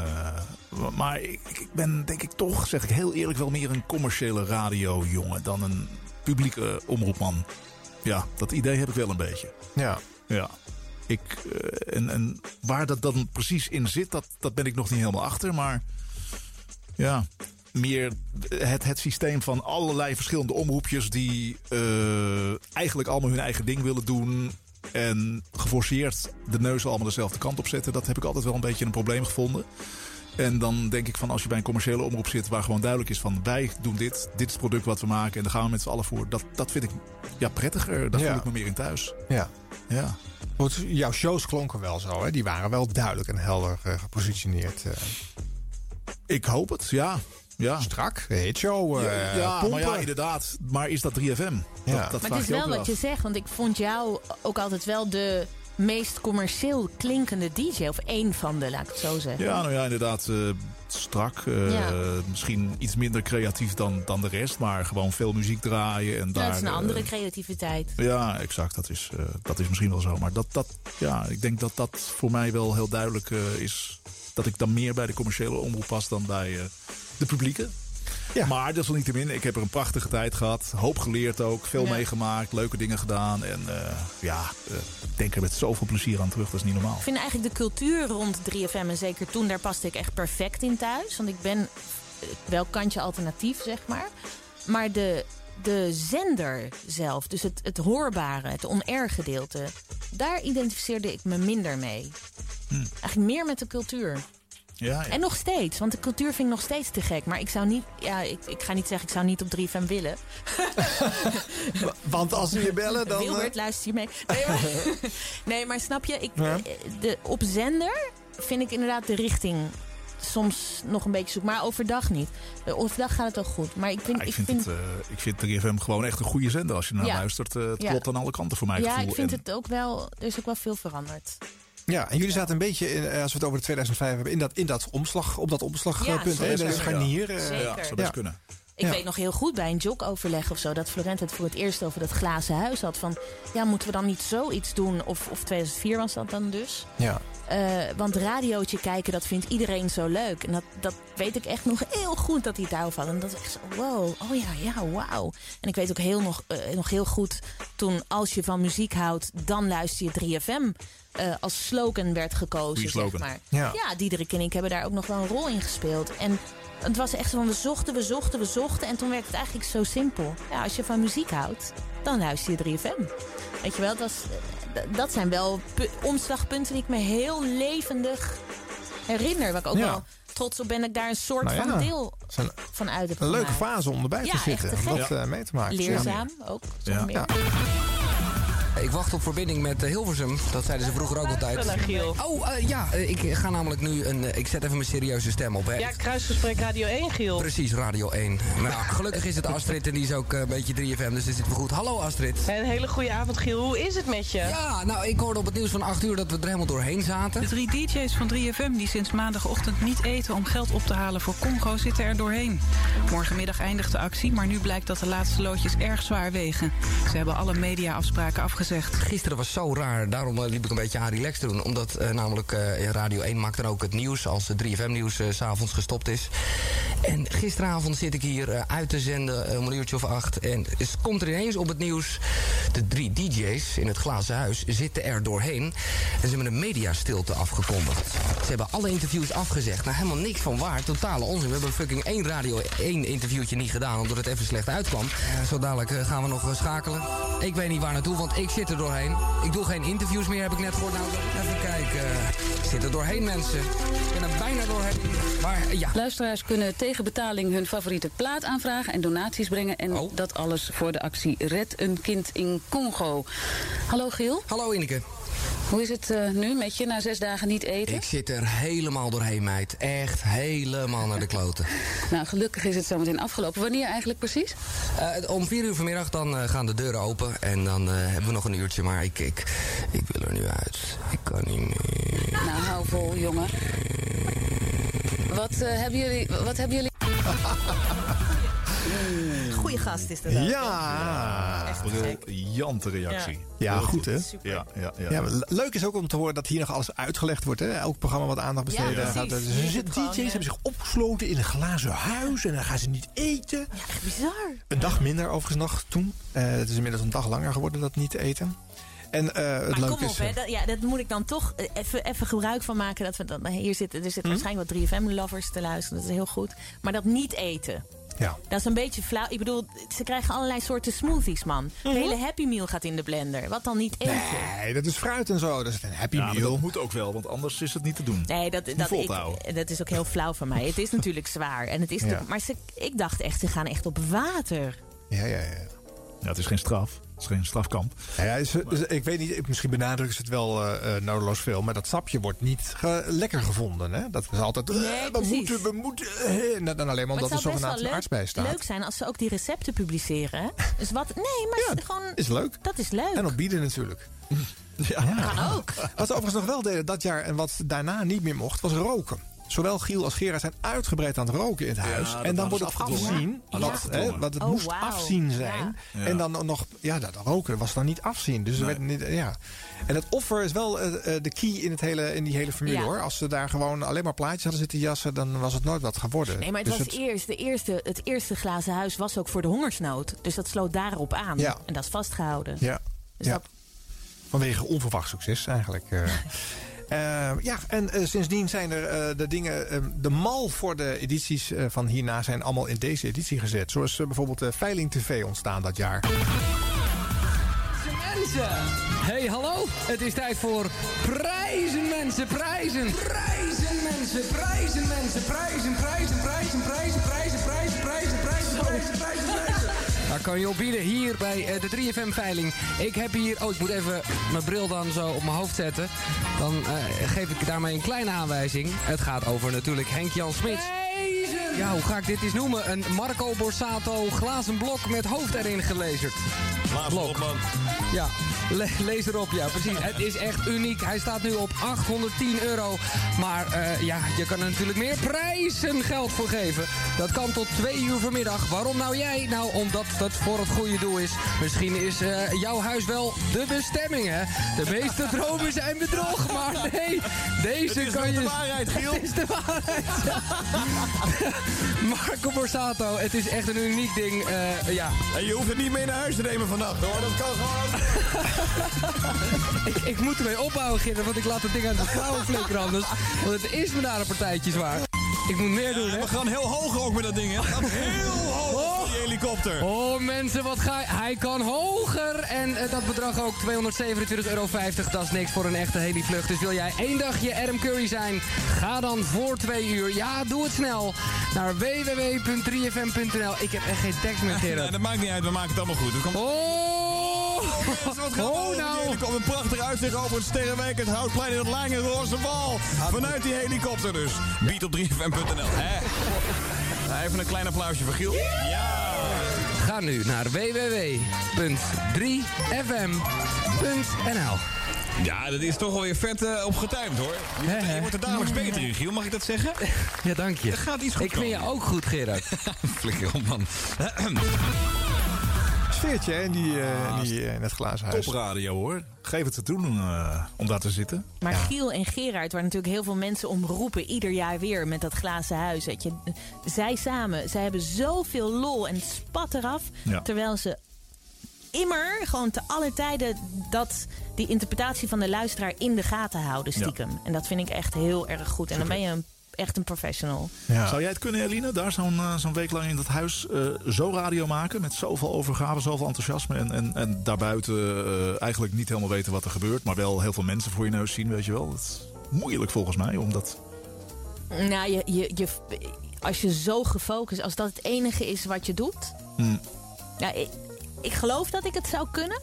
maar ik, ik ben denk ik toch, zeg ik heel eerlijk, wel meer een commerciële radiojongen dan een publieke omroepman. Ja, dat idee heb ik wel een beetje. Ja. Ja. Ik, en, en waar dat dan precies in zit, dat, dat ben ik nog niet helemaal achter. Maar ja, meer het, het systeem van allerlei verschillende omroepjes... die eh, eigenlijk allemaal hun eigen ding willen doen... en geforceerd de neus allemaal dezelfde kant op zetten... dat heb ik altijd wel een beetje een probleem gevonden. En dan denk ik van als je bij een commerciële omroep zit... waar gewoon duidelijk is van wij doen dit, dit is het product wat we maken... en daar gaan we met z'n allen voor. Dat, dat vind ik ja, prettiger, daar Ja. voel ik me meer in thuis. Ja. Ja. Jouw shows klonken wel zo, hè? Die waren wel duidelijk en helder eh, gepositioneerd. eh. Ik hoop het, ja. ja. Strak, de hitshow, Ja, eh ja, maar ja, inderdaad. Maar is dat 3FM? Dat, Ja. dat maar vraag het is wel wat af. je zegt, want ik vond jou ook altijd wel de meest commercieel klinkende DJ. Of één van de, laat ik het zo zeggen. Ja, nou ja, inderdaad. eh, strak. eh, Ja. Misschien iets minder creatief dan, dan de rest. Maar gewoon veel muziek draaien. En Ja, daar, dat is een andere creativiteit. Ja, exact. Dat is, eh, dat is misschien wel zo. Maar dat, dat, ja, ik denk dat dat voor mij wel heel duidelijk is. Dat ik dan meer bij de commerciële omroep pas dan bij eh, de publieke. Ja. Maar desalniettemin, ik heb er een prachtige tijd gehad. Hoop geleerd ook. Veel Ja. meegemaakt. Leuke dingen gedaan. En eh, ja, eh, ik denk er met zoveel plezier aan terug. Dat is niet normaal. Ik vind eigenlijk de cultuur rond 3FM en zeker toen, daar paste ik echt perfect in thuis. Want ik ben wel kantje alternatief, zeg maar. Maar de, de zender zelf, dus het, het hoorbare, het on-air gedeelte... daar identificeerde ik me minder mee. Eigenlijk meer met de cultuur. Ja, ja. En nog steeds, want de cultuur vind ik nog steeds te gek. Maar ik zou niet, ja, ik, ik ga niet zeggen, ik zou niet op 3FM willen. *laughs* Want als ze je bellen, dan... Wilbert, eh, luister je mee? Nee, maar, *laughs* nee, maar snap je? Ik, Ja. eh, de, op zender vind ik inderdaad de richting soms nog een beetje zoek. Maar overdag niet. Eh, Overdag gaat het ook goed. Maar ik vind... Ja, ik, vind Het, eh, ik vind 3FM gewoon echt een goede zender. Als je naar Ja. luistert, eh, het Ja. klopt aan alle kanten voor mijn ja, gevoel. ik vind En- het ook wel... Er is ook wel veel veranderd. Ja, en jullie zaten een beetje, in, als we het over de 2005 hebben, in dat, in dat omslag, op dat omslagpunt. Ja, de scharnier. eh. Ja, zou best Ja. kunnen. Ik Ja. weet nog heel goed bij een jogoverleg of zo... dat Florent het voor het eerst over dat glazen huis had. Van, ja, moeten we dan niet zoiets doen? Of, of 2004 was dat dan dus. Ja. Eh, want radiootje kijken, dat vindt iedereen zo leuk. En dat, dat weet ik echt nog heel goed dat hij het daarover had. En dat is echt zo, wow, oh ja, ja, wauw. En ik weet ook heel nog, eh, nog heel goed toen als je van muziek houdt... dan luister je 3FM eh, als slogan werd gekozen, slogan. zeg maar. Ja. ja, Diederik en ik hebben daar ook nog wel een rol in gespeeld. En het was echt zo van, we zochten, we zochten, we zochten. En toen werd het eigenlijk zo simpel. Ja, als je van muziek houdt, dan luister je 3FM. Weet je wel, dat, was, dat zijn wel pu- omslagpunten die ik me heel levendig herinner. Waar ik ook Ja. wel trots op ben dat ik daar een soort Nou ja, van deel van uit heb een leuke fase om erbij te zitten. te Om dat eh, mee te maken. Leerzaam ook. Zonder meer. Ik wacht op verbinding met eh, Hilversum. Dat zeiden ze vroeger ook altijd. Oh, eh, ja, eh, ik ga namelijk nu een... ik zet even mijn serieuze stem op, hè. Ja, kruisgesprek Radio 1, Giel. Precies, Radio 1. Maar ja, gelukkig is het Astrid en die is ook een beetje 3FM, dus dit zit wel goed. Hallo Astrid. Een hele goede avond, Giel. Hoe is het met je? Ja, nou, ik hoorde op het nieuws van 8 uur dat we er helemaal doorheen zaten. De drie DJ's van 3FM die sinds maandagochtend niet eten om geld op te halen voor Congo zitten er doorheen. Morgenmiddag eindigt de actie, maar nu blijkt dat de laatste loodjes erg zwaar wegen. Ze hebben alle mediaafspraken Gisteren was zo raar, daarom eh, liep ik een beetje aan relax doen. Omdat eh, namelijk eh, Radio 1 maakt dan ook het nieuws als het 3FM-nieuws s s'avonds gestopt is. En gisteravond zit ik hier eh, uit te zenden, eh, om een uurtje of acht. En het komt er ineens op het nieuws. De drie DJ's in het glazen huis zitten er doorheen. En ze hebben een mediastilte afgekondigd. Ze hebben alle interviews afgezegd. Nou, helemaal niks van waar. Totale onzin. We hebben fucking één Radio 1 interviewtje niet gedaan, omdat het even slecht uitkwam. Zo dadelijk eh, gaan we nog schakelen. Ik weet niet waar naartoe, want ik zit er doorheen. Ik doe geen interviews meer, heb ik net gehoord. Nou, even kijken. Ik zit er doorheen, mensen. Ik ben er bijna doorheen. Maar ja. Luisteraars kunnen tegen betaling hun favoriete plaat aanvragen en donaties brengen. En Oh. dat alles voor de actie Red een kind in Congo. Hallo Giel. Hallo Ineke. Hoe is het eh, nu met je na zes dagen niet eten? Ik zit er helemaal doorheen, meid. Echt helemaal naar de kloten. *laughs* Nou, gelukkig is het zometeen afgelopen. Wanneer eigenlijk precies? Eh, om vier uur vanmiddag dan eh, gaan de deuren open. En dan hebben we nog een uurtje. Maar ik, ik, ik wil er nu uit. Ik kan niet meer. Nou, hou vol, jongen. Wat, eh, hebben jullie, wat hebben jullie... *laughs* Goeie gast is dat. Ja. Briljante reactie. Ja, Heel goed hè? Ja, ja, ja. Ja, leuk is ook om te horen dat hier nog alles uitgelegd wordt. Hè? Elk programma wat aandacht besteden. Ja, gaat, dus zitten DJ's gewoon, hebben zich opgesloten in een glazen huis. En dan gaan ze niet eten. Echt bizar. Een dag minder overigens nog toen. Eh, het is inmiddels een dag langer geworden dat niet eten. En eh, het Maar leuke kom op, is... hè, eh, dat, ja, dat moet ik dan toch eh, even, even gebruik van maken. Dat we dan, hier zitten, er zitten Hm? waarschijnlijk wat 3FM-lovers te luisteren. Dat is heel goed. Maar dat niet eten. Ja. Dat is een beetje flauw. Ik bedoel, ze krijgen allerlei soorten smoothies, man. De hele Happy Meal gaat in de blender. Wat dan niet eten? Nee, dat is fruit en zo. Dat is een happy Ja, maar meal. dat moet ook wel, want anders is het niet te doen. Nee, dat, dat, vol ik, dat is ook heel flauw van mij. Het is *laughs* natuurlijk zwaar. En het is Ja. maar ze, ik dacht echt, ze gaan echt op water. Ja, ja, ja. Ja, het is geen straf. Het is geen strafkamp. Ja, ja, is- is- ik weet niet, misschien benadrukken ze het wel eh eh, nodeloos veel. Maar dat sapje wordt niet ge- lekker gevonden. Hè? Dat is altijd. eh, Nee, we precies. moeten, we moeten. eh, en dan alleen maar omdat er zogenaamd een leuk, arts bij staat. leuk zijn als ze ook die recepten publiceren. hè? Dus wat? Nee, maar het gewoon. Is leuk. Dat is leuk. En op bieden natuurlijk. *laughs* Ja. Kan ook. Wat ze overigens nog wel deden dat jaar en wat daarna niet meer mocht, was roken. Zowel Giel als Gerard zijn uitgebreid aan het roken in het huis. en dan wordt het. Wat, Afgedwongen. hè, wat het Oh, moest afzien zijn. Ja. En dan nog, ja, dat roken was dan niet afzien. Dus werd niet, ja. En het offer is wel eh, eh, de key in, het hele, in die hele formule Ja. hoor. Als ze daar gewoon alleen maar plaatjes hadden zitten jassen, dan was het nooit wat geworden. Nee, maar het Dus was eerst, de eerste, het eerste glazen huis was ook voor de hongersnood. Dus dat sloot daarop aan. Ja. En dat is vastgehouden. Ja. Dus ja. dat- Vanwege onverwacht succes eigenlijk. *laughs* eh. Eh, ja, en eh, sindsdien zijn er eh, de dingen. eh, de mal voor de edities eh, van hierna zijn allemaal in deze editie gezet. Zoals eh, bijvoorbeeld eh, Veiling TV ontstaan dat jaar. Mensen! Hey, hallo! Het is tijd voor prijzen, mensen, prijzen! Prijzen mensen, prijzen mensen, prijzen, prijzen, prijzen, prijzen, prijzen, prijzen, prijzen, prijzen, prijzen, prijzen, prijzen. Daar kan je op bieden hier bij eh, de 3FM-veiling. Ik heb hier... Oh, ik moet even mijn bril dan zo op mijn hoofd zetten. Dan eh, geef ik daarmee een kleine aanwijzing. Het gaat over natuurlijk Henk-Jan Smit. Ja, hoe ga ik dit eens noemen? Een Marco Borsato glazen blok met hoofd erin gelezerd. Blok. Ja, le- lees erop, ja, precies. Het is echt uniek. Hij staat nu op 810 euro. Maar eh, ja, je kan er natuurlijk meer prijzen geld voor geven. Dat kan tot twee uur vanmiddag. Waarom nou jij? Nou, omdat dat voor het goede doel is. Misschien is eh, jouw huis wel de bestemming, hè? De meeste *laughs* dromen zijn bedrog, maar nee. Deze Het is kan je... de waarheid, Giel. Het is de waarheid. *laughs* Marco Borsato, het is echt een uniek ding. eh, ja. En je hoeft het niet mee naar huis te nemen vannacht hoor. Dat kan gewoon. *laughs* ik, ik moet ermee ophouden, Gerrit, want ik laat het ding uit de klauwen flikkeren anders. Want het is me daar een partijtje zwaar. Ik moet meer doen, hè? We gaan heel hoog ook met dat ding, hè? Heel hoog die helikopter. Oh mensen, wat ga. Hij kan hoger! En eh, dat bedrag ook 227,50 euro. Dat is niks voor een echte heli-vlucht. Dus wil jij één dagje Adam Curry zijn? Ga dan voor twee uur. Ja, doe het snel. Naar www.3fm.nl. Ik heb echt geen tekst meer, *laughs* Gerrit. Nee, dat maakt niet uit, we maken het allemaal goed. Komen... Oh! Wat gaan Oh, over nou. die helikopter? Een prachtig uitzicht over het Sterrenwijk, het Houtplein en het Lange Roze Wal. Vanuit die helikopter dus. Beat op 3fm.nl. Nou, Even een klein applausje voor Giel. Ja. Ga nu naar www.3fm.nl. Ja, dat is toch wel weer vet uh, opgetuimd hoor. Je, wordt- je wordt er dagelijks beter in, Giel. Mag ik dat zeggen? Ja, dank je. Het gaat iets goed Ik vind je ook goed, Gerard. *laughs* Flikker op, man. *clears throat* Sfeertje hè, in, die, eh, in, die, eh, in het glazen huis. Topradio hoor. Geef het te doen uh, om daar te zitten. Maar Giel en Gerard, waar natuurlijk heel veel mensen om roepen, ieder jaar weer met dat glazen huis. Weet je. Zij samen, zij hebben zoveel lol en spat eraf. Ja. Terwijl ze immer, gewoon te alle tijden, dat, die interpretatie van de luisteraar in de gaten houden, stiekem. En dat vind ik echt heel erg goed. En dan ben je een, echt een professional. Zou jij het kunnen, Eline? Daar zo'n uh, zo'n week lang in dat huis uh, zo radio maken. Met zoveel overgave, zoveel enthousiasme. En, en, en daarbuiten uh, eigenlijk niet helemaal weten wat er gebeurt. Maar wel heel veel mensen voor je neus zien, weet je wel. Dat is moeilijk volgens mij, omdat... Nou, je, je, je, als je zo gefocust, als dat het enige is wat je doet... Hmm. Ja, ik, ik geloof dat ik het zou kunnen.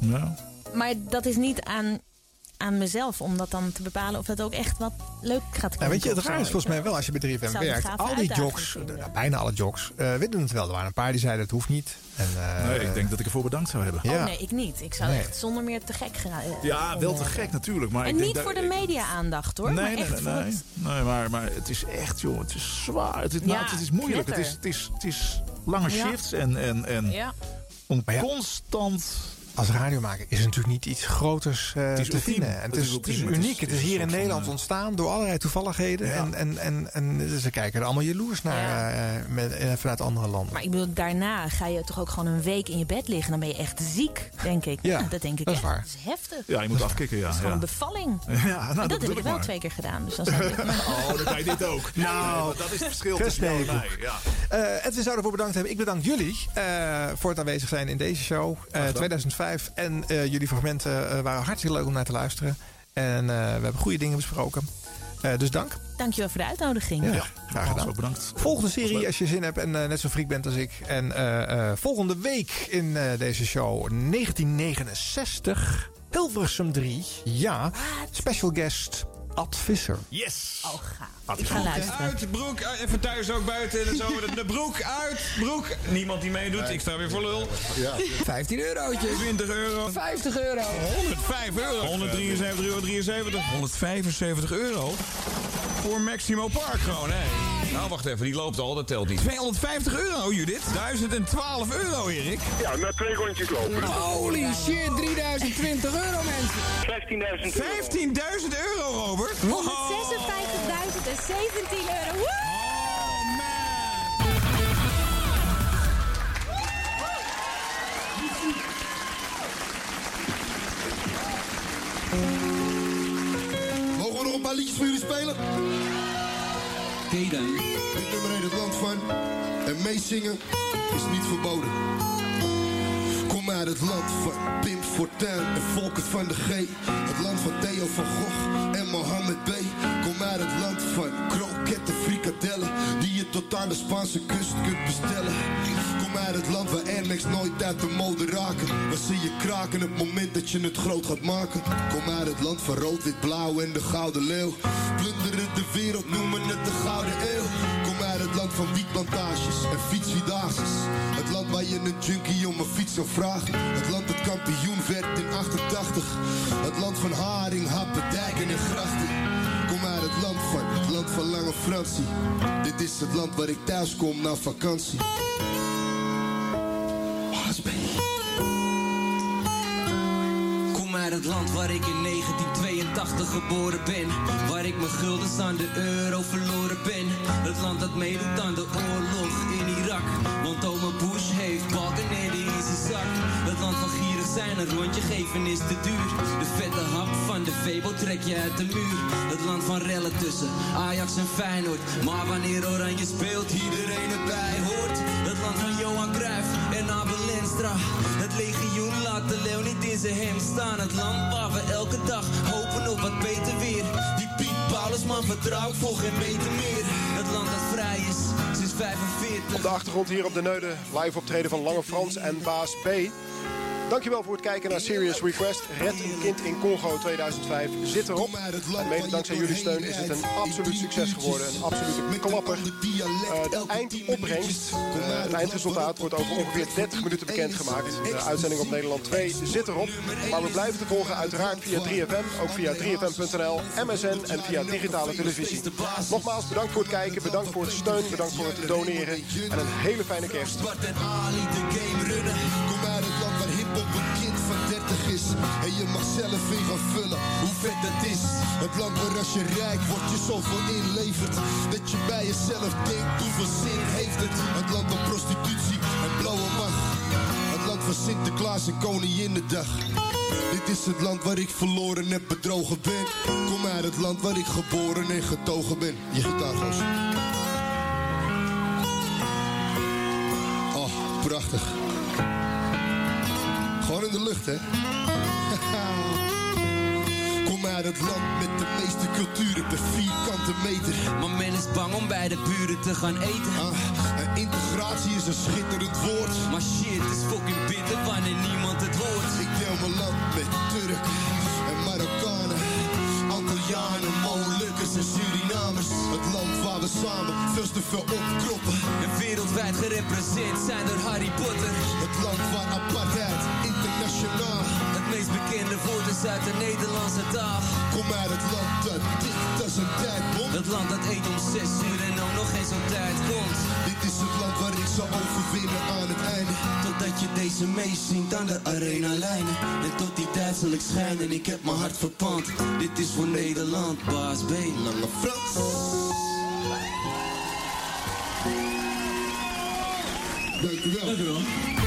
Ja. Maar dat is niet aan aan mezelf om dat dan te bepalen of dat ook echt wat leuk gaat Nou, klinken. weet je, het raar is volgens mij wel als je bij 3FM Zou een werkt. Al die jocks, nou, bijna alle jocks, eh willen het wel. Er waren een paar die zeiden het hoeft niet. En, eh, Nee, ik denk dat ik ervoor bedankt zou hebben. Oh Ja. nee, ik niet. Ik zou Nee. echt zonder meer te gek gaan. eh, Ja, wel te gek natuurlijk. Maar En ik denk niet dat- voor de media-aandacht hoor, Nee, maar nee, echt nee, voor nee. het... Nee, maar, maar het is echt, joh, het is zwaar. Het is, nou, Ja, het is moeilijk. Het is, het, is, het is lange Ja. shifts en, en, en Ja. om ja. constant als radiomaker is natuurlijk niet iets groters eh, te vinden. Het, is, uniek. Het is, hier in Nederland ontstaan door allerlei toevalligheden. En, en, en, en, ze kijken er allemaal jaloers naar eh, met, eh, vanuit andere landen. Maar ik bedoel, daarna ga je toch ook gewoon een week in je bed liggen. Dan ben je echt ziek, denk ik. Ja, dat denk ik. Dat. Dat is heftig. Ja, je moet afkicken, ja. Is gewoon een bevalling. *laughs* Ja, nou, dat, heb ik wel twee keer gedaan. Dus ik, *laughs* oh, dan kan je dit ook. Nou, dat is het verschil tussen jou en we zouden ervoor bedankt hebben. Ik bedank jullie voor het aanwezig zijn in deze show. 2005. En eh, jullie fragmenten eh, waren hartstikke leuk om naar te luisteren. En eh, we hebben goede dingen besproken. dus dank. Dankjewel voor de uitnodiging. Ja, graag gedaan. Bedankt. Volgende serie als je zin hebt en net zo freak bent als ik. En volgende week in deze show 1969 Hilversum 3. Ja, special guest Ad Visser. Yes! Oh, gaaf. Had Ik ga luisteren. Uit, broek, uit, even thuis ook buiten. De, zomer, de broek uit, broek. Niemand die meedoet, ik sta weer voor lul. 15 eurotjes. 20 euro. 50 euro. 105 euro. 173 euro 73. 175 euro. Voor Maximo Park gewoon, hè. Nou, wacht even, die loopt al, dat telt niet. 250 euro, Judith. 1012 euro, Erik. Ja, na twee rondjes lopen. Holy shit, 3020 euro mensen. 15.000 euro. 15.000 euro, Robert. 156.017 euro. Woe! Mogen we nog een paar liedjes voor jullie spelen? Oké dan. Dit nummer heet het land van. En meezingen is niet verboden. Kom uit het land van Pim Fortuyn en Volker van de G. Het land van Theo van Gogh en Mohammed B. Kom uit het land van kroketten, frikadellen. Die je tot aan de Spaanse kust kunt bestellen. Kom uit het land waar Air Max nooit uit de mode raken. Waar zie je kraken het moment dat je het groot gaat maken. Kom uit het land van rood, wit, blauw en de gouden leeuw. Plunderen de wereld, noemen het de gouden eeuw. Land van wietplantages en fietsvierdaagses. Het land waar je een junkie om een fiets zou vragen. Het land dat kampioen werd in 88. Het land van haring, happen, dijken en grachten. Kom uit het land van, het land van Lange Fransie. Dit is het land waar ik thuis kom na vakantie. Kom uit het land waar ik in 1982 geboren ben. Waar ik mijn guldens aan de euro verloren ben. Het land dat meedoet aan de oorlog in Irak. Want oma Bush heeft balken in zijn zak. Het land van gierig zijn, een rondje geven is te duur. De vette hap van de Febo trek je uit de muur. Het land van rellen tussen Ajax en Feyenoord. Maar wanneer Oranje speelt, iedereen erbij hoort. Het land van Johan Cruijff Het legioen laat de leeuw niet in zijn hem staan. Het land waar we elke dag hopen op wat beter weer. Die Piet Paulusman vertrouw ik voor geen meter meer. Het land dat vrij is sinds 45. Op de achtergrond hier op de Neude live optreden van Lange Frans en Baas B. Dankjewel voor het kijken naar Serious Request. Red een kind in Congo 2005 zit erop. En mede dankzij jullie steun is het een absoluut succes geworden. Een absolute klapper. Eh, de eindopbrengst, eh, het eindresultaat, wordt over ongeveer 30 minuten bekendgemaakt. De uitzending op Nederland 2 zit erop. Maar we blijven te volgen uiteraard via 3FM, ook via 3FM.nl, MSN en via digitale televisie. Nogmaals bedankt voor het kijken, bedankt voor het steun, bedankt voor het doneren. En een hele fijne kerst. Kind van 30 is. En je mag zelf in gaan vullen hoe vet dat is. Het land waar als je rijk wordt, je zoveel inlevert. Dat je bij jezelf denkt, hoeveel zin heeft het? Het land van prostitutie en blauwe macht. Het land van Sinterklaas en Koninginnedag. Dit is het land waar ik verloren en bedrogen ben. Kom uit het land waar ik geboren en getogen ben. Je gitaargoos. Oh, prachtig. Gewoon in de lucht, hè? *laughs* Kom uit het land met de meeste culturen per vierkante meter. Maar men is bang om bij de buren te gaan eten. Ah, en integratie is een schitterend woord. Maar shit is fucking bitter wanneer niemand het hoort. Ik deel mijn land met Turk en Marokkanen. Italianen, Molukkers en Surinamers. Het land waar we samen veel te veel opkloppen. En wereldwijd gerepresenteerd zijn door Harry Potter. Het land waar apartheid internationaal. Het meest bekende woord is uit de Nederlandse taal. Kom uit het land dat dicht als een tijdbom. Het land dat eet om zes uur en ook nog geen zo'n tijd komt. Dit is het land waar ik zal overwinnen aan het einde. Totdat je deze meezingt aan de arena lijnen. En tot die tijd zal ik schijnen, ik heb mijn hart verpand. Dit is voor Nederland, baas B. Lange Frans. Dank u wel. Dank u wel.